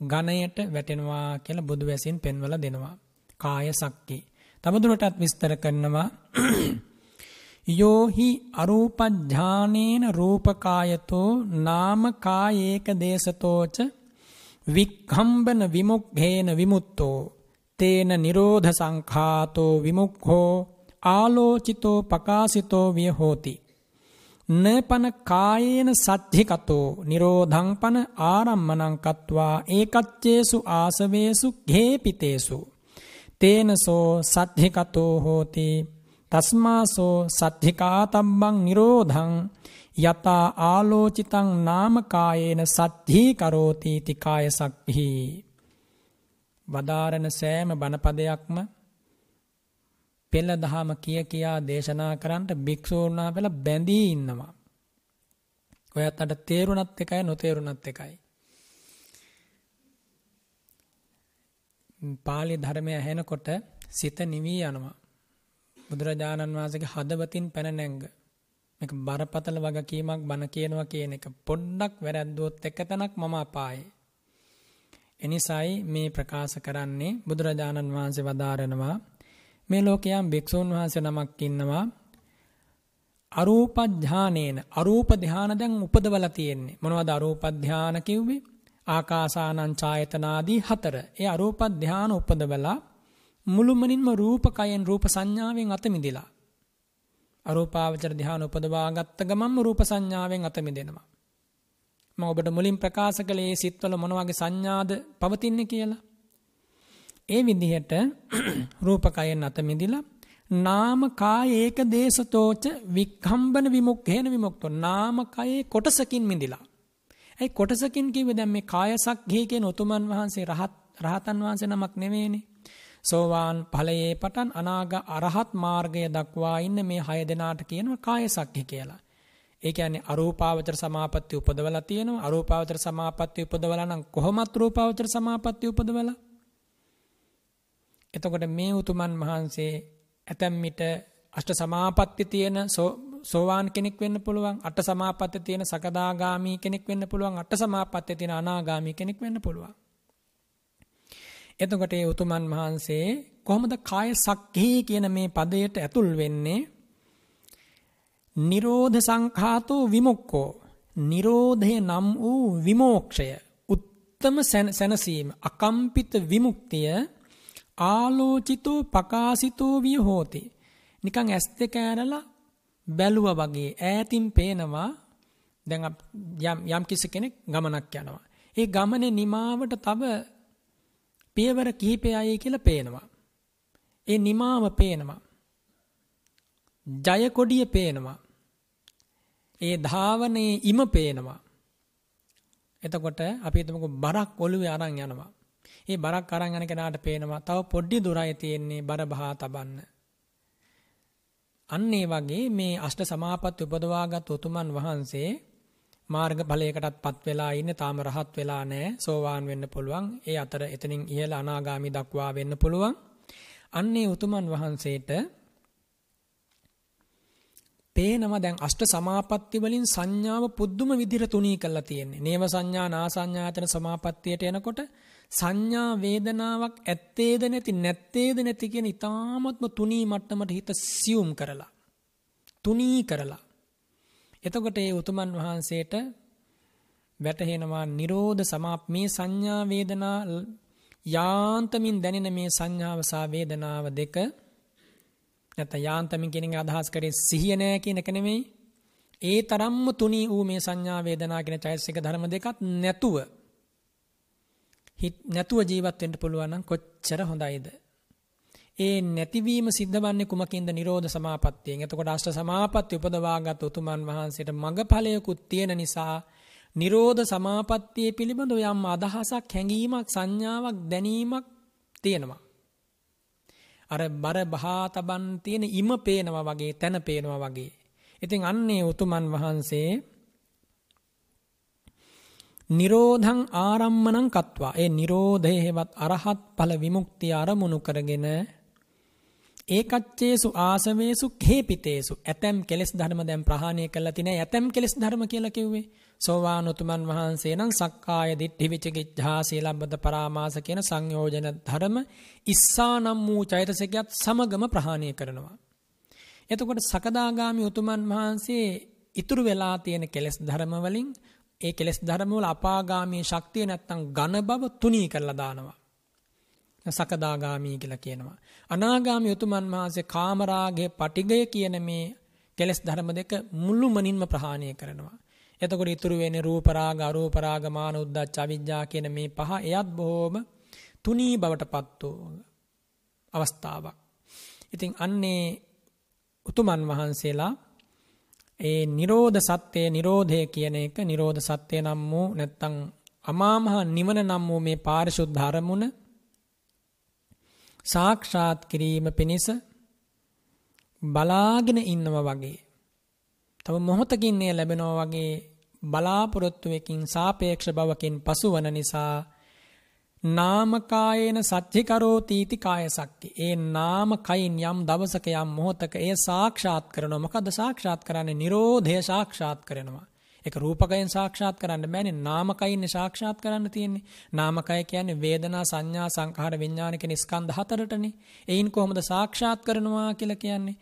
ගණයට වැටෙනවා කියලා බුදු වැසින් පෙන්වල දෙනවා. කාය සක්කි. තවදුරටත් විස්තර කරනවා යෝහි අරූපඥානේන රූපකායතෝ නාමකායේක දේශතෝච වික්ඛම්බන විමුක්ඛේන විමුත්තෝ තේන නිරෝධ සංඛාතෝ විමුක්ඛෝ ආලෝචිතෝ පකාසිතෝ වියහෝති. නපන කායේන සච්චිකතෝ නිරෝධං පන ආරම්මණං කତ୍වා ඒකච්චේසු ආසවේසු ඝේපිතේසු තේනසෝ සච්චිකතෝ හෝති තස්මාසෝ සත්්‍යිකාතම්බං නිරෝධං යතා ආලෝචිතං නාමකායේන සත්්හී කරෝතීති කාය සක්හි. වදාරණ සෑම බණපදයක්ම පෙළ දහම කිය කියා දේශනා කරන්නට භික්‍ෂූර්ණා පෙළ බැඳී ඉන්නවා. ඔයත් අට තේරුණත් එකයි නොතේරුණත් එකයි. පාලි ධර්මය ඇහෙනකොට සිත නිවී යනවා. බුදුරජාණන් වහන්සේගේ හදවතින් පැන නැංග. මේක බරපතල වගකීමක් බණ කියනවා කියන එක පොඩ්ඩක් වැරද්දුවොත් එක තැනක් මම අපායේ. එනිසායි මේ ප්‍රකාශ කරන්නේ බුදුරජාණන් වහන්සේ වදාරනවා මේ ලෝකයන් භික්ෂූන් වහන්සේ නමක් ඉන්නවා අරූප ධානේන අරූප ධාන දැන් උපදවලා තියෙන්නේ මොනවද අරූප ධාන කිව්වේ ආකාසානං ඡායතනාදී හතර. ඒ අරූප ධානය උපදවලා මුළුමනින්ම රූපකයෙන් රූප සංඥාවෙන් අත මිදෙලා. අරූපාවචර ධානය උපදවා ගත්ත ගමන්ම රූප සංඥාවෙන් අත මිදෙනවා. මම ඔබට මුලින් ප්‍රකාශ කළේ සිත්වල මොන වගේ සංඥාද පවතින්නේ කියලා. ඒ විදිහට රූපකයෙන් අත මිදිලා නාම කාය ඒක දේශතෝච වික්ඛම්බන විමුක්ඛේන විමුක්තෝ නාම කයේ කොටසකින් මිදිලා. ඒ කොටසකින් කිව්වේ දැන් මේ කායසක්ඛේ කියන උතුමන් වහන්සේ රහත් රහතන් වහන්සේ නමක් නෙවෙයිනේ. සෝවාන් ඵලයේ පටන් අනාග අරහත් මාර්ගය දක්වා ඉන්න මේ හය දෙනාට කියනවා කායසක්ඛේ කියලා. ඒ කියන්නේ අරූපාවචර සමාපatti උපදවලා තියෙනවා. අරූපාවචර සමාපatti උපදවලා නම් කොහොමත් රූපාවචර සමාපatti උපදවලා. එතකොට මේ උතුමන් වහන්සේ ඇතැම් මිට අෂ්ට සමාපatti තියෙන සෝවාන් කෙනෙක් වෙන්න පුළුවන්. අට සමාපatti තියෙන සකදාගාමි කෙනෙක් වෙන්න පුළුවන්. අට සමාපatti තියෙන අනාගාමි කෙනෙක් වෙන්න පුළුවන්. එතකොට ඒ උතුමන් වහන්සේ කොහොමද කාය සක්ඛේ කියන මේ පදයට ඇතුල් වෙන්නේ? නිරෝධ සංඛාතෝ විමුක්කෝ නිරෝධය නම් වූ විමෝක්ෂය. උත්තම සැනසීම. අකම්පිත විමුක්තිය ආලෝචිතෝ පකාසිතෝ විය හෝති නිකන් ඇස් දෙක ඇරලා බැලුවා වගේ ඈතින් පේනවා. දැන් යම් යම් කිසි කෙනෙක් ගමනක් යනවා. ඒ ගමනේ නිමාවට තව පියවර කිහිපයයි කියලා පේනවා ඒ නිමාව පේනවා ජය කොඩිය පේනවා ඒ ධාවනයේ ඉම පේනවා. එතකොට අපි හිතමුකෝ බරක් ඔළුවේ අරන් යනවා. ඒ බරක් අරන් යන කෙනාට පේනවා තව පොඩි දුරයි තියෙන්නේ බර බහා තබන්න. අන්න ඒ වගේ මේ අෂ්ට සමාපatti උපදවාගත් උතුමන් වහන්සේ මාර්ග ඵලයකටත් පත් වෙලා ඉන්නේ. තාම රහත් වෙලා නැහැ. සෝවාන් වෙන්න පුළුවන්. ඒ අතර එතනින් ඉහළ අනාගාමි දක්වා වෙන්න පුළුවන්. අන්නේ උතුමන් වහන්සේට පේනවා දැන් අෂ්ට සමාපatti වලින් සංඥාව පුදුම විදිහට තුනී කරලා තියෙන්නේ. නේව සංඥා නාසඤ්ඤායතන සමාපත්තියට එනකොට සංඥා වේදනාවක් ඇත්තේද නැති නැත්තේද නැති කියන ඊ타මත්ම තුනී මට්ටමට හිත සියුම් කරලා තුනී කරලා එතකොට ඒ උතුමන් වහන්සේට වැටහෙනවා නිරෝධ සමාප මේ සංඥා වේදනා යාන්තමින් දැනෙන මේ සංඥාව සහ වේදනාව දෙක නැත්නම් යාන්තමින් කියන එක අදහස් කරේ සිහිය නෑ කියන එක නෙමෙයි. ඒ තරම්ම තුනී වූ මේ සංඥා වේදනා කියන චෛතසික ධර්ම දෙකත් නැතුව හිත නැතුව ජීවත් වෙන්න පුළුවන් නම් කොච්චර හොඳයිද? ඒ නැතිවීම සිද්ධවන්නේ කුමකින්ද? නිරෝධ සමාපත්තියෙන්. එතකොට අෂ්ට සමාපatti උපදවාගත් උතුමන් වහන්සේට මඟඵලයකුත් තියෙන නිසා නිරෝධ සමාපත්තිය පිළිබඳව යම් අදහසක් හැඟීමක් සංඥාවක් දැනීමක් තියෙනවා. අර බර බහා තබන් තියෙන ඉම පේනවා වගේ තැන පේනවා වගේ. ඉතින් අන්නේ උතුමන් වහන්සේ නිරෝධං ආරම්මණං කତ୍වා ඒ නිරෝධය හෙවත් අරහත් ඵල විමුක්තිය අරමුණු කරගෙන ඒකච්චේසු ආසවේසු හේපිතේසු ඇතැම් කෙලෙස් ධර්ම දැන් ප්‍රහාණය කළා තිනේ ඇතැම් කෙලෙස් ධර්ම කියලා කිව්වේ සෝවාන් උතුමන් වහන්සේ නම් සක්කාය දිට්ඨි විචිකිච්ඡා සීලබ්බත පරාමාස කියන සංයෝජන ධර්ම ඉස්සානම් වූ චෛතසිකයත් සමගම ප්‍රහාණය කරනවා. එතකොට සකදාගාමි උතුමන් වහන්සේ ඉතුරු වෙලා තියෙන කෙලෙස් ධර්ම වලින් ඒ කෙලෙස් ධර්ම වල අපාගාමී ශක්තිය නැත්තම් ඝන බව තුනී කරලා දානවා. සකදාගාමී කියලා කියනවා. අනාගාමී උතුමන් වහන්සේ කාමරාගයේ පටිගය කියන මේ කෙලෙස් ධර්ම දෙක මුළුමනින්ම ප්‍රහාණය කරනවා. එතකොට ඉතුරු වෙන්නේ රූප රාග අරූප රාග මාන උද්දච්ච අවිජ්ජා කියන මේ පහ එයත් බොහොම තුනී බවටපත් වූ අවස්ථාවක්. ඉතින් අන්නේ උතුමන් වහන්සේලා ඒ නිරෝධ සත්‍යය නිරෝධය කියන එක නිරෝධ සත්‍යය නම් වූ නැත්තම් අමා මහ නිවන නම් වූ මේ පාරිශුද්ධ අරමුණ සාක්ෂාත් කිරීම පිණිස බලාගෙන ඉන්නවා වගේ තව මොහොතකින් එය ලැබෙනවා වගේ බලාපොරොත්තුවකින් සාපේක්ෂ බවකින් පසුවන නිසා නාමකායේන සච්චිකරෝතීති කාය සක්ති. ඒ නාම කයින් යම් දවසක යම් මොහොතක ඒ සාක්ෂාත් කරනවා. මොකද සාක්ෂාත් කරන්නේ Nirodhe සාක්ෂාත් කරනවා. ඒක රූපකයෙන් සාක්ෂාත් කරන්න බෑනේ නාමකයින් සාක්ෂාත් කරන්න තියෙන්නේ. නාමකය කියන්නේ වේදනා සංඥා සංඛාර විඥාන කියන ස්කන්ධ හතරටනේ. එයින් කොහොමද සාක්ෂාත් කරනවා කියලා කියන්නේ?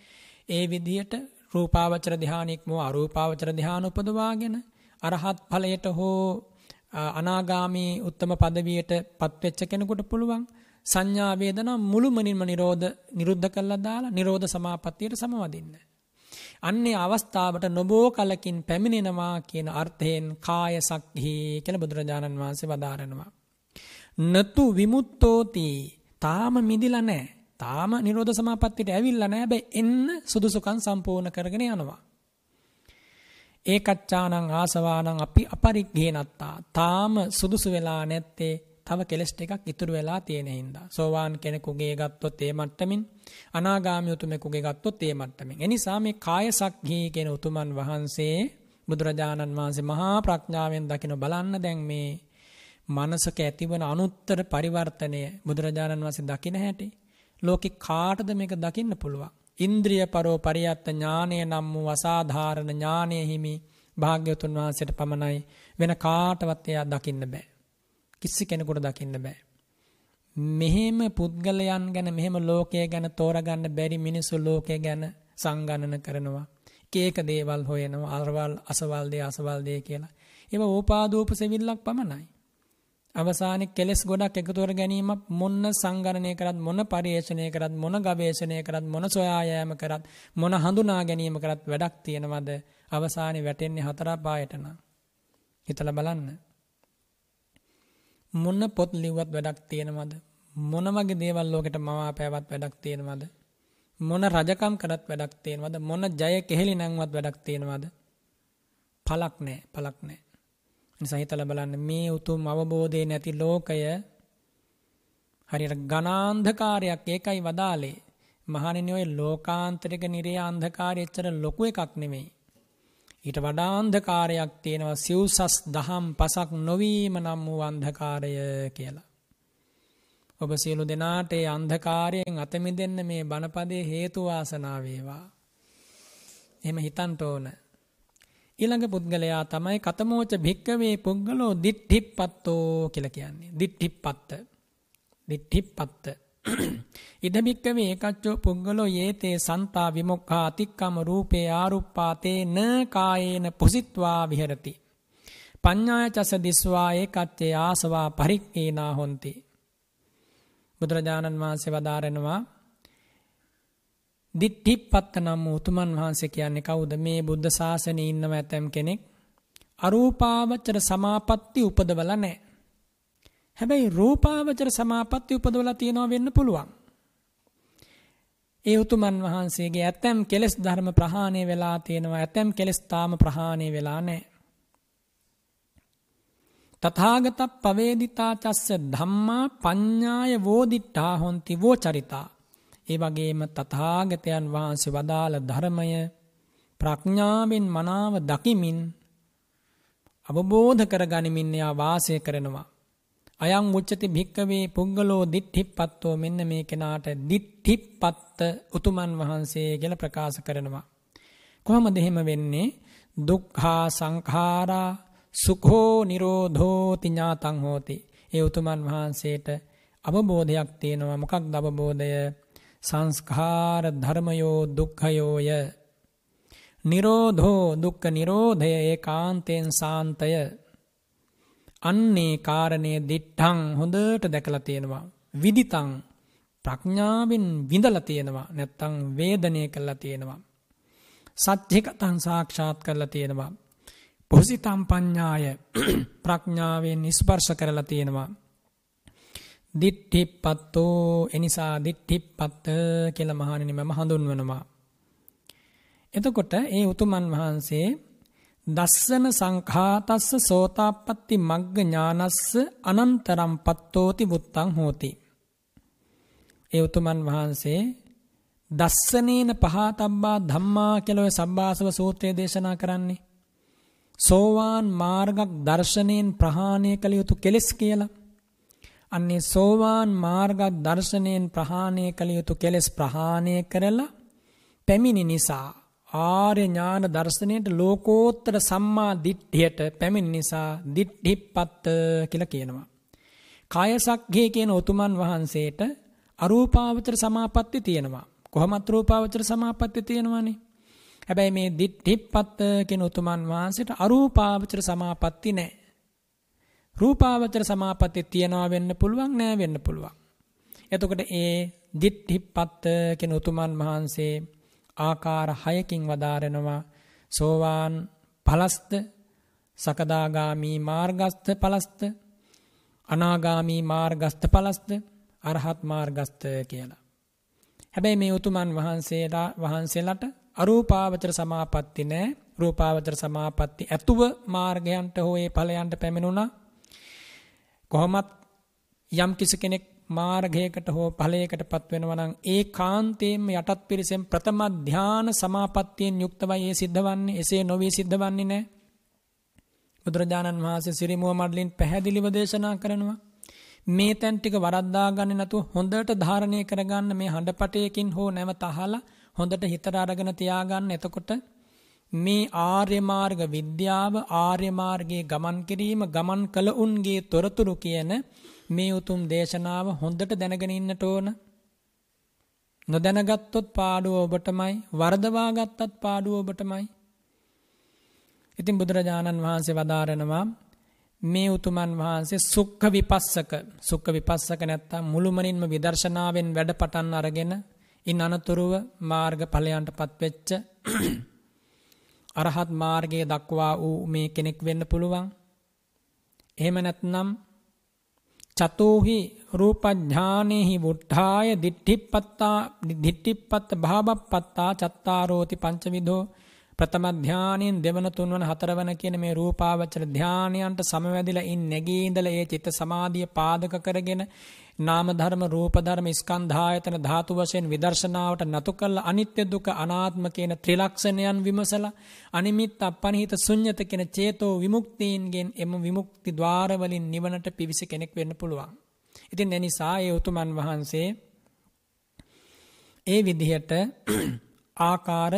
ඒ විදිහට රූපාවචර ධානයක් මෝ අරූපාවචර ධාන උපදවාගෙන අරහත් ඵලයට හෝ අනාගාමී උත්තම පදවියට පත්වෙච්ච කෙනෙකුට පුළුවන් සංඥා වේදනා මුළුමනින්ම නිරෝධ නිරුද්ධ කළා දාලා නිරෝධ සමාපත්තියට සමවදින්න. අන්නේ අවස්ථාවට නොබෝ කලකින් පැමිණෙනවා කියන අර්ථයෙන් කාය සක්හි කියලා බුදුරජාණන් වහන්සේ වදාරනවා. නතු විමුත්තෝති තාම මිදිලා නැහැ. තාම නිරෝධ සමාපත්තියට ඇවිල්ලා නැහැ. හැබැයි එන්න සුදුසුකම් සම්පූර්ණ කරගෙන යනවා. ඒකච්චානං ආසවානං අපි අපරිග්ඝේනත්තා. තාම සුදුසු වෙලා නැත්තේ තව කෙලස් ටිකක් ඉතුරු වෙලා තියෙන හින්දා. සෝවාන් කෙනෙකුගේ ගත්තොත් ඒ මට්ටමින් අනාගාමී උතුමෙකුගේ ගත්තොත් ඒ මට්ටමින්. එනිසා මේ කාය සක්හී කියන උතුමන් වහන්සේ බුදුරජාණන් වහන්සේ මහා ප්‍රඥාවෙන් දකින බලන්න දැන් මේ මනසක ඇතිවන අනුත්තර පරිවර්තනය බුදුරජාණන් වහන්සේ දකින හැටි ලෝකෙ කාටද මේක දකින්න පුළුවන්. ඉන්ද්‍රිය පරෝ පරියත්ත ඥානය නම් වූ අසාධාරණ ඥානය හිමි භාග්‍යවතුන් වහන්සේට පමණයි වෙන කාටවත් එයා දකින්න බෑ. කිසි කෙනෙකුට දකින්න බෑ. මෙහෙම පුද්ගලයන් ගැන මෙහෙම ලෝකය ගැන තෝරගන්න බැරි මිනිස්සු ලෝකය ගැන සංගණන කරනවා. කේක දේවල් හොයනවා අරවල් අසවල් දේ අසවල් දේ කියලා. ඒවා ඕපාදූප සෙවිල්ලක් පමණයි. අවසානයේ කෙලස් ගොඩක් එකතු කර ගැනීමක් මොන සංගණනය කරත් මොන පරිේෂණය කරත් මොන ගවේෂණය කරත් මොන සොයා යාම කරත් මොන හඳුනා ගැනීම කරත් වැඩක් තියෙනවද අවසානයේ වැටෙන්නේ හතර පායට නම් හිතලා බලන්න මොන පොත් ලිව්වත් වැඩක් තියෙනවද? මොන වගේ දේවල් ලෝකෙට මවාපෑවත් වැඩක් තියෙනවද? මොන රජකම් කරත් වැඩක් තියෙනවද? මොන ජය කෙහෙලි නැන්වත් වැඩක් තියෙනවද? පලක් නැහැ පලක් නැහැ නිසා හිතලා බලන්න මේ උතුම් අවබෝධය නැති ලෝකය හරියට ඝනාන්ධකාරයක් ඒකයි වදාලේ. මහණෙනි ඔය ලෝකාන්තරික නිරේ අන්ධකාරය එච්චර ලොකු එකක් නෙමෙයි. ඊට වඩා අන්ධකාරයක් තියෙනවා සිව්සස් දහම් පසක් නොවීම නම් වූ අන්ධකාරය කියලා. ඔබ සියලු දෙනාට ඒ අන්ධකාරයෙන් අත මිදෙන්න මේ බණපදයේ හේතු වාසනා වේවා. එහෙම හිතන්න ඕන. ඊළඟ පුද්ගලයා තමයි කතමෝච භික්කවේ පුද්ගලෝ දිට්ඨිප්පත්තෝ කියලා කියන්නේ. දිට්ඨිප්පත්ත. දිට්ඨිප්පත්ත. ඉද භික්කවේ ඒකච්චෝ පුද්ගලෝ යේතේ සන්තා විමුක්ඛා අතික්කම රූපේ ආරුප්පාතේ න කායේන පුසිට්වා විහෙරති. පඤ්ඤාය චස දිස්වා ඒකච්චේ ආසවා පරික්කේනා හොಂತಿ. බුදුරජාණන් වහන්සේ වදාරනවා දිට්ඨිප්පත්ත නම් උතුමන් වහන්සේ කියන්නේ කවුද මේ බුද්ධ ශාසනයේ ඉන්නව ඇතම් කෙනෙක් අරූපාවචර සමාපatti උපදවලා නැහැ. හැබැයි රූපාවචර සමාපatti උපදවලා තියනවා වෙන්න පුළුවන්. ඒ උතුමන් වහන්සේගේ ඇතැම් කෙලෙස් ධර්ම ප්‍රහාණය වෙලා තියෙනවා ඇතැම් කෙලෙස් තාම ප්‍රහාණය වෙලා නැහැ. තථාගත පවේදිතා චස්ස ධම්මා පඤ්ඤාය වෝදිට්ඨා හොಂತಿ වෝ චරිතා ඒ වගේම තථාගතයන් වහන්සේ වදාළ ධර්මය ප්‍රඥාවෙන් මනාව දකිමින් අවබෝධ කරගනිමින් එයා වාසය කරනවා. අයං උච්චති භික්කවේ පුද්ගලෝ දිට්ඨිප්පත්තෝ මෙන්න මේ කෙනාට දිට්ඨිප්පත්ත උතුමන් වහන්සේ කියලා ප්‍රකාශ කරනවා. කොහොමද එහෙම වෙන්නේ? දුක්ඛා සංඛාරා සුඛෝ නිරෝධෝති ඥාතං හෝති. ඒ උතුමන් වහන්සේට අවබෝධයක් තියෙනවා. මොකක්ද අවබෝධය? සංස්කාර ධර්මයෝ දුක්ඛයෝය නිරෝධෝ දුක්ඛ නිරෝධය ඒකාන්තයෙන් සාන්තය අන්නේ කාරණේ දිට්ඨං හොඳට දැකලා තියෙනවා. විදිතං ප්‍රඥාවෙන් විඳලා තියෙනවා. නැත්තම් වේදනය කළා තියෙනවා. සත්‍යකතං සාක්ෂාත් කරලා තියෙනවා. පුසිතම් පඤ්ඤාය ප්‍රඥාවෙන් ස්පර්ශ කරලා තියෙනවා. දිට්ඨිප්පත්තෝ එනිසා දිට්ඨිප්පත්ත කියලා මහණෙනි මම හඳුන්වනවා. එතකොට ඒ උතුමන් වහන්සේ දස්සන සංඛාතස්ස සෝතාපට්ටි මග්ග ඥානස්ස අනන්තරම් පත්තෝති බුත්තං හෝති. ඒ උතුමන් වහන්සේ දස්සනේන පහතබ්බා ධම්මා කියලා ඔය සබ්බාසව සූත්‍රය දේශනා කරන්නේ. සෝවාන් මාර්ගක් දර්ශනයෙන් ප්‍රහාණය කළ යුතු කෙලෙස් කියලා. අන්නේ සෝවාන් මාර්ග දර්ශනයෙන් ප්‍රහාණය කළ යුතු කෙලෙස් ප්‍රහාණය කරලා පැමිණි නිසා ආර්ය ඥාන දර්ශනයට ලෝකෝත්තර සම්මා දිට්ඨියට පැමිණි නිසා දිට්ඨිප්පත්ත කියලා කියනවා. කායසක්ඛේ කියන උතුමන් වහන්සේට අරූපාවචර සමාපatti තියෙනවා. කොහොමත් රූපාවචර සමාපatti තියෙනවනේ. හැබැයි මේ දිට්ඨිප්පත්ත කියන උතුමන් වහන්සේට අරූපාවචර සමාපatti නැහැ. රූපාවචර සමාපatti තියනවා වෙන්න පුළුවන් නෑ වෙන්න පුළුවන්. එතකොට ඒ දිට්ඨිපත්ත කියන උතුමන් වහන්සේ ආකාර 6කින් වදාරනවා. සෝවාන් ඵලස්ත සකදාගාමි මාර්ගස්ත ඵලස්ත අනාගාමි මාර්ගස්ත ඵලස්ත අරහත් මාර්ගස්ත කියලා. හැබැයි මේ උතුමන් වහන්සේලා වහන්සේලාට අරූපාවචර සමාපatti නෑ. රූපාවචර සමාපatti ඇතුව මාර්ගයන්ට හෝ ඒ ඵලයන්ට පැමිණුණා. කොහොමත් යම් කිසි කෙනෙක් මාර්ගයකට හෝ ඵලයකටපත් වෙනවා නම් ඒ කාන්තේම යටත් පිරිසෙන් ප්‍රථම ධාන සමාපත්තියෙන් යුක්තවයි ඒ සිද්ධවන්නේ එසේ නොවී සිද්ධවන්නේ නැහැ බුදුරජාණන් වහන්සේ සිරිමුව මඩලින් පැහැදිලිව දේශනා කරනවා මේ තැන් ටික වරද්දා ගන්න නැතුව හොඳට ධාරණය කරගන්න මේ හඬපටයකින් හෝ නැවත අහලා හොඳට හිතට අරගෙන තියාගන්න. එතකොට මේ ආර්ය මාර්ග විද්‍යාව ආර්ය මාර්ගයේ ගමන් කිරීම ගමන් කළ උන්ගේ තොරතුරු කියන මේ උතුම් දේශනාව හොඳට දැනගෙන ඉන්නට ඕන. නොදැනගත්තොත් පාඩුව ඔබටමයි වරදවා ගත්තත් පාඩුව ඔබටමයි. ඉතින් බුදුරජාණන් වහන්සේ වදාරනවා මේ උතුමන් වහන්සේ සුක්ඛ විපස්සක සුක්ඛ විපස්සක නැත්තම් මුළුමනින්ම විදර්ශනාවෙන් වැඩ පටන් අරගෙන ඉන් අනතුරුව මාර්ග ඵලයන්ටපත් වෙච්ච අරහත් මාර්ගයේ දක්වා වූ මේ කෙනෙක් වෙන්න පුළුවන්. එහෙම නැත්නම් චතෝහි රූපඥානෙහි වුට්ඨාය දිට්ඨිපත්තා දිට්ඨිපත්ත භාවපත්තා චත්තාරෝති පංචවිධෝ ප්‍රථම ධානයෙන් දෙවන තුන්වන හතරවන කියන මේ රූපාවචර ධානයන්ට සමවැදිලා ඉන් නැගී ඉඳලා ඒ චිත්ත සමාධිය පාදක කරගෙන නාම ධර්ම රූප ධර්ම ස්කන්ධායතන ධාතු වශයෙන් විදර්ශනාවට නතු කළ අනිත්‍ය දුක අනාත්ම කියන ත්‍රිලක්ෂණයන් විමසලා අනිමිත් අපනිහිත ශුන්්‍යත කියන චේතෝ විමුක්තීන්ගෙන් එම විමුක්ති ద్వාර වලින් නිවනට පිවිසි කෙනෙක් වෙන්න පුළුවන්. ඉතින් ඒ නිසා ඒ උතුමන් වහන්සේ ඒ විදිහට ආකාර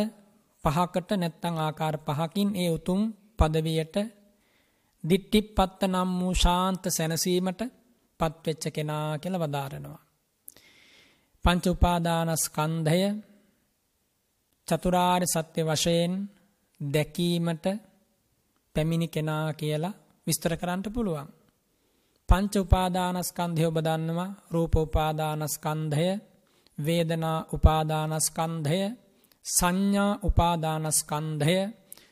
පහකට නැත්තම් ආකාර පහකින් ඒ උතුම් පදවියට දිට්ටිපත්ත නම් වූ ශාන්ත සැනසීමට පත්වෙච්ච කෙනා කියලා වදාරනවා. පංච උපාදානස්කන්ධය චතුරාර්ය සත්‍ය වශයෙන් දැකීමට පැමිණි කෙනා කියලා විස්තර කරන්න පුළුවන්. පංච උපාදානස්කන්ධය ඔබ දන්නවා රූප උපාදානස්කන්ධය වේදනා උපාදානස්කන්ධය සංඥා උපාදානස්කන්ධය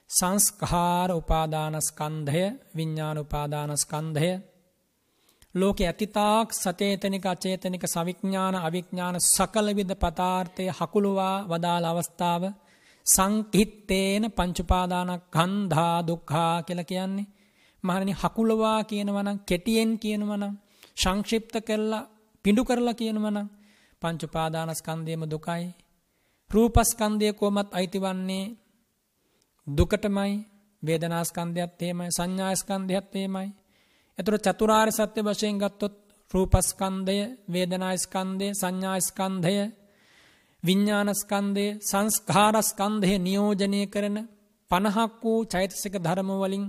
සංස්කාර උපාදානස්කන්ධය විඤ්ඥාන උපාදානස්කන්ධය ලෝක ඇතිතාක් සචේතනික අචේතනික සවිඥ්ඥාන අවිඥ්ඥාන සකලවිද පතාර්ථය හකුළුවා වදාළ අවස්ථාව. සංකිත්තේන පංචුපාදානක් කන්ධා දුක්හා කියල කියන්නේ. මහනි හකුලවා කියනවනම් කෙටියෙන් කියනවනම් සංක්ෂිප්ත කරලා පිඩු කරලා කියනවනම් පංචුපාදානස්කන්දයම දුකයි. රූපස්කන්දය කෝමත් අයිතිවන්නේ? දුකටමයි. වේදනාස්කන්ධයත් ඒමයි සංඥාස්කන්ධයත් ඒමයි එතුර චතුරාර් සත්‍ය වශයෙන් ගත්තොත් රූපස්කන්දය වේදනාස්කන්දය සංඥාස්කන්දය විඤ්ඥානස්කන්දය සංස්කාරස්කන්දය නියෝජනය කරන පණහක් වූ චෛතසික ධර්මවලින්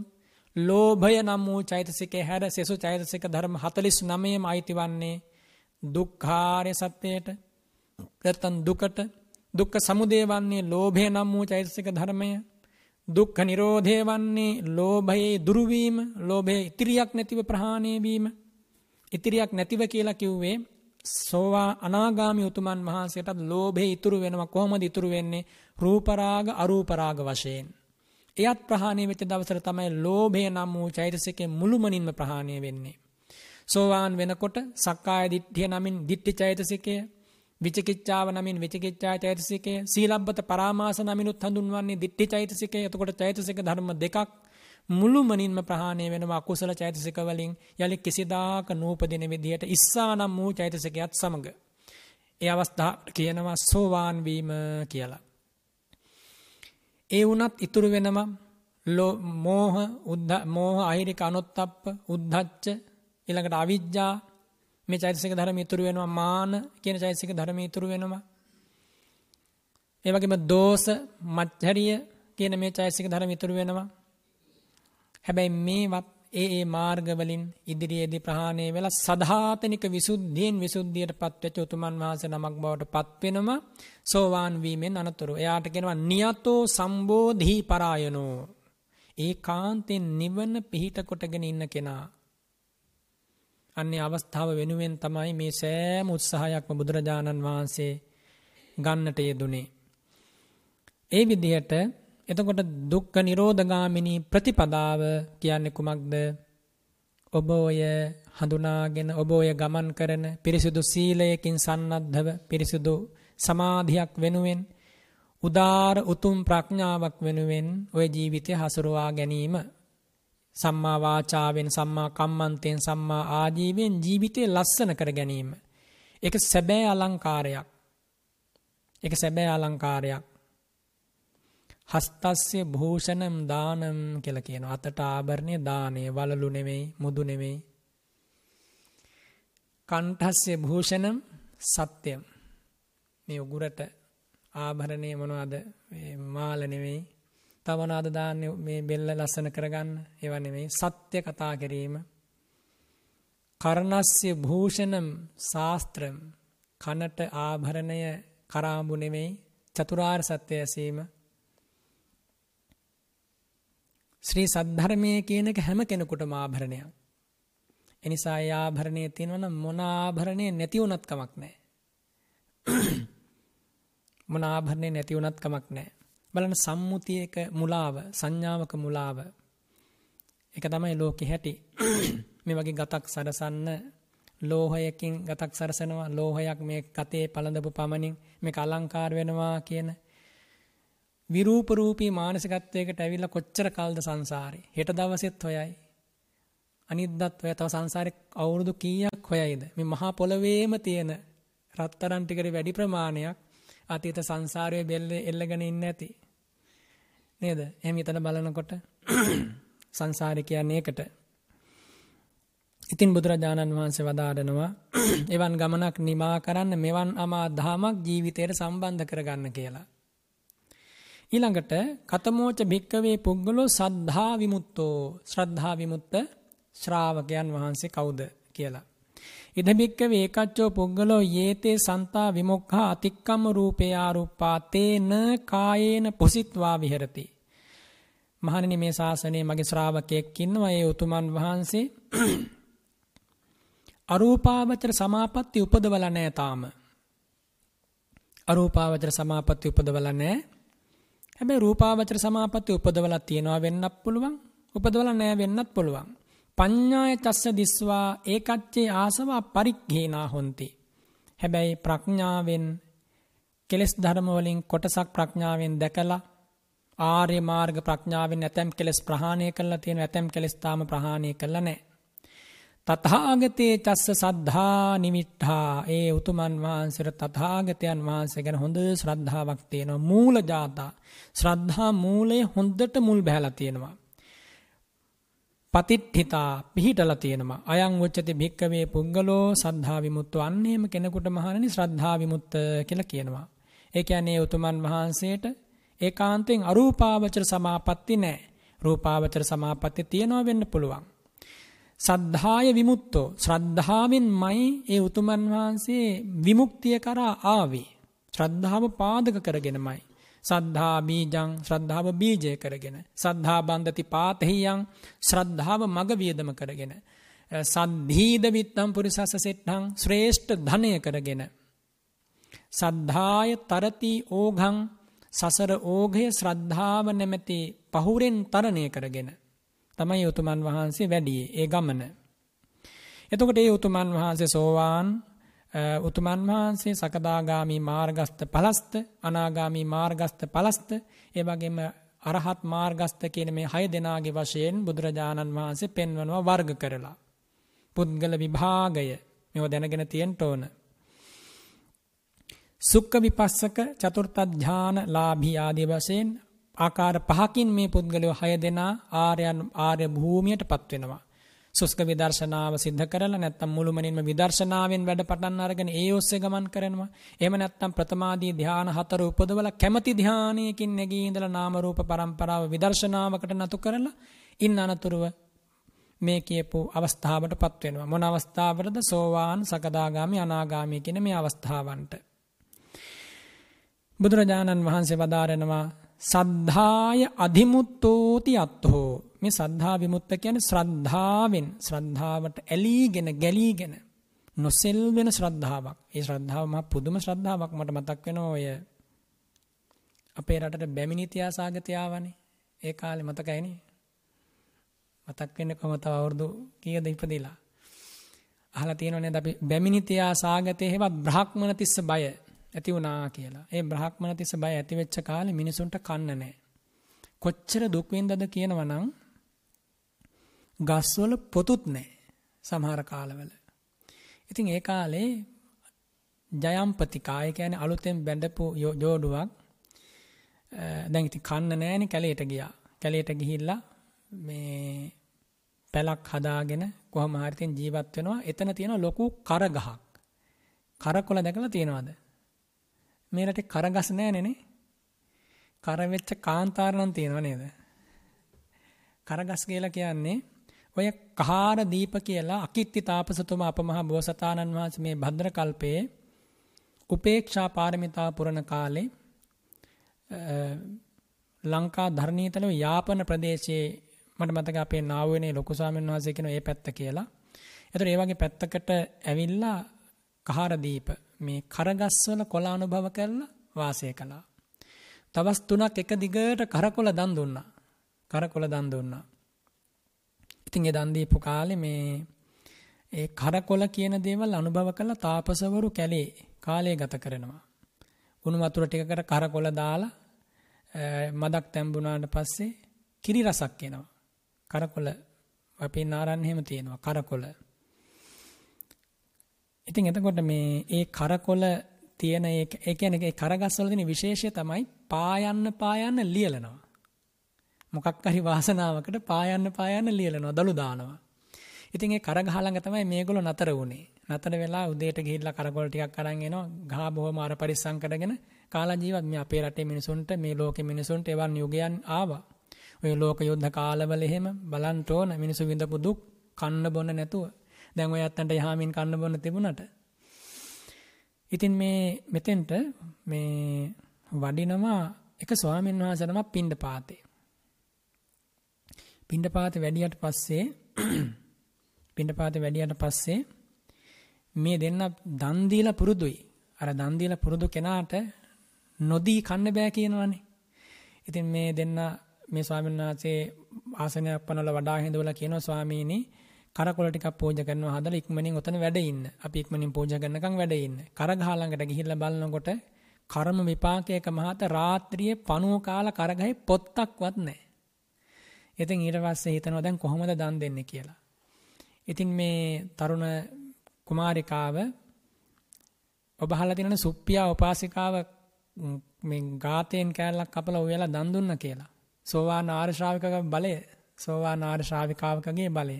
ලෝභය නම් වූ චෛතසිකේ හැර සෙසු චෛතසික ධර්ම හතලිස් නමයම අයිතිවන්නේ දුක්ඛාරය සත්‍යයට. ගතන් දුකට දුක්ක සමුදේ වන්නේ ලෝභය නම් වූ චෛතසික ධර්මය. දුක්ඛ නිරෝධය වන්නේ ලෝභයේ දුරුවීම ලෝභයේ ඉතිරියක් නැතිව ප්‍රහාණය වීම. ඉතිරියක් නැතිව කියලා කිව්වේ සෝවා අනාගාමි උතුමන් වහන්සේටත් ලෝභේ ඉතුරු වෙනවා. කොහොමද ඉතුරු වෙන්නේ? රූපරාග අරූපරාග වශයෙන්. එයත් ප්‍රහාණය වෙච්ච දවසට තමයි ලෝභය නම් වූ චෛතසිකේ මුළුමනින්ම ප්‍රහාණය වෙන්නේ. සෝවාන් වෙනකොට සක්කාය දිට්ඨිය නමින් දිට්ඨි චෛතසිකය විචිකිච්ඡාව නමින් විචිකිච්ඡා චෛතසිකය සීලබ්බත පරාමාස නමිනුත් හඳුන්වන්නේ දිට්ඨි චෛතසිකය. එතකොට චෛතසික ධර්ම දෙකක් මුළුමනින්ම ප්‍රහාණය වෙනවා අකුසල චෛතසික වලින් යලි කිසිදාක නූපදින විදියට ඉස්සා නම් වූ චෛතසිකයත් සමග. ඒ අවස්ථාවට කියනවා සෝවාන් වීම කියලා. ඒ වුණත් ඉතුරු වෙනම මෝහ උද්ධ මෝහ අහිරික අනුත්තප්ප උද්ධච්ච ඊළඟට අවිජ්ජා මේ චෛතසික ධර්ම ඉතුරු වෙනවා මාන කියන චෛතසික ධර්ම ඉතුරු වෙනවා. ඒ වගේම දෝෂ මච්චරිය කියන මේ චෛතසික ධර්ම ඉතුරු වෙනවා. හැබැයි මේවත් ඒ ඒ මාර්ග වලින් ඉදිරියේදී ප්‍රහාණය වෙලා සදාතනික විසුද්ධියෙන් විසුද්ධියට පත්වෙච්ච උතුමන් වහන්සේ නමක් බවට පත් වෙනවා සෝවාන් වීමෙන් අනතුරු. එයාට කියනවා නියතෝ සම්බෝධි පරායනෝ. ඒකාන්තෙන් නිවන පිහිට කොටගෙන ඉන්න කෙනා අන්නේ අවස්ථාව වෙනුවෙන් තමයි මේ සෑම උත්සාහයක්ම බුදුරජාණන් වහන්සේ ගන්නට යෙදුනේ. ඒ විදිහට එතකොට දුක්ඛ නිරෝධගාමිනී ප්‍රතිපදාව කියන්නේ කුමක්ද? ඔබ ඔය හඳුනාගෙන ඔබ ඔය ගමන් කරන පිරිසිදු සීලයකින් සන්නද්ධව පිරිසිදු සමාධියක් වෙනුවෙන් උදාර උතුම් ප්‍රඥාවක් වෙනුවෙන් ඔය ජීවිතය හසුරුවා ගැනීම සම්මා වාචාවෙන් සම්මා කම්මන්තෙන් සම්මා ආජීවයෙන් ජීවිතය ලස්සන කර ගැනීම. ඒක සැබෑ අලංකාරයක්. ඒක සැබෑ අලංකාරයක්. හස්තස්ය භූෂණම් දානම් කියලා කියනවා. අතට ආභරණය දානය වලලු නෙමෙයි, මුදු නෙමෙයි. කණ්ඨස්ය භූෂණම් සත්‍යම්. මේ උගුරට ආභරණය මොනවද? මාල නෙමෙයි. තව මොනවද දාන්නේ මේ බෙල්ල ලස්සන කරගන්න? ඒව නෙමෙයි. සත්‍ය කතා කිරීම. කර්ණස්ය භූෂණම් ශාස්ත්‍රම් කනට ආභරණය කරාඹු නෙමෙයි චතුරාර්ය සත්‍ය ඇසීම ශ්‍රී සද්ධර්මයේ කියන එක හැම කෙනෙකුටම ආභරණයක්. එනිසා ඒ ආභරණය තියෙනවා නම් මොන ආභරණය නැති වුණත් කමක් නැහැ. මොන ආභරණය නැති වුණත් කමක් නැහැ. බලන්න සම්මුතියක මුලාව, සංඥාවක මුලාව. ඒක තමයි ලෝකෙ හැටි. මේ වගේ ගතක් සරසන්න ලෝහයකින් ගතක් සරසනවා ලෝහයක් මේ ගතේ පළඳපු පමණින් මේක අලංකාර වෙනවා කියන විරූප රූපී මානසිකත්වයකට ඇවිල්ලා කොච්චර කල්ද සංසාරේ. හෙට දවසෙත් හොයයි. අනිද්දාත් ඔය තව සංසාරේ අවුරුදු කීයක් හොයයිද? මේ මහා පොළවේම තියෙන රත්තරන් ටිකට වැඩි ප්‍රමාණයක් අතීත සංසාරයේ බෙල්ල එල්ලගෙන ඉන්න ඇති. නේද? එහෙම හිතන බලනකොට සංසාරේ කියන්නේ ඒකට. ඉතින් බුදුරජාණන් වහන්සේ වදාඩනවා එවන් ගමනක් නිමා කරන්න මෙවන් අමා දහමක් ජීවිතයට සම්බන්ධ කරගන්න කියලා. ඊළඟට කතමෝච භික්කවේ පුද්ගලෝ සද්ධා විමුත්තෝ ශ්‍රද්ධා විමුත්ත ශ්‍රාවකයන් වහන්සේ කවුද කියලා. ඉද භික්කවේ ඒකච්චෝ පුද්ගලෝ යේතේ සන්තා විමුක්ඛා අතික්කම රූපේ ආරූපා තේන කායේන පුසිට්වා විහෙරති. මහණෙනි මේ ශාසනයේ මගේ ශ්‍රාවකයෙක් ඉන්නවා ඒ උතුමන් වහන්සේ අරූපාවචර සමාපatti උපදවලා නැහැ තාම. අරූපාවචර සමාපatti උපදවලා නැහැ. හැබැයි රූපාවචර සමාපatti උපදවලා තියෙනවා වෙන්නත් පුළුවන්. උපදවලා නැහැ වෙන්නත් පුළුවන්. පඤ්ඤාය තස්ස දිස්වා ඒකච්චේ ආසව පරික්ඛේනා හොಂತಿ. හැබැයි ප්‍රඥාවෙන් කෙලස් ධර්ම වලින් කොටසක් ප්‍රඥාවෙන් දැකලා ආර්ය මාර්ග ප්‍රඥාවෙන් ඇතැම් කෙලස් ප්‍රහාණය කළා තියෙනවා. ඇතැම් කෙලස් තාම ප්‍රහාණය කළා නැහැ. තථාගතේ චස්ස සද්ධා නිමිට්ඨා ඒ උතුමන් වහන්සේට තථාගතයන් වහන්සේ ගැන හොඳ ශ්‍රද්ධාවක් තියෙනවා. මූල ජාතා. ශ්‍රද්ධා මූලය හොඳට මුල් බැහැලා තියෙනවා. පතිට්ඨිතා පිහිටලා තියෙනවා. අයං උච්චති භික්කවේ පුද්ගලෝ සද්ධා විමුක්තෝ. අන්නේම කෙනෙකුට මහණනි ශ්‍රද්ධා විමුක්ත කියලා කියනවා. ඒ කියන්නේ උතුමන් වහන්සේට ඒකාන්තයෙන් අරූපාවචර සමාපatti නැහැ. රූපාවචර සමාපatti තියනවා වෙන්න පුළුවන්. සද්ධාය විමුක්තෝ. ශ්‍රද්ධාවෙන්මයි ඒ උතුමන් වහන්සේ විමුක්තිය කරා ආවේ. ශ්‍රද්ධාව පාදක කරගෙනමයි. සද්ධා බීජං ශ්‍රද්ධාව බීජය කරගෙන. සද්ධා බන්ධති පාතහියං ශ්‍රද්ධාව මග වියදම කරගෙන. සද්ධීද විත්තම් පුරිසස්ස සෙට්ටං ශ්‍රේෂ්ඨ ධනය කරගෙන. සද්ධාය තරති ඕඝං සසර ඕඝය ශ්‍රද්ධාව නැමැති පහුරෙන් තරණය කරගෙන. තමයි උතුමන් වහන්සේ වැඩියේ ඒ ගමන. එතකොට ඒ උතුමන් වහන්සේ සෝවාන් උතුමන් වහන්සේ සකදාගාමි මාර්ගස්ත පලස්ත අනාගාමි මාර්ගස්ත පලස්ත ඒ වගේම අරහත් මාර්ගස්ත කියන මේ හය දෙනාගේ වශයෙන් බුදුරජාණන් වහන්සේ පෙන්වනවා වර්ග කරලා. පුද්ගල විභාගය මෙව දැනගෙන තියෙන්න ඕන. සුක්ක විපස්සක චතුර්ථ ධාන ලාභී ආදී වශයෙන් ආකාර පහකින් මේ පුද්ගලයෝ හය දෙනා ආර්යයන් ආර්ය භූමියට පත් වෙනවා. සුස්ක විදර්ශනාව සිද්ධ කරලා නැත්තම් මුළුමනින්ම විදර්ශනාවෙන් වැඩ පටන් අරගෙන ඒ ඔස්සේ ගමන් කරනවා. එහෙම නැත්තම් ප්‍රථමාදී ධ්‍යාන හතර උපදවලා කැමැති ධ්‍යානයකින් නැගී ඉඳලා නාම රූප පරම්පරාව විදර්ශනාවකට නතු කරලා ඉන්න අනතුරුව මේ කියපු අවස්ථාවටපත් වෙනවා. මොන අවස්ථාවටද? සෝවාන්, සකදාගාමි, අනාගාමි කියන මේ අවස්ථාවන්ට. බුදුරජාණන් වහන්සේ වදාරනවා සද්ධාය අධිමුත්තෝති අත්හෝ මේ සද්ධා විමුත්ත කියන්නේ ශ්‍රද්ධාවෙන් ශ්‍රද්ධාවට ඇලීගෙන ගැලීගෙන නොසෙල් වෙන ශ්‍රද්ධාවක්. ඒ ශ්‍රද්ධාව මහ පුදුම ශ්‍රද්ධාවක් මට මතක් වෙනවා ඔය අපේ රටට බැමිණි ඉතිහාසාගතය ආවනේ. ඒ කාලේ මතකයිනේ. මතක් වෙන්නේ කොහොමද තව අවුරුදු කීයද ඉපදිලා. අහලා තියෙනව නේද අපි බැමිණි ඉතිහාසාගතේ හැවත් බ්‍රහ්මන තිස්ස බය ඇති වුණා කියලා. ඒ බ්‍රහ්මන තිස්ස බය ඇති වෙච්ච කාලේ මිනිසුන්ට කන්න නැහැ. කොච්චර දුක් විඳද කියනවනම් ගස්වල පොතුත් නැහැ. සමහර කාලවල. ඉතින් ඒ කාලේ ජයම්පති කාය කියන්නේ අලුතෙන් බැඳපු ජෝඩුවක් දැන් ඉතින් කන්න නෑනේ කැලේට ගියා. කැලේට ගිහිල්ලා මේ පැලක් හදාගෙන කොහොම හරි තින් ජීවත් වෙනවා. එතන තියෙන ලොකු කරගහක්. කරකොල දැකලා තියෙනවද? මේ රටේ කරගස් නෑනේ නේ. කර වෙච්ච කාන්තාර නම් තියෙනව නේද? කරගස් කියලා කියන්නේ ඔය කහාර දීප කියලා අකිත්ති තාපසතුමා අපමහා බෝසතාණන් වහන්සේ මේ භද්‍ර කල්පයේ උපේක්ෂා පාරමිතා පුරණ කාලේ ලංකා ධර්ණීතලව යාපන ප්‍රදේශයේ මට මතක අපේ නාවුවනේ ලොකු ස්වාමීන් වහන්සේ කියන ඒ පැත්ත කියලා. ඒතර ඒ වගේ පැත්තකට ඇවිල්ලා කහරදීප මේ කරගස්වල කොළ අනුභව කරලා වාසය කළා. තවස් තුනක් එක දිගට කරකොල දන් දුන්නා. කරකොල දන් දුන්නා. ඉතින් ඒ දන් දීපු කාලේ මේ ඒ කරකොල කියන දේවල් අනුභව කරලා තාපසවරු කැලේ කාලය ගත කරනවා. උණු වතුර ටිකකට කරකොල දාලා මදක් තැම්බුණාට පස්සේ කිරි රසක් එනවා. කරකොල අපේ නාරන්න එහෙම තියෙනවා කරකොල. ඉතින් එතකොට මේ ඒ කරකොල තියෙන ඒ කියන්නේ ඒ කරගස්වල තියෙන විශේෂය තමයි පායන්න පායන්න ලියලනවා. මොකක් හරි වාසනාවකට පායන්න පායන්න ලියලනවා දළු දානවා. ඉතින් ඒ කරගහ ළඟ තමයි මේගොල්ලෝ නතර වුනේ. නතර වෙලා උදේට ගිහිල්ලා කරකොල ටිකක් අරන් එනවා. ගහ බොහොම අර පරිස්සම් කරගෙන කාලා ජීවත් මේ අපේ රටේ මිනිසුන්ට මේ ලෝකේ මිනිසුන්ට එවන් යුගයන් ආවා. ඔය ලෝක යුද්ධ කාලවල එහෙම බලන්න ඕන මිනිසු විඳපු දුක් කන්න බොන්න නැතුව. දැන් ඔය අත්තන්ට යහමින් කන්න බොන්න තිබුණට. ඉතින් මේ මෙතෙන්ට මේ වඩිනවා එක ස්වාමීන් වහන්සේ නමක් පිණ්ඩපාතේ. පිණ්ඩපාතේ වැඩියට පස්සේ පිණ්ඩපාතේ වැඩියට පස්සේ මේ දෙන්න දන් දීලා පුරුදුයි. අර දන් දීලා පුරුදු කෙනාට නොදී කන්න බෑ කියනවනේ. ඉතින් මේ දෙන්න මේ ස්වාමීන් වහන්සේ ආසනයක් පනවලා වඩා හිඳවලා කියනවා ස්වාමීනි කරකොල ටිකක් පූජා කරනවා හදලා ඉක්මනින් උතන වැඩ ඉන්න. අපි ඉක්මනින් පූජා කරනකම් වැඩ ඉන්න. කරගහ ළඟට ගිහිල්ලා බලනකොට කර්ම විපාකයක මහත රාත්‍රියේ පණුව කාලා කරගහේ පොත්තක්වත් නැහැ. ඉතින් ඊට පස්සේ හිතනවා දැන් කොහොමද දන් දෙන්නේ කියලා. ඉතින් මේ තරුණ කුමාරිකාව ඔබ අහලා තියෙන සුප්පියා උපාසිකාව මේ ගාතයෙන් කෑල්ලක් කපලා උයලා දන් දුන්න කියලා. සෝවාන් ආර්ය ශ්‍රාවිකගේ බලය, සෝවාන් ආර්ය ශ්‍රාවිකාවකගේ බලය.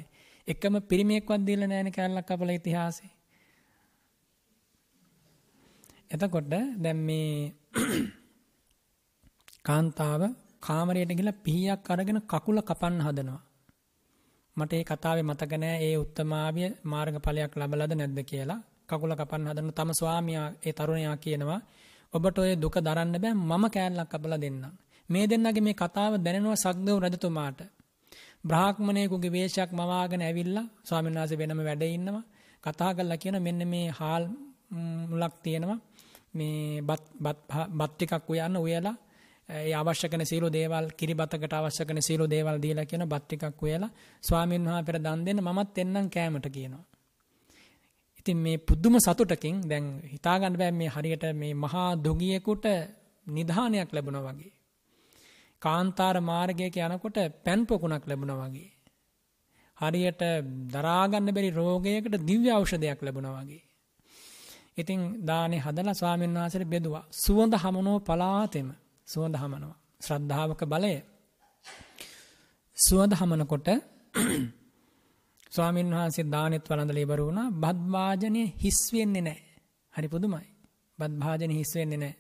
එකම පිරිමියෙක්වත් දීලා නැහැනේ කෑල්ලක් කපලා ඉතිහාසෙ. එතකොට දැන් මේ කාන්තාව කාමරයට ගිහලා පිහියක් අරගෙන කකුල කපන්න හදනවා. මට ඒ කතාවේ මතක නෑ ඒ උත්තමාවිය මාර්ගඵලයක් ලැබලාද නැද්ද කියලා. කකුල කපන්න හදන තම ස්වාමියා ඒ තරුණයා කියනවා ඔබට ඔය දුක දරන්න බෑ මම කෑල්ලක් කපලා දෙන්නම්. මේ දෙන්නගේ මේ කතාව දැනෙනවා සක්දෙව් රජතුමාට. බ්‍රාහ්මණයෙකුගේ වේශයක් මවාගෙන ඇවිල්ලා ස්වාමීන් වහන්සේ වෙනම වැඩ ඉන්නවා. කතා කරලා කියන මෙන්න මේ හාල් මුලක් තියෙනවා. මේ බත් බත් ටිකක් උයන්න උයලා ඒ අවශ්‍ය කරන සීල දේවල් කිරිබතකට අවශ්‍ය කරන සීල දේවල් දීලා කියන බත් ටිකක් උයලා ස්වාමීන් වහන්සේ පෙර දන් දෙන්න මමත් එන්නම් කෑමට කියනවා. ඉතින් මේ පුදුම සතුටකින් දැන් හිතාගන්න බෑ මේ හරියට මේ මහා දුගියෙකුට නිධානයක් ලැබුණා වගේ. කාන්තාර මාර්ගයක යනකොට පැන් පොකුණක් ලැබුණා වගේ. හරියට දරාගන්න බැරි රෝගයකට දිව්‍ය ඖෂධයක් ලැබුණා වගේ. ඉතින් දානේ හදලා ස්වාමීන් වහන්සේට බෙදුවා. සුවඳ හමනෝ පලාතෙම සුවඳ හමනවා. ශ්‍රද්ධාවක බලය. සුවඳ හමනකොට ස්වාමීන් වහන්සේ දානෙත් වළඳලා ඉවර වුණා. බත් වාජනය හිස් වෙන්නේ නැහැ. හරි පුදුමයි. බත් භාජනය හිස් වෙන්නේ නැහැ.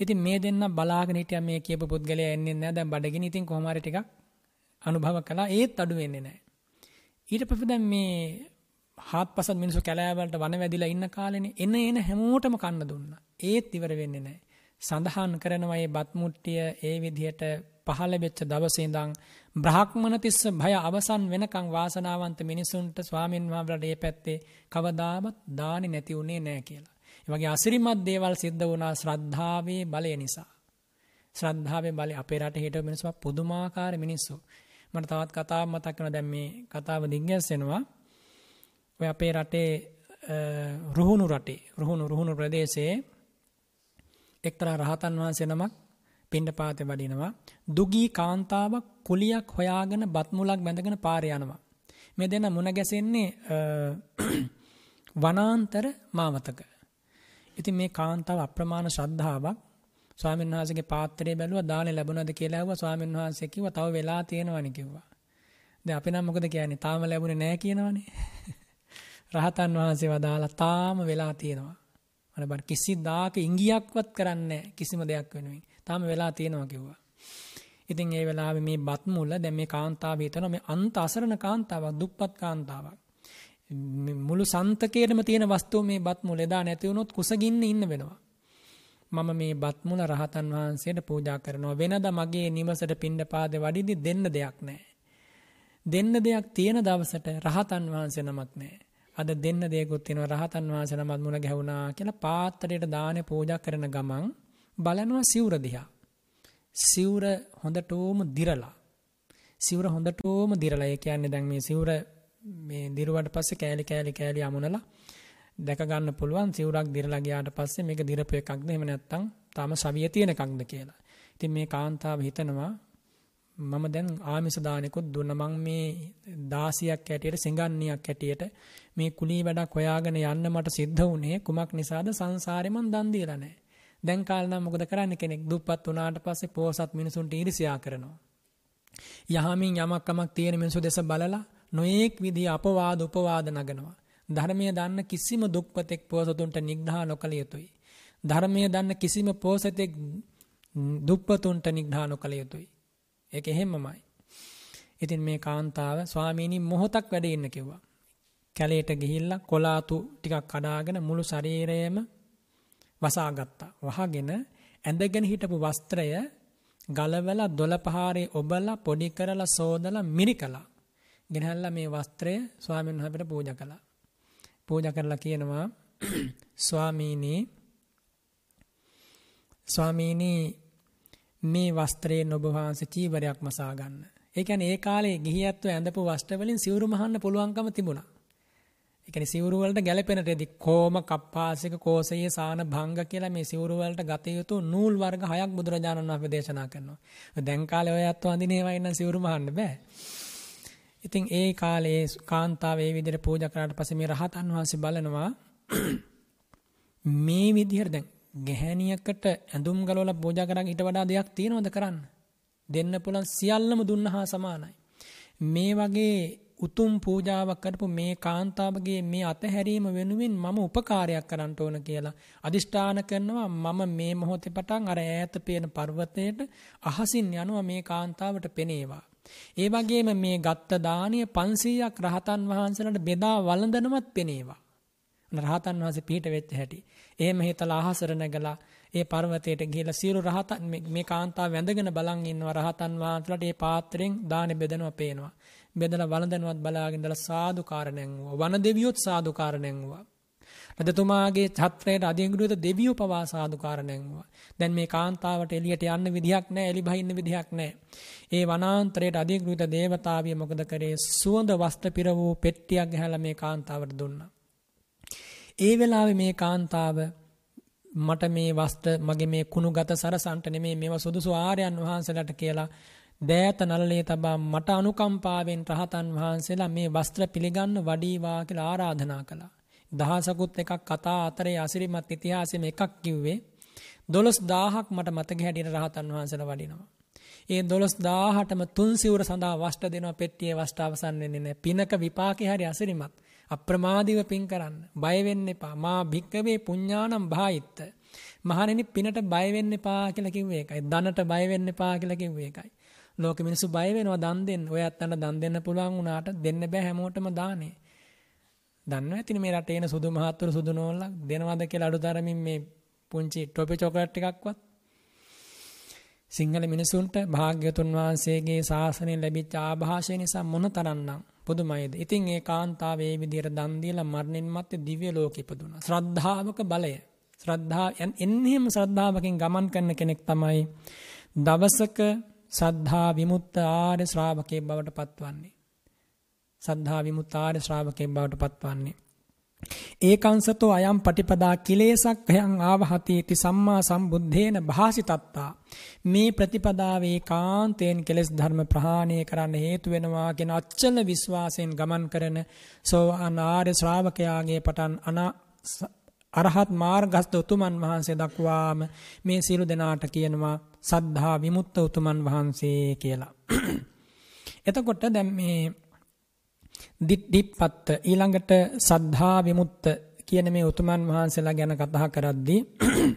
ඉතින් මේ දෙන්න බලාගෙන හිටියා මේ කියපු පුද්ගලයා එන්නේ නැහැ. දැන් බඩගිනි ඉතින් කොහොම හරි ටිකක් අනුභව කළා. ඒත් අඩු වෙන්නේ නැහැ. ඊට පස්සේ දැන් මේ හාත්පසත් මිනිස්සු කැලෑ වලට වන වැදිලා ඉන්න කාලේනේ එන එන හැමෝටම කන්න දුන්නා. ඒත් ඉවර වෙන්නේ නැහැ. සඳහන් කරනවා මේ බත් මුට්ටිය ඒ විදිහට පහළ වෙච්ච දවසේ ඉඳන් බ්‍රහ්මන තිස්ස භය අවසන් වෙනකන් වාසනාවන්ත මිනිසුන්ට ස්වාමින් වහන්සේලාට මේ පැත්තේ කවදාවත් දානි නැති උනේ නැහැ කියලා. ඒ වගේ අසිරිමත් දේවල් සිද්ධ වුණා ශ්‍රද්ධාවේ බලය නිසා. ශ්‍රද්ධාවේ බලය අපේ රටේ හිටපු මිනිස්සු පුදුමාකාර මිනිස්සු. මට තවත් කතාවක් මතක් වෙනවා දැන් මේ කතාව දිග්ගැස්සෙනවා. ඔය අපේ රටේ රුහුණු රටේ රුහුණු රුහුණු ප්‍රදේශයේ එක්තරා රහතන් වහන්සේ නමක් පිණ්ඩපාතේ වඩිනවා. දුගී කාන්තාවක් කුලියක් හොයාගෙන බත් මුලක් බැඳගෙන පාරේ යනවා. මේ දෙන්න මුණ ගැසෙන්නේ වනාන්තර මාවතක. ඉතින් මේ කාන්තාව අප්‍රමාණ ශ්‍රද්ධාවක් ස්වාමීන් වහන්සේගේ පාත්‍රය බැලුවා දානේ ලැබුණාද කියලා ඇහුවා ස්වාමීන් වහන්සේ කිව්වා තව වෙලා තියෙනවනේ කිව්වා. දැන් අපි නම් මොකද කියන්නේ තාම ලැබුණේ නැහැ කියනවනේ. රහතන් වහන්සේ වදාලා තාම වෙලා තියෙනවා. අර බර කිසිදාක ඉංගියක්වත් කරන්නේ කිසිම දෙයක් වෙනුවෙන්. තාම වෙලා තියෙනවා කිව්වා. ඉතින් ඒ වෙලාවේ මේ බත් මුල දැන් මේ කාන්තාව හිතනවා මේ අන්ත අසරණ කාන්තාවක් දුප්පත් කාන්තාවක්. මුළු සන්තකේටම තියෙන වස්තුව මේ බත් මුල එදා නැති වුණොත් කුසගින්න ඉන්න වෙනවා. මම මේ බත් මුල රහතන් වහන්සේට පූජා කරනවා. වෙනදා මගේ නිවසට පිණ්ඩපාතේ වඩිදි දෙන්න දෙයක් නැහැ. දෙන්න දෙයක් තියෙන දවසට රහතන් වහන්සේ නමක් නැහැ. අද දෙන්න දෙයක්ත් තියෙනවා රහතන් වහන්සේ නමත් මුණ ගැහුණා කියලා පාත්‍රයට දානේ පූජා කරන ගමන් බලනවා සිවුර දිහා. සිවුර හොඳටම දිරලා. සිවුර හොඳටම දිරලා. ඒ කියන්නේ දැන් මේ සිවුර මේ දිරුවට පස්සේ කෑලි කෑලි කෑලි අමුණලා දැක ගන්න පුළුවන් සිවුරක් දිරලා ගියාට පස්සේ මේක දිරපු එකක්ද එහෙම නැත්නම් තාම සවිය තියෙන එකක්ද කියලා. ඉතින් මේ කාන්තාව හිතනවා මම දැන් ආමිස දානෙකුත් දුන්න මං මේ 16ක් හැටියට සිඟන්නියක් හැටියට මේ කුලී වැඩක් හොයාගෙන යන්න මට සිද්ධ වුණේ කුමක් නිසාද සංසාරේ මං දන් දීලා නැහැ. දැන් කාලේ නම් මොකද කරන්නේ කෙනෙක් දුප්පත් වුණාට පස්සේ පෝසත් මිනිසුන්ට ඊර්ෂ්‍යා කරනවා. යහමින් යමක් කමක් තියෙන මිනිසු දෙස බලලා නොයේක් විදිහ අපවාද උපවාද නගනවා. ධර්මයේ දන්න කිසිම දුක්පතෙක් පෝසතුන්ට නිග්‍රහ නොකළ යුතුයි. ධර්මයේ දන්න කිසිම පෝසතෙක් දුප්පතුන්ට නිග්‍රහ නොකළ යුතුයි. ඒක එහෙමමයි. ඉතින් මේ කාන්තාව ස්වාමීනි මොහොතක් වැඩ ඉන්න කිව්වා. කැලේට ගිහිල්ලා කොලාතු ටිකක් කඩාගෙන මුළු ශරීරයම වසාගත්තා. වහගෙන ඇඳගෙන හිටපු වස්ත්‍රය ගලවලා දොළ පහාරේ ඔබලා පොඩි කරලා සෝදලා මිරිකලා. ගෙනහැල්ලා මේ වස්ත්‍රය ස්වාමීන් වහන්සේට පූජා කළා. පූජා කරලා කියනවා ස්වාමීනි ස්වාමීනි මේ වස්ත්‍රයෙන් ඔබ වහන්සේ චීවරයක් මසා ගන්න. ඒ කියන්නේ ඒ කාලේ ගිහියත්ව ඇඳපු වස්ත්‍ර වලින් සිවුරු මහන්න පුළුවන්කම තිබුණා. ඒ කියන්නේ සිවුරු වලට ගැළපෙන රෙදි කොම කප්පාසික කෝසයේ සාන භංග කියලා මේ සිවුරු වලට ගත යුතු නූල් වර්ග හයක් බුදුරජාණන් වහන්සේ දේශනා කරනවා. දැන් කාලේ ඔය අත්ව අඳින ඒවා ඉන්න සිවුරු මහන්න බෑ. ඉතින් ඒ කාලේ කාන්තාව ඒ විදිහට පූජා කරාට පස්සේ මේ රහතන් වහන්සේ බලනවා මේ විදිහට දැන් ගැහැණියකට ඇඳුම් ගලවලා පූජා කරන් ඊට වඩා දෙයක් තියනවද කරන්න? දෙන්න පුළුවන් සියල්ලම දුන්නා සමානයි. මේ වගේ උතුම් පූජාවක් කරපු මේ කාන්තාවගේ මේ අතහැරීම වෙනුවෙන් මම උපකාරයක් කරන්න ඕන කියලා අදිෂ්ඨාන කරනවා මම මේ මොහොතේ පටන් අර ඈත පේන පර්වතයට අහසින් යනවා මේ කාන්තාවට පෙනේවා. ඒ වගේම මේ ගත්ත දානීය 500ක් රහතන් වහන්සේලාට බෙදා වළඳනවත් පෙනේවා. රහතන් වහන්සේ පිහිට වෙච්ච හැටි. එහෙම හිතලා අහසර නැගලා ඒ පර්වතයට ගිහිලා සියලු රහතන් මේ කාන්තාව වැඳගෙන බලන් ඉන්නවා රහතන් වහන්සේලාට ඒ පාත්‍රයෙන් දානෙ බෙදනවා පේනවා. බෙදලා වළඳනවත් බලාගෙන ඉඳලා සාදුකාර නැංගුවා. වන දෙවියොත් සාදුකාර නැංගුවා. රජතුමාගේ ඡත්‍රයට අධිගෘහිත දෙවියෝ පවා සාදුකාර නැංගුවා. දැන් මේ කාන්තාවට එළියට යන්න විදිහක් නැහැ, එලි බහින්න විදිහක් නැහැ. ඒ වනාන්තරයට අධිගෘහිත දේවතාවිය මොකද කරේ? සුවඳ වස්ත්‍ර පිර වූ පෙට්ටියක් ගහලා මේ කාන්තාවට දුන්නා. ඒ වෙලාවේ මේ කාන්තාව මට මේ වස්ත්‍ර මගේ මේ කුණු ගත සරසන්ට නෙමේ මේවා සුදුසු ආර්යයන් වහන්සේලාට කියලා දෑත නලලේ තබා මට අනුකම්පාවෙන් රහතන් වහන්සේලා මේ වස්ත්‍ර පිළිගන්න වඩීවා කියලා ආරාධනා කළා. දහසකුත් එකක් කතා අතරේ අසිරිමත් ඉතිහාසෙම එකක් කිව්වේ 12000ක් මට මතක හැටියට රහතන් වහන්සේලා වඩිනවා. ඒ 12000ටම තුන් සිවුර සඳහා වස්ත්‍ර දෙනවා පෙට්ටියේ වස්ත්‍ර අවසන් වෙන්නේ නැහැ. පිනක විපාකේ හරි අසිරිමත්. අප්‍රමාදීව පින් කරන්න. බය වෙන්න එපා. මා භික්කවේ පුඤ්ඤානම් භායිත්ත. මහණෙනි පිනට බය වෙන්න එපා කියලා කිව්වේ ඒකයි. ධනට බය වෙන්න එපා කියලා කිව්වේ ඒකයි. ලෝකෙ මිනිස්සු බය වෙනවා දන් දෙන්න. ඔය අත්තන්ට දන් දෙන්න පුළුවන් වුණාට දෙන්න බෑ හැමෝටම දානේ. දන්නව ඇතිනේ මේ රටේ එන සුදු මහත්තුරු සුදු නෝල්ලා දෙනවද කියලා අඩුතරමින් මේ පුංචි ටොපි චොකලට් ටිකක්වත් සිංහල මිනිසුන්ට භාග්‍යතුන් වහන්සේගේ ශාසනය ලැබිච්ච ආభాෂය නිසා මොන තරම්නම් පුදුමයිද. ඉතින් ඒ කාන්තාව ඒ විදිහට දන් දීලා මරණින් මත්තේ දිව්‍ය ලෝකෙ ඉපදුනා. ශ්‍රද්ධාවක බලය. ශ්‍රද්ධාව එන්නේම ශ්‍රද්ධාවකින් ගමන් කරන කෙනෙක් තමයි දවසක සද්ධා විමුක්ත ආර්ය ශ්‍රාවකයෙක් බවට පත්වන්නේ. සද්ධා විමුක්ත ආර්ය ශ්‍රාවකයෙක් බවට පත්වන්නේ. ඒකංසතෝ අයම් පටිපදා කිලේසක් හයං ආවහති ති සම්මා සම්බුද්ධේන භාසිතත්තා මේ ප්‍රතිපදාවේ කාන්තයෙන් කෙලෙස් ධර්ම ප්‍රහාණය කරන්න හේතු වෙනවා කියන අච්චල විශ්වාසයෙන් ගමන් කරන සෝවාන් ආර්ය ශ්‍රාවකයාගේ පටන් අනා අරහත් මාර්ගස්ත උතුමන් වහන්සේ දක්වාම මේ සියලු දෙනාට කියනවා සද්ධා විමුක්ත උතුමන් වහන්සේ කියලා. එතකොට දැන් මේ දිප්පත්ත ඊළඟට සද්ධා විමුක්ත කියන මේ උතුමන් වහන්සේලා ගැන කතා කරද්දී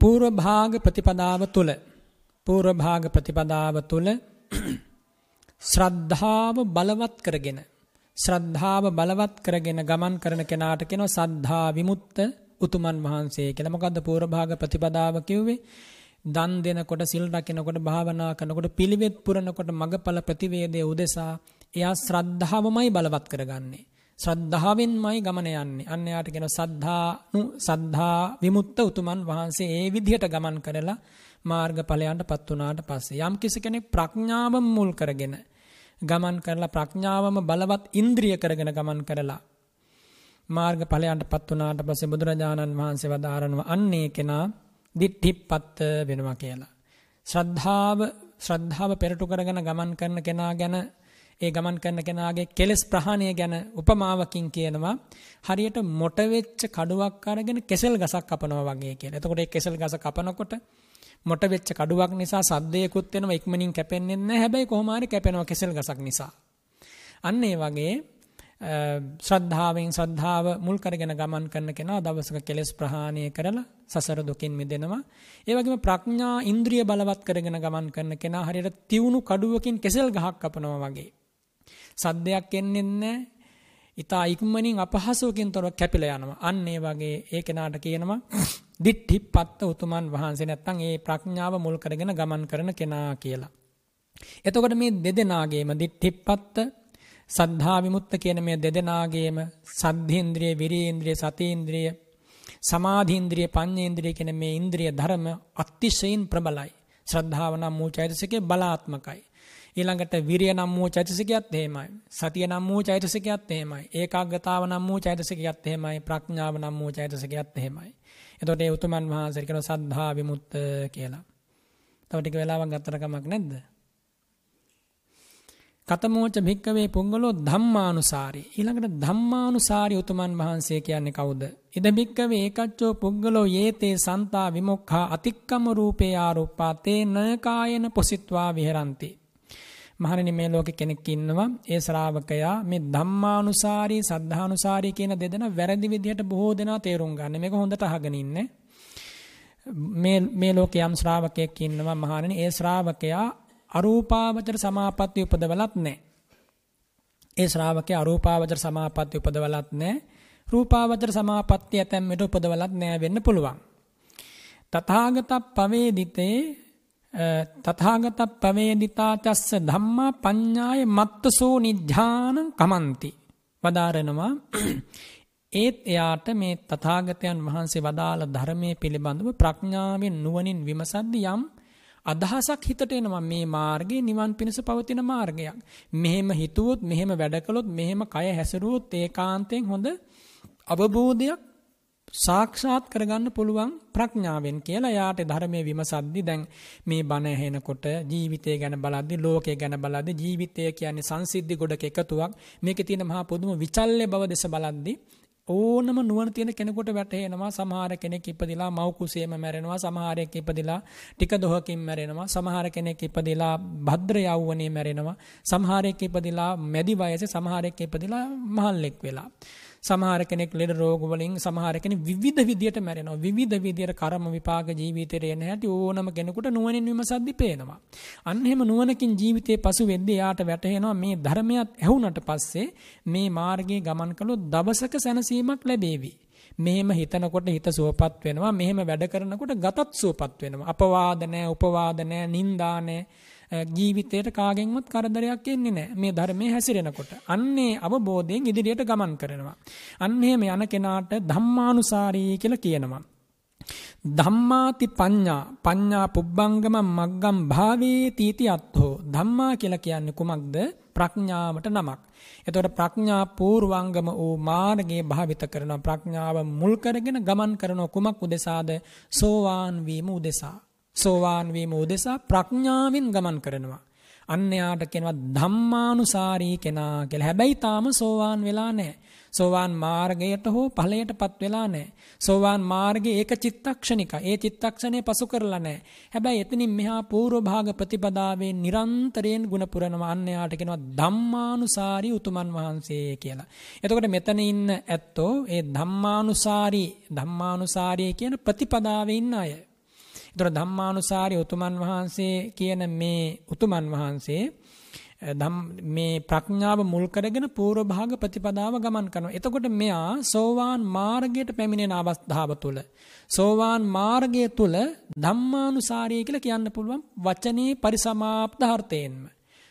පූර්ව භාග ප්‍රතිපදාව තුල පූර්ව භාග ප්‍රතිපදාව තුල ශ්‍රද්ධාව බලවත් කරගෙන ශ්‍රද්ධාව බලවත් කරගෙන ගමන් කරන කෙනාට කියනවා සද්ධා විමුක්ත උතුමන් වහන්සේ කියලා. මොකද්ද පූර්ව භාග ප්‍රතිපදාව කිව්වේ? දන් දෙනකොට සිල් රකිනකොට භාවනා කරනකොට පිළිවෙත් පුරනකොට මගඵල ප්‍රතිවේදයේ උදෙසා එයා ශ්‍රද්ධාවමයි බලවත් කරගන්නේ. ශ්‍රද්ධාවෙන්මයි ගමන යන්නේ. අන්න යාට කියන සද්ධානු සද්ධා විමුක්ත උතුමන් වහන්සේ ඒ විදිහට ගමන් කරලා මාර්ගඵලයන්ටපත් වුණාට පස්සේ යම් කිසි කෙනෙක් ප්‍රඥාව මුල් කරගෙන ගමන් කරලා ප්‍රඥාවම බලවත් ඉන්ද්‍රිය කරගෙන ගමන් කරලා මාර්ගඵලයන්ටපත් වුණාට පස්සේ බුදුරජාණන් වහන්සේ වදාරනවා අන්නේ කෙනා දිට්ඨිප්පත් වෙනවා කියලා. ශ්‍රද්ධාව ශ්‍රද්ධාව පෙරටු කරගෙන ගමන් කරන කෙනා ගැන ඒ ගමන් කරන කෙනාගේ කෙලස් ප්‍රහාණය ගැන උපමාවකින් කියනවා හරියට මොට වෙච්ච කඩුවක් අරගෙන කෙසෙල් ගසක් කපනවා වගේ කියලා. එතකොට ඒ කෙසෙල් ගස කපනකොට මොට වෙච්ච කඩුවක් නිසා සද්දයකුත් වෙනවා ඉක්මනින් කැපෙන්නේ නැහැ. හැබැයි කොහොම හරි කැපෙනවා කෙසෙල් ගසක් නිසා. අන්න ඒ වගේ ශ්‍රද්ධාවෙන් ශ්‍රද්ධාව මුල් කරගෙන ගමන් කරන කෙනා දවසක කෙලෙස් ප්‍රහාණය කරලා සසර දුකින් මිදෙනවා. ඒ වගේම ප්‍රඥා ඉන්ද්‍රිය බලවත් කරගෙන ගමන් කරන කෙනා හරියට තියුණු කඩුවකින් කෙසෙල් ගහක් කපනවා වගේ. සද්දයක් එන්නේ නැහැ. ඊතා ඉක්මනින් අපහසුවකින් තොරව කැපිලා යනවා. අන්න ඒ වගේ ඒ කෙනාට කියනවා දිට්ඨිපත්ත උතුමන් වහන්සේ නැත්තම් ඒ ප්‍රඥාව මුල් කරගෙන ගමන් කරන කෙනා කියලා. එතකොට මේ දෙදෙනාගේම දිට්ඨිපත්ත සද්ධා විමුක්ත කියන මේ දෙදෙනාගේම සද්ධේන්ද්‍රිය, විරේන්ද්‍රිය, සතේන්ද්‍රිය, සමාධීන්ද්‍රිය, පඤ්ඤේන්ද්‍රිය කියන මේ ඉන්ද්‍රිය ධර්ම අතිශයින් ප්‍රබලයි. ශ්‍රද්ධාව නම් වූ චෛතසිකේ බලාත්මකයි. ඊළඟට විරිය නම් වූ චෛතසිකයත් එහෙමයි. සතිය නම් වූ චෛතසිකයත් එහෙමයි. ඒකාග්‍රතාව නම් වූ චෛතසිකයත් එහෙමයි. ප්‍රඥාව නම් වූ චෛතසිකයත් එහෙමයි. එතකොට ඒ උතුමන් වහන්සේ කියන සද්ධා විමුක්ත කියලා. තව ටික වෙලාවක් ගත්තට කමක් නැද්ද? කතමෝච භික්කවේ පුංගලෝ ධම්මානුසාරී. ඊළඟට ධම්මානුසාරී උතුමන් වහන්සේ කියන්නේ කවුද? ඉද භික්කවේ ඒකච්චෝ පුංගලෝ යේතේ සන්තා විමුක්ඛා අතික්කම රූපේ ආරෝපා තේන කායන පොසිට්වා විහෙරಂತಿ. මහණෙනි මේ ලෝකෙ කෙනෙක් ඉන්නවා. ඒ ශ්‍රාවකයා මේ ධම්මානුසාරී සද්ධානුසාරී කියන දෙදෙනා වැරදි විදිහට බොහෝ දෙනා තේරුම් ගන්න. මේක හොඳට අහගෙන ඉන්නේ. මේ මේ ලෝකේ යම් ශ්‍රාවකයෙක් ඉන්නවා මහණෙනි ඒ ශ්‍රාවකයා අරූපාවචර සමාපatti උපදවලත් නැහැ. ඒ ශ්‍රාවකයා අරූපාවචර සමාපatti උපදවලත් නැහැ. රූපාවචර සමාපatti ඇතැම් විට උපදවලත් නැහැ වෙන්න පුළුවන්. තථාගත පවේදිතේ තථාගත පවේදිතා චස්ස ධම්මා පඤ්ඤාය මත්තසෝ නිධානං කමන්ති. වදාරනවා ඒත් එයාට මේ තථාගතයන් වහන්සේ වදාළ ධර්මයේ පිළිබඳව ප්‍රඥාවෙන් නුවණින් විමසද්දී යම් අදහසක් හිතට එනවා මේ මාර්ගයේ නිවන් පිණිස පවතින මාර්ගයක්. මෙහෙම හිතුවොත් මෙහෙම වැඩ කළොත් මෙහෙම කය හැසිරුවොත් ඒකාන්තයෙන් හොඳ අවබෝධයක් සාක්ෂාත් කරගන්න පුළුවන් ප්‍රඥාවෙන් කියලා යාට ධර්මයේ විමසද්දි දැන් මේ බණ ඇහෙනකොට ජීවිතය ගැන බලද්දි ලෝකය ගැන බලද්දි ජීවිතය කියන්නේ සංසිද්ධි ගොඩක එකතුවක් මේකේ තියෙන මහා පොදුම විචල්්‍ය බව දෙස බලද්දි ඕනම නුවණ තියෙන කෙනෙකුට වැටහෙනවා. සමහර කෙනෙක් ඉපදිලා මව් කුසේම මැරෙනවා. සමහරෙක් ඉපදිලා ටික දොහකින් මැරෙනවා. සමහර කෙනෙක් ඉපදිලා භද්‍ර යෞවනයේ මැරෙනවා. සමහරෙක් ඉපදිලා මැදි වයසේ සමහරෙක් ඉපදිලා මහල්ලෙක් වෙලා. සමහර කෙනෙක් ලෙඩ රෝග වලින් සමහර කෙනෙක් විවිධ විදියට මැරෙනවා. විවිධ විදියට කර්ම විපාක ජීවිතේට එන හැටි ඕනම කෙනෙකුට නුවණින් විමසද්දි පේනවා. අන්න එහෙම නුවණකින් ජීවිතේ පසු වෙද්දී යාට වැටහෙනවා මේ ධර්මයක් ඇහුණට පස්සේ මේ මාර්ගයේ ගමන් කළොත් දවසක සැනසීමක් ලැබේවි. මෙහෙම හිතනකොට හිත සුවපත් වෙනවා. මෙහෙම වැඩ කරනකොට ගතත් සුවපත් වෙනවා. අපවාද නැහැ, උපවාද නැහැ, නිന്ദා නැහැ. ජීවිතයට කාගෙන්වත් කරදරයක් එන්නේ නැහැ. මේ ධර්මයේ හැසිරෙනකොට. අන්නේ අවබෝධයෙන් ඉදිරියට ගමන් කරනවා. අන්න එහෙම යන කෙනාට ධම්මානුසාරී කියලා කියනවා. ධම්මාති පඤ්ඤා පඤ්ඤා පුබ්බංගම මග්ගම් භාවේ තීති අත්හෝ ධම්මා කියලා කියන්නේ කුමක්ද ප්‍රඥාවට නමක්. එතකොට ප්‍රඥා පූර්වංගම වූ මාර්ගයේ භාවිත කරන ප්‍රඥාව මුල් කරගෙන ගමන් කරන කුමක් උදෙසාද සෝවාන් වීම උදෙසා. සෝවාන් වීම උදෙසා ප්‍රඥාවෙන් ගමන් කරනවා. අන්න යාට කියනවා ධම්මානුසාරී කෙනා කියලා. හැබැයි තාම සෝවාන් වෙලා නැහැ. සෝවාන් මාර්ගයට හෝ ඵලයටපත් වෙලා නැහැ. සෝවාන් මාර්ගයේ ඒක චිත්තක්ෂණිකයි. ඒ චිත්තක්ෂණය පසු කරලා නැහැ. හැබැයි එතනින් මෙහා පූර්ව භාග ප්‍රතිපදාවේ නිරන්තරයෙන් ಗುಣ පුරනවා. අන්න යාට කියනවා ධම්මානුසාරී උතුමන් වහන්සේ කියලා. එතකොට මෙතන ඉන්න ඇත්තෝ ඒ ධම්මානුසාරී ධම්මානුසාරී කියන ප්‍රතිපදාවේ ඉන්න අය. ඒතර ධම්මානුසාරී උතුමන් වහන්සේ කියන මේ උතුමන් වහන්සේ මේ ප්‍රඥාව මුල් කරගෙන పూర్ව භාග ප්‍රතිපදාව ගමන් කරනවා. එතකොට මෙයා සෝවාන් මාර්ගයට පැමිණෙන අවස්ථාව තුළ සෝවාන් මාර්ගය තුළ ධම්මානුසාරී කියලා කියන්න පුළුවන් වචනේ පරිසමාප්ත අර්ථයෙන්ම.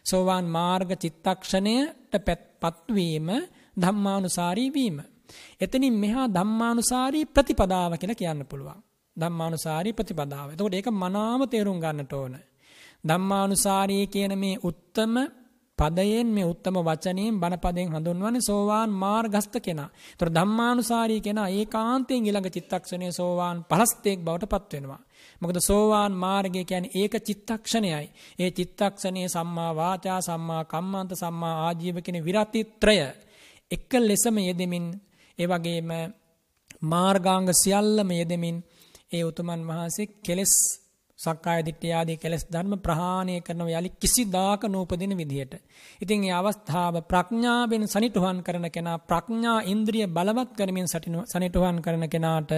සෝවාන් මාර්ග චිත්තක්ෂණයට පත්වීම ධම්මානුසාරී වීම. එතනින් මෙහා ධම්මානුසාරී ප්‍රතිපදාව කියලා කියන්න පුළුවන්. ධම්මානුසාරී ප්‍රතිපදාව. එතකොට ඒක මනාව තේරුම් ගන්නට ඕන. ධම්මානුසාරී කියන මේ උත්තම පදයෙන් මේ උත්තම වචනයෙන් බණපදයෙන් හඳුන්වන්නේ සෝවාන් මාර්ගස්ත කෙනා. ඒතර ධම්මානුසාරී කෙනා ඒකාන්තයෙන් ඊළඟ චිත්තක්ෂණයේ සෝවාන් පහස්තෙක් බවට පත් වෙනවා. මොකද සෝවාන් මාර්ගය කියන්නේ ඒක චිත්තක්ෂණයයි. ඒ චිත්තක්ෂණයේ සම්මා වාචා සම්මා කම්මන්ත සම්මා ආජීව කියන විරතිත්‍රය එක ලෙසම යෙදෙමින් ඒ වගේම මාර්ගාංග සියල්ලම යෙදෙමින් ඒ උතුමන් වහන්සේ කෙලස් සක්කාය දිට්ඨිය ආදී කෙලස් ධර්ම ප්‍රහාණය කරනව යලි කිසිදාක නූපදින විදිහට. ඉතින් මේ අවස්ථාව ප්‍රඥාවෙන් සනිටුහන් කරන කෙනා ප්‍රඥා ඉන්ද්‍රිය බලවත් කරමින් සනිටුහන් කරන කෙනාට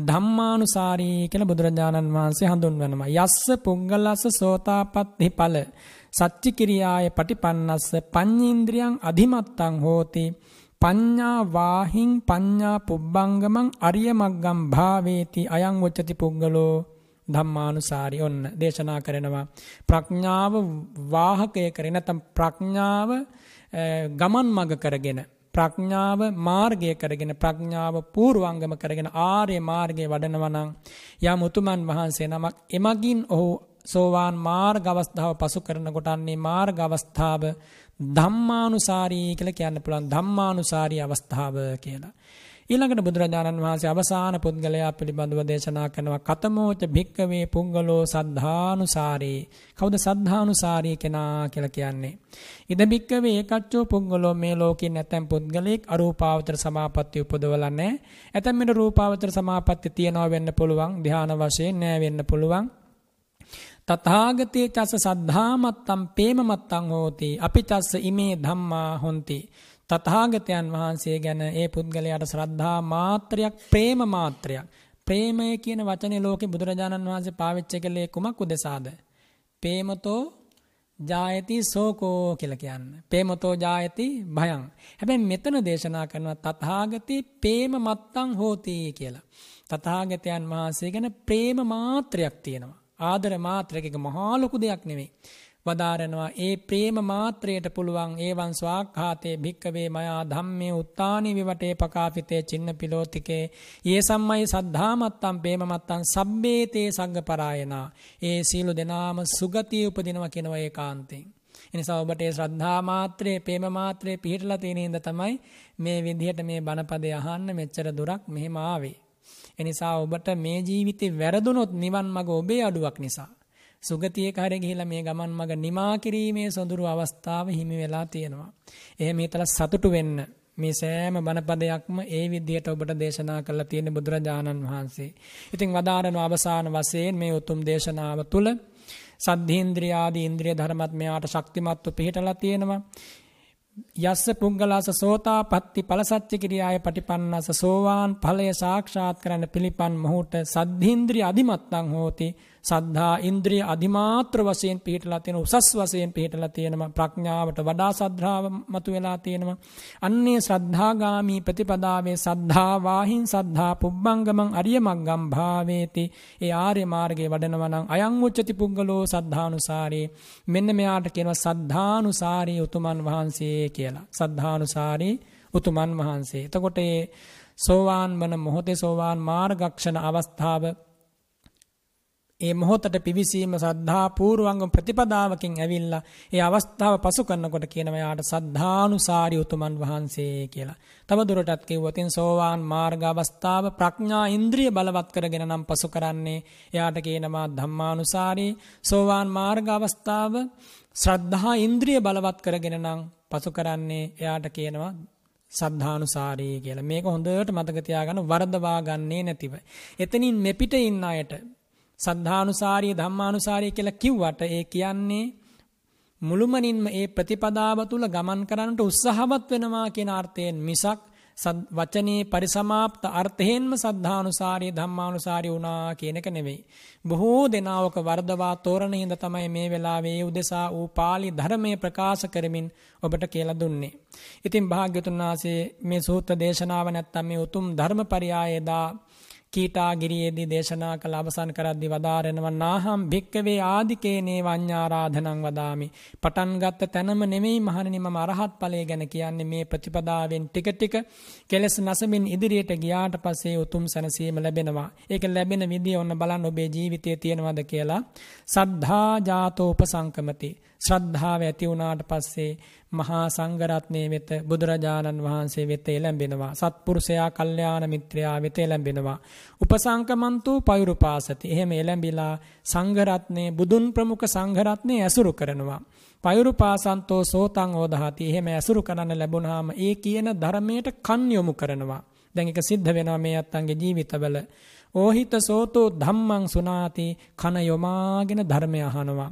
ධම්මානුසාරී කියලා බුදුරජාණන් වහන්සේ හඳුන්වනවා. යස්ස පුංගලස්ස සෝතාපට්ටි ඵල සච්චි කිරියාය පටිපන්නස්ස පඤ්ඤේන්ද්‍රියං අධිමත්තං හෝති පඤ්ඤා වාහින් පඤ්ඤා පුබ්බංගමං අරිය මග්ගම් භාවේති අයං උච්චති පුද්ගලෝ ධම්මානුසාරි ඔන්න දේශනා කරනවා. ප්‍රඥාව වාහකය කරගෙන නැත්නම් ප්‍රඥාව ගමන් මඟ කරගෙන ප්‍රඥාව මාර්ගය කරගෙන ප්‍රඥාව පූර්වංගම කරගෙන ආර්ය මාර්ගයේ වඩනවා නම් යම් උතුමන් වහන්සේ නමක් එමගින් ඔහු සෝවාන් මාර්ග අවස්ථාව පසු කරනකොට අන්නේ මාර්ග අවස්ථාව ධම්මානුසාරී කියලා කියන්න පුළුවන්. ධම්මානුසාරී අවස්ථාව කියලා. ඊළඟට බුදුරජාණන් වහන්සේ අවසාන පුද්ගලයා පිළිබඳව දේශනා කරනවා කතමෝච භික්කවේ පුංගලෝ සද්ධානුසාරී. කවුද සද්ධානුසාරී කෙනා කියලා කියන්නේ? ඉද භික්කවේ ඒකච්චෝ පුංගලෝ මේ ලෝකේ නැතම් පුද්ගලෙක් අරූපාවචර සමාපatti උපදවලා නැහැ. ඇතැම් මිට රූපාවචර සමාපatti තියනවා වෙන්න පුළුවන් ධානා වශයෙන් නෑ වෙන්න පුළුවන්. තථාගතේ චස සද්ධාමත්තම් පේමමත්තං හෝති අපි චස්ස ඉමේ ධම්මා හොಂತಿ තථාගතයන් වහන්සේ ගැන ඒ පුද්ගලයාට ශ්‍රද්ධා මාත්‍රයක් ප්‍රේම මාත්‍රයක් ප්‍රේමය කියන වචනේ ලෝකේ බුදුරජාණන් වහන්සේ පාවිච්චි කළේ කුමක් උදෙසාද? ප්‍රේමතෝ ජායති සෝකෝ කියලා කියන්නේ. ප්‍රේමතෝ ජායති භයං. හැබැයි මෙතන දේශනා කරනවා තථාගති ප්‍රේම මත්තං හෝති කියලා. තථාගතයන් වහන්සේ ගැන ප්‍රේම මාත්‍රයක් තියෙනවා. ආදර මාත්‍රයක මහා ලොකු දෙයක් නෙවෙයි. වදාරනවා ඒ ප්‍රේම මාත්‍රයට පුළුවන් ඒවන් ස්වාක්ඛාතේ භික්කවේ මයා ධම්මේ උත්තානි විවටේ පකාපිතේ චින්න පිලෝතිකේ යේ සම්මයි සද්ධාමත්තම් ප්‍රේමමත්තම් සබ්බේතේ සංගපරායනා ඒ සීල දෙනාම සුගතිය උපදිනවා කියනවා ඒකාන්තයෙන්. එනිසා ඔබට ඒ ශ්‍රද්ධා මාත්‍රේ ප්‍රේම මාත්‍රේ පිහිටලා තියෙන ඉඳ තමයි මේ විදිහට මේ බණපදේ අහන්න මෙච්චර දුරක් මෙහෙම ආවේ. එනිසා ඔබට මේ ජීවිතේ වැරදුනොත් නිවන් මඟ ඔබේ අඩුවක් නිසා සුගතියක හරි ගිහිලා මේ ගමන් මඟ නිමා කිරීමේ සොඳුරු අවස්ථාව හිමි වෙලා තියෙනවා. එහෙම හිතලා සතුටු වෙන්න මේ සෑම බණපදයක්ම ඒ විදිහට ඔබට දේශනා කරලා තියෙන බුදුරජාණන් වහන්සේ. ඉතින් වදාරන අවසාන වශයෙන් මේ උතුම් දේශනාව තුළ සද්ධේන්ද්‍රිය ආදී ඉන්ද්‍රිය ධර්මත් මෙයාට ශක්තිමත්ව පිහිටලා තියෙනවා. යස්ස පුංගලස සෝතාපට්ටි ඵලසච්ච කිරියාය පටිපන්නස සෝවාන් ඵලය සාක්ෂාත් කරන්න පිළිපන් මොහුට සද්ධේන්ද්‍රිය අධිමත්තං හෝති. සද්ධා ඉන්ද්‍රිය අධිමාත්‍ර වශයෙන් පිහිටලා තියෙන උසස් වශයෙන් පිහිටලා තියෙනවා ප්‍රඥාවට වඩා සද්ධාව මතුවලා තියෙනවා අන්නේ ශ්‍රද්ධාගාමි ප්‍රතිපදාවේ සද්ධා වාහින් සද්ධා පුබ්බංගමං අරිය මග්ගම් භාවේති. ඒ ආර්ය මාර්ගයේ වඩනවා නම් අයං උච්චති පුද්ගලෝ සද්ධානුසාරේ. මෙන්න මෙයාට කියනවා සද්ධානුසාරී උතුමන් වහන්සේ කියලා. සද්ධානුසාරී උතුමන් වහන්සේ. එතකොට ඒ සෝවාන් වන මොහොතේ සෝවාන් මාර්ගක්ෂණ අවස්ථාව ඒ මොහොතට පිවිසීම සද්ධා පූර්වංගම ප්‍රතිපදාවකින් ඇවිල්ලා ඒ අවස්ථාව පසු කරනකොට කියනවා යාට සද්ධානුසාරී උතුමන් වහන්සේ කියලා. තව දුරටත් කිව්වොතින් සෝවාන් මාර්ග අවස්ථාව ප්‍රඥා ඉන්ද්‍රිය බලවත් කරගෙන නම් පසු කරන්නේ එයාට කියනවා ධම්මානුසාරී සෝවාන් මාර්ග අවස්ථාව ශ්‍රද්ධා ඉන්ද්‍රිය බලවත් කරගෙන නම් පසු කරන්නේ එයාට කියනවා සද්ධානුසාරී කියලා. මේක හොඳට මතක තියාගන්න වරදවා ගන්නේ නැතිව. එතනින් මෙපිට ඉන්න අයට සද්ධානුසාරී ධම්මානුසාරී කියලා කිව්වට ඒ කියන්නේ මුළුමනින්ම ඒ ප්‍රතිපදාව තුල ගමන් කරන්නට උත්සාහවත් වෙනවා කියන අර්ථයෙන් මිසක් වචනේ පරිසමාප්ත අර්ථයෙන්ම සද්ධානුසාරී ධම්මානුසාරී වුණා කියන එක නෙවෙයි. බොහෝ දෙනාවක වර්ධවා තෝරණ හිඳ තමයි මේ වෙලාවේ උදෙසා වූ pāli ධර්මයේ ප්‍රකාශ කරමින් ඔබට කියලා දුන්නේ. ඉතින් භාග්‍යතුන් වහන්සේ මේ සූත්‍ර දේශනාව නැත්තම් මේ උතුම් ධර්මපරියායදා කීටාගිරියේදී දේශනා කළ අවසන් කරද්දී වදාරනවා නාහම් භික්කවේ ආදිකේනේ වඤ්ඤාරාධනං වදාමි. පටන් ගත්ත තැනම නෙමෙයි මහණෙනි මම අරහත් ඵලය ගැන කියන්නේ මේ ප්‍රතිපදාවෙන් ටික ටික කෙලස් නැසමින් ඉදිරියට ගියාට පස්සේ උතුම් සැනසීම ලැබෙනවා. ඒක ලැබෙන විදිය ඔන්න බලන්න ඔබේ ජීවිතයේ තියෙනවද කියලා. සද්ධා ජාතෝ උපසංකමති. ශ්‍රද්ධාව ඇති වුණාට පස්සේ මහා සංඝරත්නයේ වෙත බුදුරජාණන් වහන්සේ වෙත එළඹෙනවා. සත්පුරුෂයා කල්යාණ මිත්‍රයා වෙත එළඹෙනවා. උපසංකමන්තෝ පයුරුපාසති. එහෙම එළඹිලා සංඝරත්නයේ බුදුන් ප්‍රමුඛ සංඝරත්නයේ ඇසුරු කරනවා. පයුරුපාසන්තෝ සෝතං ඕදහති. එහෙම ඇසුරු කරන්න ලැබුණාම ඒ කියන ධර්මයට කන් යොමු කරනවා. දැන් ඒක සිද්ධ වෙනවා මේ අත්තන්ගේ ජීවිතවල. ඕහිත සෝතෝ ධම්මං සුනාති කන යොමාගෙන ධර්මය අහනවා.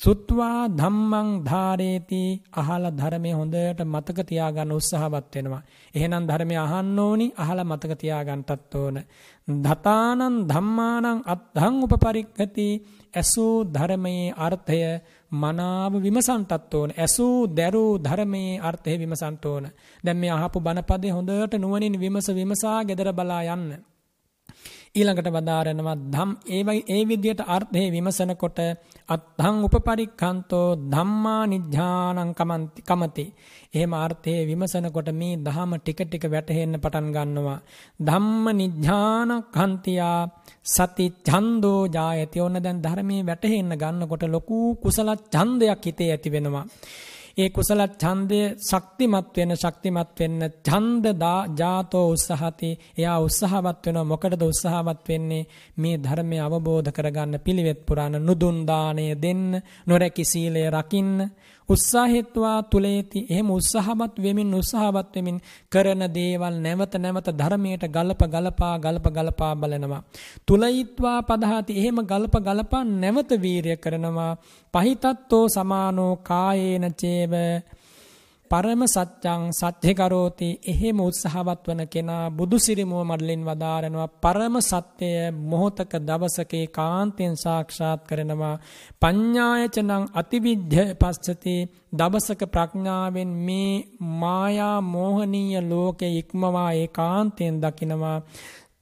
සුත්වා ධම්මං ධාරේති අහලා ධර්මයේ හොඳට මතක තියාගන්න උත්සාහවත් වෙනවා. එහෙනම් ධර්මය අහන්න ඕනි අහලා මතක තියාගන්නටත් ඕන. දතානං ධම්මානං අත්හං උපපරික්ඛති ඇසූ ධර්මයේ අර්ථය මනාව විමසන්ටත් ඕන. ඇසූ දැරූ ධර්මයේ අර්ථය විමසන්ට ඕන. දැන් මේ අහපු බණපදේ හොඳට නුවණින් විමස විමසා gedara බලා යන්න. ඊළඟට වදාරනවා ධම්. ඒවයි ඒ විදියට අර්ථේ විමසනකොට අත්හං උපපරික්ඛන්තෝ ධම්මා නිඥානං කමන්ති කමති. එහෙම අර්ථයේ විමසනකොට මේ ධහම ටික ටික වැටහෙන්න පටන් ගන්නවා. ධම්ම නිඥාන කන්තියා සති ඡන්தோ ජායති. ඕන දැන් ධර්මයේ වැටහෙන්න ගන්නකොට ලොකු කුසල ඡන්දයක් හිතේ ඇති වෙනවා. ඒ කුසල ඡන්දය ශක්තිමත් වෙන ශක්තිමත් වෙන්න ඡන්ද ජාතෝ උත්සහති එයා උත්සාහවත් වෙනවා. මොකටද උත්සාහවත් වෙන්නේ? මේ ධර්මය අවබෝධ කරගන්න පිළිවෙත් පුරාණ නුදුන් දාණය දෙන්න නොරැකි සීලය රකින්න. උත්සාහෙත්වා තුලේති. එහෙම උත්සාහවත් වෙමින් උත්සාහවත් වෙමින් කරන දේවල් නැවත නැවත ධර්මයට ගලප ගලපා ගලප ගලපා බලනවා. තුලයිත්වා පදහති. එහෙම ගලප ගලපා නැවත වීරිය කරනවා. පහිතත්තෝ සමානෝ කායේන චේව පරම සත්‍යං සත්‍ය කරෝති. එහෙම උත්සාහවත් වන කෙනා බුදු සිරිමුව මඩලින් වදාරනවා. පරම සත්‍යය මොහොතක දවසක කාන්තෙන් සාක්ෂාත් කරනවා. පඤ්ඤායචනං අතිවිද්ධ පස්සති. දවසක ප්‍රඥාවෙන් මේ මායා මෝහනීය ලෝකේ ඉක්මවා ඒකාන්තයෙන් දකිනවා.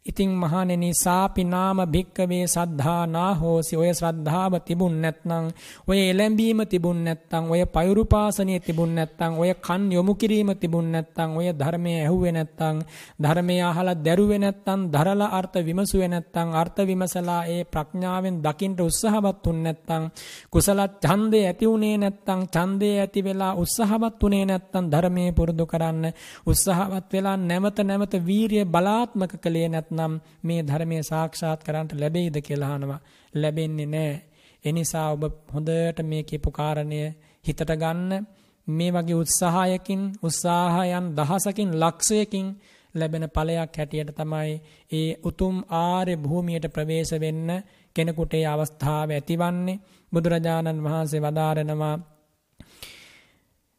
ඉතින් මහණෙනි සාපි නාම භික්කවේ සද්ධානා හෝසි ඔය ශ්‍රද්ධාව තිබුන් නැත්නම් ඔය එළඹීම තිබුන් නැත්නම් ඔය පෛරුපාසනිය තිබුන් නැත්නම් ඔය කන් යොමු කිරීම තිබුන් නැත්නම් ඔය ධර්මයේ ඇහුවේ නැත්නම් ධර්මය අහලා දැරුවේ නැත්නම් දරලා අර්ථ විමසුවේ නැත්නම් අර්ථ විමසලා ඒ ප්‍රඥාවෙන් දකින්න උත්සාහවත් වුන් නැත්නම් කුසල ඡන්දේ ඇති උනේ නැත්නම් ඡන්දේ ඇති වෙලා උත්සාහවත් උනේ නැත්නම් ධර්මයේ පුරුදු කරන්න උත්සාහවත් වෙලා නැවත නැවත වීරිය බලාත්මක කළේ නැත්නම් නම් මේ ධර්මයේ සාක්ෂාත් කරන්නට ලැබෙයිද කියලා අහනවා. ලැබෙන්නේ නැහැ. ඒ නිසා ඔබ හොඳට මේ කියපු කාරණය හිතට ගන්න මේ වගේ උත්සාහයකින් උත්සාහයන් දහසකින් ලක්ෂයකින් ලැබෙන ඵලයක් හැටියට තමයි ඒ උතුම් ආර්ය භූමියට ප්‍රවේශ වෙන්න කෙනෙකුට ඒ අවස්ථාව ඇතිවන්නේ බුදුරජාණන් වහන්සේ වදාරනවා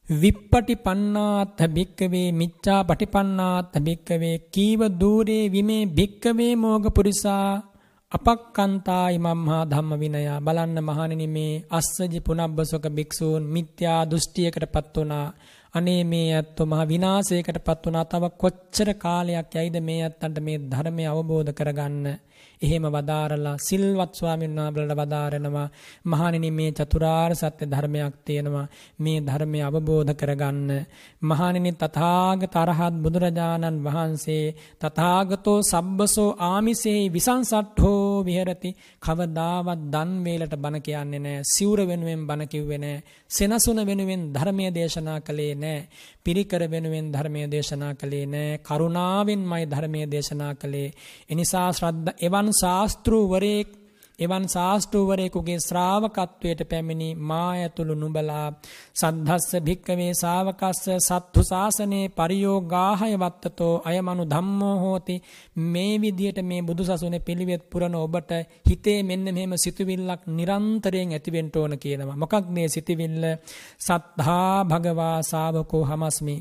විප්පටි පන්නාත්හ භික්කවේ මිච්චා පටිපන්නාත්හ භික්කවේ කීව දූරේ විමේ භික්කවේ මෝග පුරිසා අපක්කන්තා ඉමම්හා ධම්ම විනයා. බලන්න මහණෙනි මේ අස්සජි පුනබ්බසක භික්ෂූන් මිත්‍යා දෘෂ්ටියකටපත් වුණා. අනේ මේ ඇත්තෝ මහ විනාශයකටපත් වුණා. තව කොච්චර කාලයක් යයිද මේ ඇත්තන්ට මේ ධර්මය අවබෝධ කරගන්න? එහෙම වදාරලා සිල්වත් ස්වාමීන් වහන්සේලා වදාරනවා. මහණෙනි මේ චතුරාර්ය සත්‍ය ධර්මයක් තියෙනවා. මේ ධර්මය අවබෝධ කරගන්න. මහණෙනි තථාගත අරහත් බුදුරජාණන් වහන්සේ තථාගතෝ සබ්බසෝ ආමිසේ විසංසට්ඨෝ විහෙරති. කවදාවත් දන් වේලට බණ කියන්නේ නැහැ සිවුර වෙනුවෙන් බණ කිව්වේ නැහැ සෙනසුන වෙනුවෙන් ධර්මයේ දේශනා කළේ නැහැ පිරිකර වෙනුවෙන් ධර්මයේ දේශනා කළේ නැහැ කරුණාවෙන්මයි ධර්මයේ දේශනා කළේ. එනිසා ශ්‍රද්ධා එවන් එවන් ශාස්තෘවරයෙක් එවන් ශාස්තෘවරයෙකුගේ ශ්‍රාවකත්වයට පැමිණි මා ඇතුළු නුඹලා සද්ධස්ස භික්කවේ ශාවකස්ස සත්තු ශාසනයේ පරියෝගාහය වත්තතෝ අයමනු ධම්මෝ හෝති. මේ විදියට මේ බුදුසසුනේ පිළිවෙත් පුරන ඔබට හිතේ මෙන්න මෙහෙම සිතුවිල්ලක් නිරන්තරයෙන් ඇතිවෙන්න ඕන කියනවා. මොකක් මේ සිතුවිල්ල? සද්ධා භගවා ශාවකෝ හමස්මි.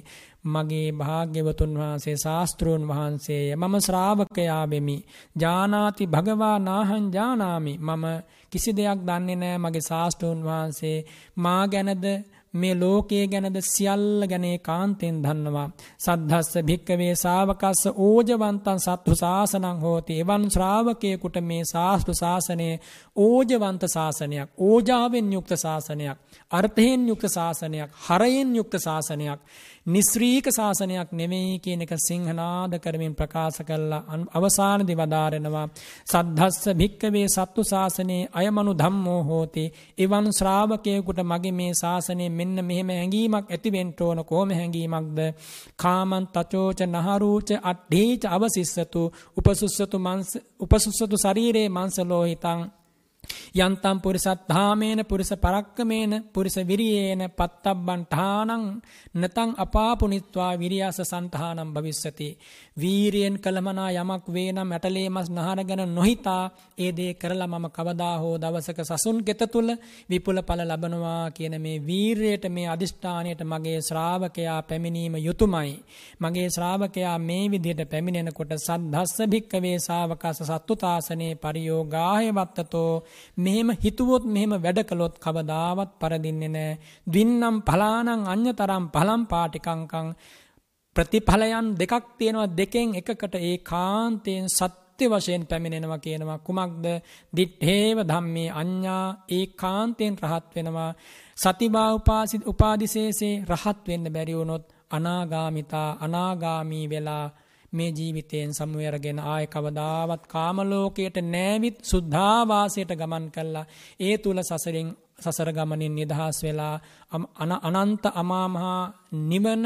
මගේ භාග්‍යවතුන් වහන්සේ ශාස්තෘන් වහන්සේය මම ශ්‍රාවකයා වෙමි ජානාති භගවා නාහං ජානාමි මම කිසි දෙයක් දන්නේ නැහැ මගේ ශාස්තෘන් වහන්සේ මා ගැනද මේ ලෝකයේ ගැනද සියල්ල ගැන කාන්තෙන් දන්නවා. සද්ධස්ස භික්කවේ ශාවකස්ස ඕජවන්තං සත්තු ශාසනං හෝති. එවන් ශ්‍රාවකයෙකුට මේ ශාස්ත්‍ර ශාසනය ඕජවන්ත ශාසනයක්, ඕජාවෙන් යුක්ත ශාසනයක්, අර්ථයෙන් යුක්ත ශාසනයක්, හරයෙන් යුක්ත ශාසනයක්. නිස්්‍රීක ශාසනයක් නෙවෙයි කියන එක සිංහනාද කරමින් ප්‍රකාශ කල්ලා අවසානදි වදාරෙනවා. සද්ධස්ස භික්කවේ සත්තු ශාසනයේ අයමනු ධම්මෝ හෝති. එවන් ශ්‍රාවකයකුට මගේ මේ ශාසනය මෙන්න මෙහෙම හැඟීමක් ඇතිවෙන්ට ඕන කෝම හැඟීමක්ද. කාමන් තචෝච නහරූච අට්ඩීච අවසිස්සතු උපසුස්සතු ශරීරයේ මංසලෝහිතං යන්තම් පුරිසත්ධාමේන පුරිස පරක්කමේන පුරිස විරියේන පත්තබ්බන් ඨානං නතං අපාපුනිත්වා විරියස සන්තහානම් භවිස්සති. වීරියෙන් කළමනා යමක් වේ නම් ඇටලේ මස් නහර ගැන නොහිතා ඒ දේ කරලා මම කවදා හෝ දවසක සසුන් ගෙත තුල විපුල ඵල ලබනවා කියන මේ වීරයට මේ අදිෂ්ඨානයට මගේ ශ්‍රාවකයා පැමිණීම යුතුයමයි මගේ ශ්‍රාවකයා මේ විදිහට පැමිණෙනකොට සද්ධස්ස භික්කවේ ශාවකස සත්තුතාසනේ පරියෝගාහය වත්තතෝ මෙහෙම හිතුවොත් මෙහෙම වැඩ කළොත් කවදාවත් පරදින්නේ නැහැ. ද්වින්නම් පලානං අඤ්‍යතරම් පලම් පාටිකංකං ප්‍රතිඵලයන් දෙකක් තියෙනවා. දෙකෙන් එකකට ඒ කාන්තයෙන් සත්‍ය වශයෙන් පැමිණෙනවා කියනවා. කුමක්ද? දිත්තේව ධම්මේ අඤ්ඤා ඒ කාන්තයෙන් රහත් වෙනවා. සතිබා උපාසි උපාදිශේෂේ රහත් වෙන්න බැරි වුණොත් අනාගාමිතා අනාගාමී වෙලා මේ ජීවිතයෙන් සමුවරගෙන ආය කවදාවත් කාම ලෝකයට නෑවිත් සුද්ධාවාසයට ගමන් කළා. ඒ තුල සසරින් සසර ගමනින් නිදහස් වෙලා අනන්ත අමාමහා නිවන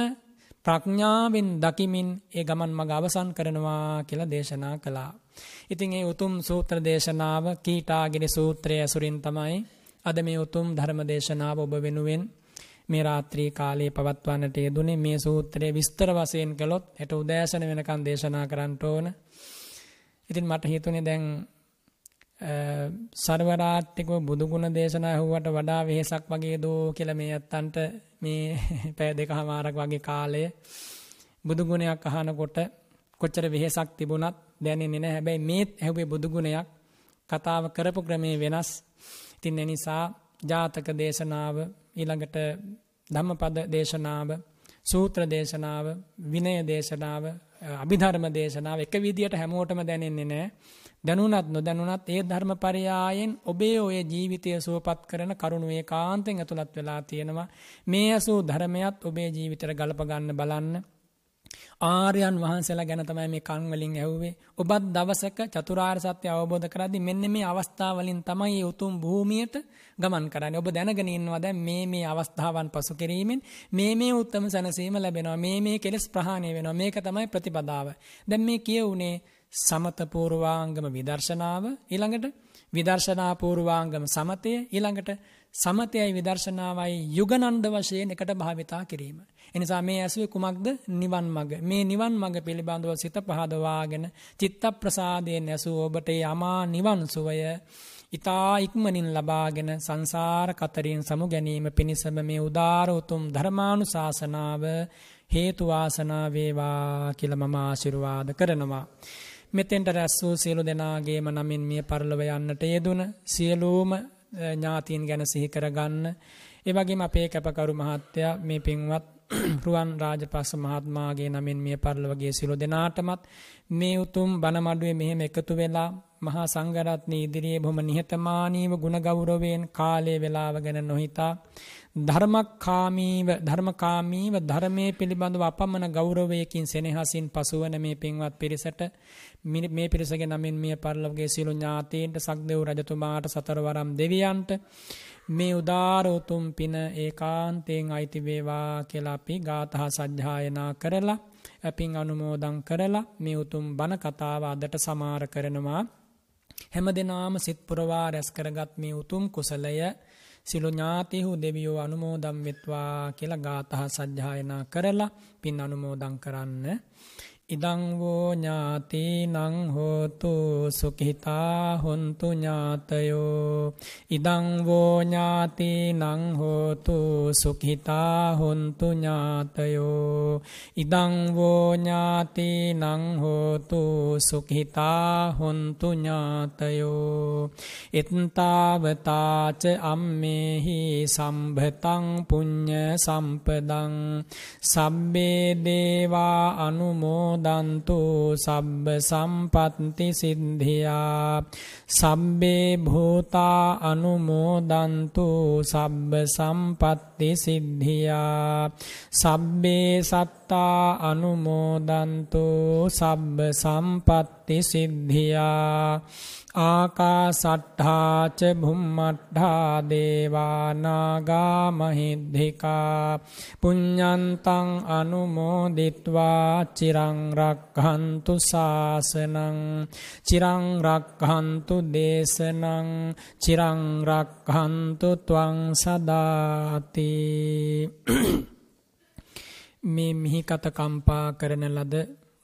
ප්‍රඥාවෙන් දකිමින් ඒ ගමන් මඟ අවසන් කරනවා කියලා දේශනා කළා. ඉතින් ඒ උතුම් සූත්‍ර දේශනාව කීටාගිරි සූත්‍රය ඇසුරින් තමයි අද මේ උතුම් ධර්ම දේශනාව ඔබ වෙනුවෙන් මේ රාත්‍රී කාලයේ පවත්වන්නට යෙදුනේ මේ සූත්‍රයේ විස්තර වශයෙන් කළොත් හෙට උදෑසන වෙනකන් දේශනා කරන්න ඕන. ඉතින් මට හිතුනේ දැන් සර්වරාත්‍රිකව බුදුගුණ දේශනා ඇහුවට වඩා වෙහෙසක් වගේ දෝ කියලා මේ අත්තන්ට මේ පැය දෙකමාරක් වගේ කාලය බුදුගුණයක් අහනකොට කොච්චර වෙහෙසක් තිබුණත් දැනෙන්නේ නැහැ. හැබැයි මේ ඇහුවේ බුදුගුණයක් කතාව කරපු ක්‍රමේ වෙනස්. ඉතින් ඒ නිසා ජාතක දේශනාව ඊළඟට ධම්මපද දේශනාව සූත්‍ර දේශනාව විනය දේශනාව අභිධර්ම දේශනාව එක විදියට හැමෝටම දැනෙන්නේ නැහැ. දැනුණත් නොදැනුණත් ඒ ධර්මපරයායෙන් ඔබේ ඔය ජීවිතය සුවපත් කරන කරුණු ඒකාන්තයෙන් ඇතුළත් වෙලා තියෙනවා. මේ ඇසූ ධර්මයක් ඔබේ ජීවිතයට ගලප ගන්න බලන්න. ආර්යයන් වහන්සේලා ගැන තමයි මේ කන් වලින් ඇහුවේ. ඔබත් දවසක චතුරාර්ය සත්‍ය අවබෝධ කරද්දී මෙන්න මේ අවස්ථා වලින් තමයි මේ උතුම් භූමියට ගමන් කරන්නේ. ඔබ දැනගෙන ඉන්නවා දැන් මේ මේ අවස්ථාවන් පසු කිරීමෙන් මේ මේ උත්තම සැනසීම ලැබෙනවා. මේ මේ කෙලෙස් ප්‍රහාණය වෙනවා. මේක තමයි ප්‍රතිපදාව. දැන් මේ කියුනේ සමත පූර්වාංගම විදර්ශනාව ඊළඟට විදර්ශනා පූර්වාංගම සමතය ඊළඟට සමතයයි විදර්ශනාවයි යුගනන්ද වශයෙන් එකට භාවිතා කිරීම. එනිසා මේ ඇසුවේ කුමක්ද නිවන් මඟ. මේ නිවන් මඟ පිළිබඳව සිත පහදවාගෙන චිත්ත ප්‍රසාදයෙන් ඇසූ ඔබට යමා නිවන් සුවය ඊතා ඉක්මනින් ලබාගෙන සංසාර කතරින් සමු ගැනීම පිණිසම මේ උදාර උතුම් ධර්මානුශාසනාව හේතු වාසනා වේවා කියලා මම ආශිර්වාද කරනවා. මෙතෙන්ට රැස් වූ සියලු දෙනාගේම නමින් මිය පරලොව යන්නට යෙදුන සියලූම ඥාතීන් ගැන සිහි කරගන්න. ඒ වගේම අපේ කැපකරු මහත්තයා මේ පින්වත් රුවන් රාජපක්ෂ මහත්මයාගේ නමින් මිය පරලොවගේ සියලු දෙනාටමත් මේ උතුම් බණමඩුවේ මෙහෙම එකතු වෙලා මහා සංඝරත්නය ඉදිරියේ බොහොම නිහතමානීව ගුණ ගෞරවයෙන් කාලය වේලාව ගැන නොහිතා ධර්මකාමීව ධර්මකාමීව ධර්මයේ පිළිබඳව අපමණ ගෞරවයකින් සෙනෙහසින් පසුවන මේ පින්වත් පිරිසට මේ පිරිසගේ නමින් මිය පරලොවගේ සියලු ඥාතීන්ට සක්දෙව් රජතුමාට සතරවරම් දෙවියන්ට මේ උදාර උතුම් පින ඒකාන්තයෙන් අයිති වේවා කියලා අපි ගාථා සජ්ජායනා කරලා අපින් අනුමෝදන් කරලා මේ උතුම් බණ කතාව අදට සමාර කරනවා. හැම දෙනාම සිත් පුරවා රැස් කරගත් මේ උතුම් කුසලය සිළු ඥාතිහු දෙවියෝ අනුමෝදම් වෙත්වා කියලා ගාථා සජ්ජායනා කරලා පින් අනුමෝදන් කරන්න. ඉදංවෝ ඥාති නං හෝතු සුකිතා හොන්තු ඥාතයෝ ඉදංවෝ ඥාති නං හෝතු සුකිතා හොන්තු ඥාතයෝ ඉදංවෝ ඥාති නං හෝතු සුකිතා හොන්තු ඥාතයෝ එත්තාවතාච අම්මෙහි සම්භතං පුඤ්ඤ සම්පදං සබ්බේ දේවා අනුමෝ දන්තු සබ්බ සම්පත්ති සිද්ධියා සබ්බේ භූතා අනුමෝදන්තු සබ්බ සම්පත්ති සිද්ධියා සබ්බේ සත්තා අනුමෝදන්තු සබ්බ සම්පත්ති සිද්ධියා ආකා සට්ඨාච බුම්මට්ඨා දේවානාගා මහිද්දිකා පුඤ්ඤන්තං අනුමෝදිත්වා චිරං රක්ඛන්තු සාසනං චිරං රක්ඛන්තු දේශනං චිරං රක්ඛන්තු ත්වං සදාති මේ මිහිකත කම්පා කරන ලද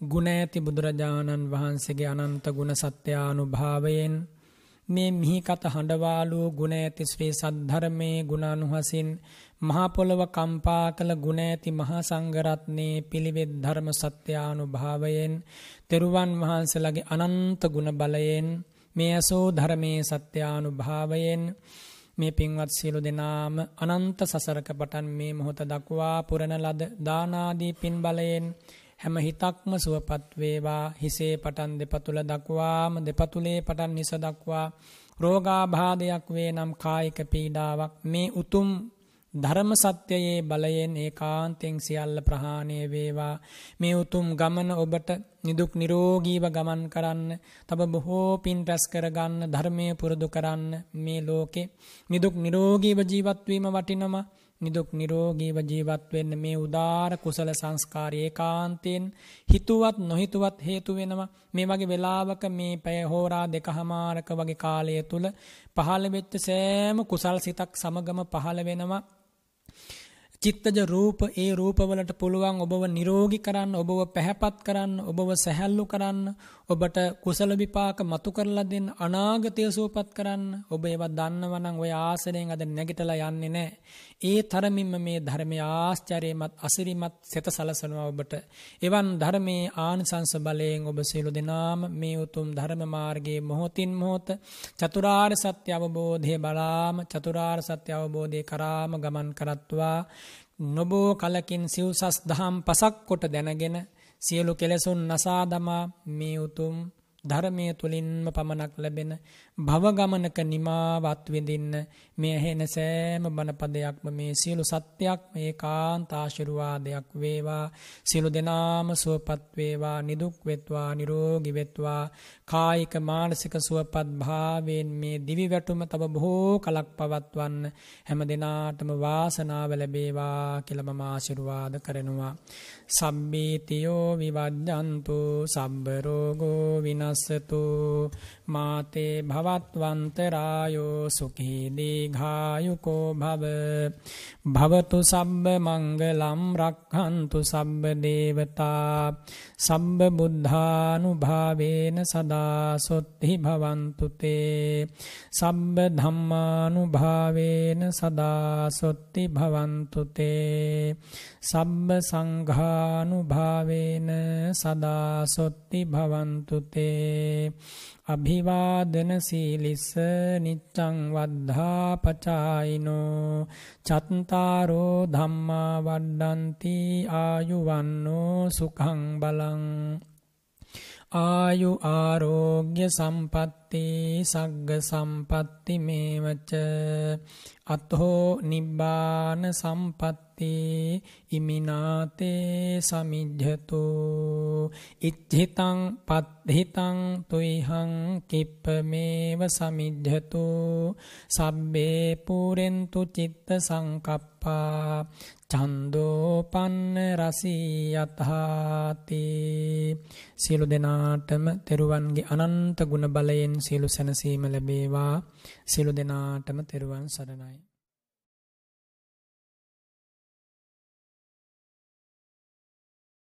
ගුණ ඇති බුදුරජාණන් වහන්සේගේ අනන්ත ගුණ සත්‍යානුභාවයෙන් මේ මිහිකත හඬවාලූ ගුණ ඇති ශ්‍රී සද්ධර්මයේ ගුණානුහසින් මහා පොළව කම්පා කළ ගුණ ඇති මහා සංඝරත්නයේ පිළිවෙත් ධර්ම සත්‍යානුභාවයෙන් තෙරුවන් වහන්සේලාගේ අනන්ත ගුණ බලයෙන් මේ අසෝ ධර්මයේ සත්‍යානුභාවයෙන් මේ පින්වත් සියලු දෙනාම අනන්ත සසරක පටන් මේ මොහොත දක්වා පුරන ලද දානාදී පින් බලයෙන් හැම හිතක්ම සුවපත් වේවා. හිසේ පටන් දෙපතුල දක්වාම දෙපතුලේ පටන් නිස දක්වා රෝගාබාධයක් වේ නම් කායික පීඩාවක්. මේ උතුම් ධර්ම සත්‍යයේ බලයෙන් ඒකාන්තයෙන් සියල්ල ප්‍රහාණය වේවා. මේ උතුම් ගමන ඔබට නිදුක් නිරෝගීව ගමන් කරන්න තව බොහෝ පින් රැස් කරගන්න ධර්මය පුරුදු කරන්න මේ ලෝකේ නිදුක් නිරෝගීව ජීවත් වීම වටිනවා නිදුක් නිරෝගීව ජීවත් වෙන්න මේ උදාර කුසල සංස්කාරය ඒකාන්තයෙන් හිතුවත් නොහිතුවත් හේතු වෙනවා. මේ වගේ වෙලාවක මේ පැය හෝරා දෙකහමාරක වගේ කාලය තුල පහළ වෙච්ච සෑම කුසල් සිතක් සමගම පහළ වෙනවා. චිත්තජ රූප ඒ රූපවලට පුළුවන් ඔබව නිරෝගී කරන්න ඔබව පැහැපත් කරන්න ඔබව සැහැල්ලු කරන්න ඔබට කුසල විපාක මතු කරලා දෙන්න අනාගතය සුවපත් කරන්න. ඔබ ඒවා දන්නවා නම් ඔය ආසනයෙන් අද නැගිටලා යන්නේ නැහැ. ඒ තරමින්ම මේ ධර්මයේ ආශ්චර්යමත් අසිරිමත් සෙත සලසනවා ඔබට. එවන් ධර්මයේ ආනිසංස බලයෙන් ඔබ සියලු දෙනාම මේ උතුම් ධර්ම මාර්ගයේ මොහොතින් මොහොත චතුරාර්ය සත්‍ය අවබෝධය බලාම චතුරාර්ය සත්‍ය අවබෝධය කරාම ගමන් කරත්වා. නොබෝ කලකින් සිව්සස් දහම් පසක් කොට දැනගෙන සියලු කෙලෙසුන් නසා දමා මේ උතුම් ධර්මය තුළින්ම පමණක් ලැබෙන භවගමනක නිමාවත් විඳින්න මේ ඇහෙන සෑම බණපදයක්ම මේ සියලු සත්‍යයක් මේ කාන්තාශිරුවාදයක් වේවා. සියලු දෙනාම සුවපත් වේවා නිදුක් වෙත්වා නිරෝගී වෙත්වා. කායික මානසික සුවපත් භාවයෙන් මේ දිවි වැටුම තව බොහෝ කලක් පවත්වන්න හැම දිනාටම වාසනාව ලැබේවා කියලා මම ආශිර්වාද කරනවා. සම්බීතියෝ විවජ්ජන්තු සබ්බ රෝගෝ විනස්සතු. මාතේ භවත්වන්තරායෝ සුඛී දීඝායුකෝ භව භවතු සබ්බ මංගලම් රක්ඛන්තු සබ්බ දේවතා සබ්බ බුද්ධානුභාවේන සදා සොත්ති භවන්තු තේ සබ්බ ධම්මානුභාවේන සදා සොත්ති භවන්තු තේ සබ්බ සංඝානුභාවේන සදා සොත්ති භවන්තු තේ භික්කවේ අභිවාදන සීලිස්ස නිච්චං වද්ධා පචායිනෝ චත්තාරෝ ධම්මා වඩ්ඩන්ති ආයුවන්නෝ සුකං බලං ආයු ආරෝග්‍ය සම්පත්ති සග්ග සම්පත්ති මේවච. අත්හෝ නිබ්බාන සම්පත්ති ඉමිනාතේ සමිජ්ජතු. ඉච්ඡිතං පත්හිතං තුයිහං කිප්පමේව සමිජ්ජතු. සබ්බේ පුරෙන්තු චිත්ත සංකප්පා. චන්දෝපන්න රසී යතහාති සියලු දෙනාටම තෙරුවන්ගේ අනන්ත ගුණ බලයෙන් සියලු සැනසීම ලැබේවා. සියලු දෙනාටම තෙරුවන් සරණයි.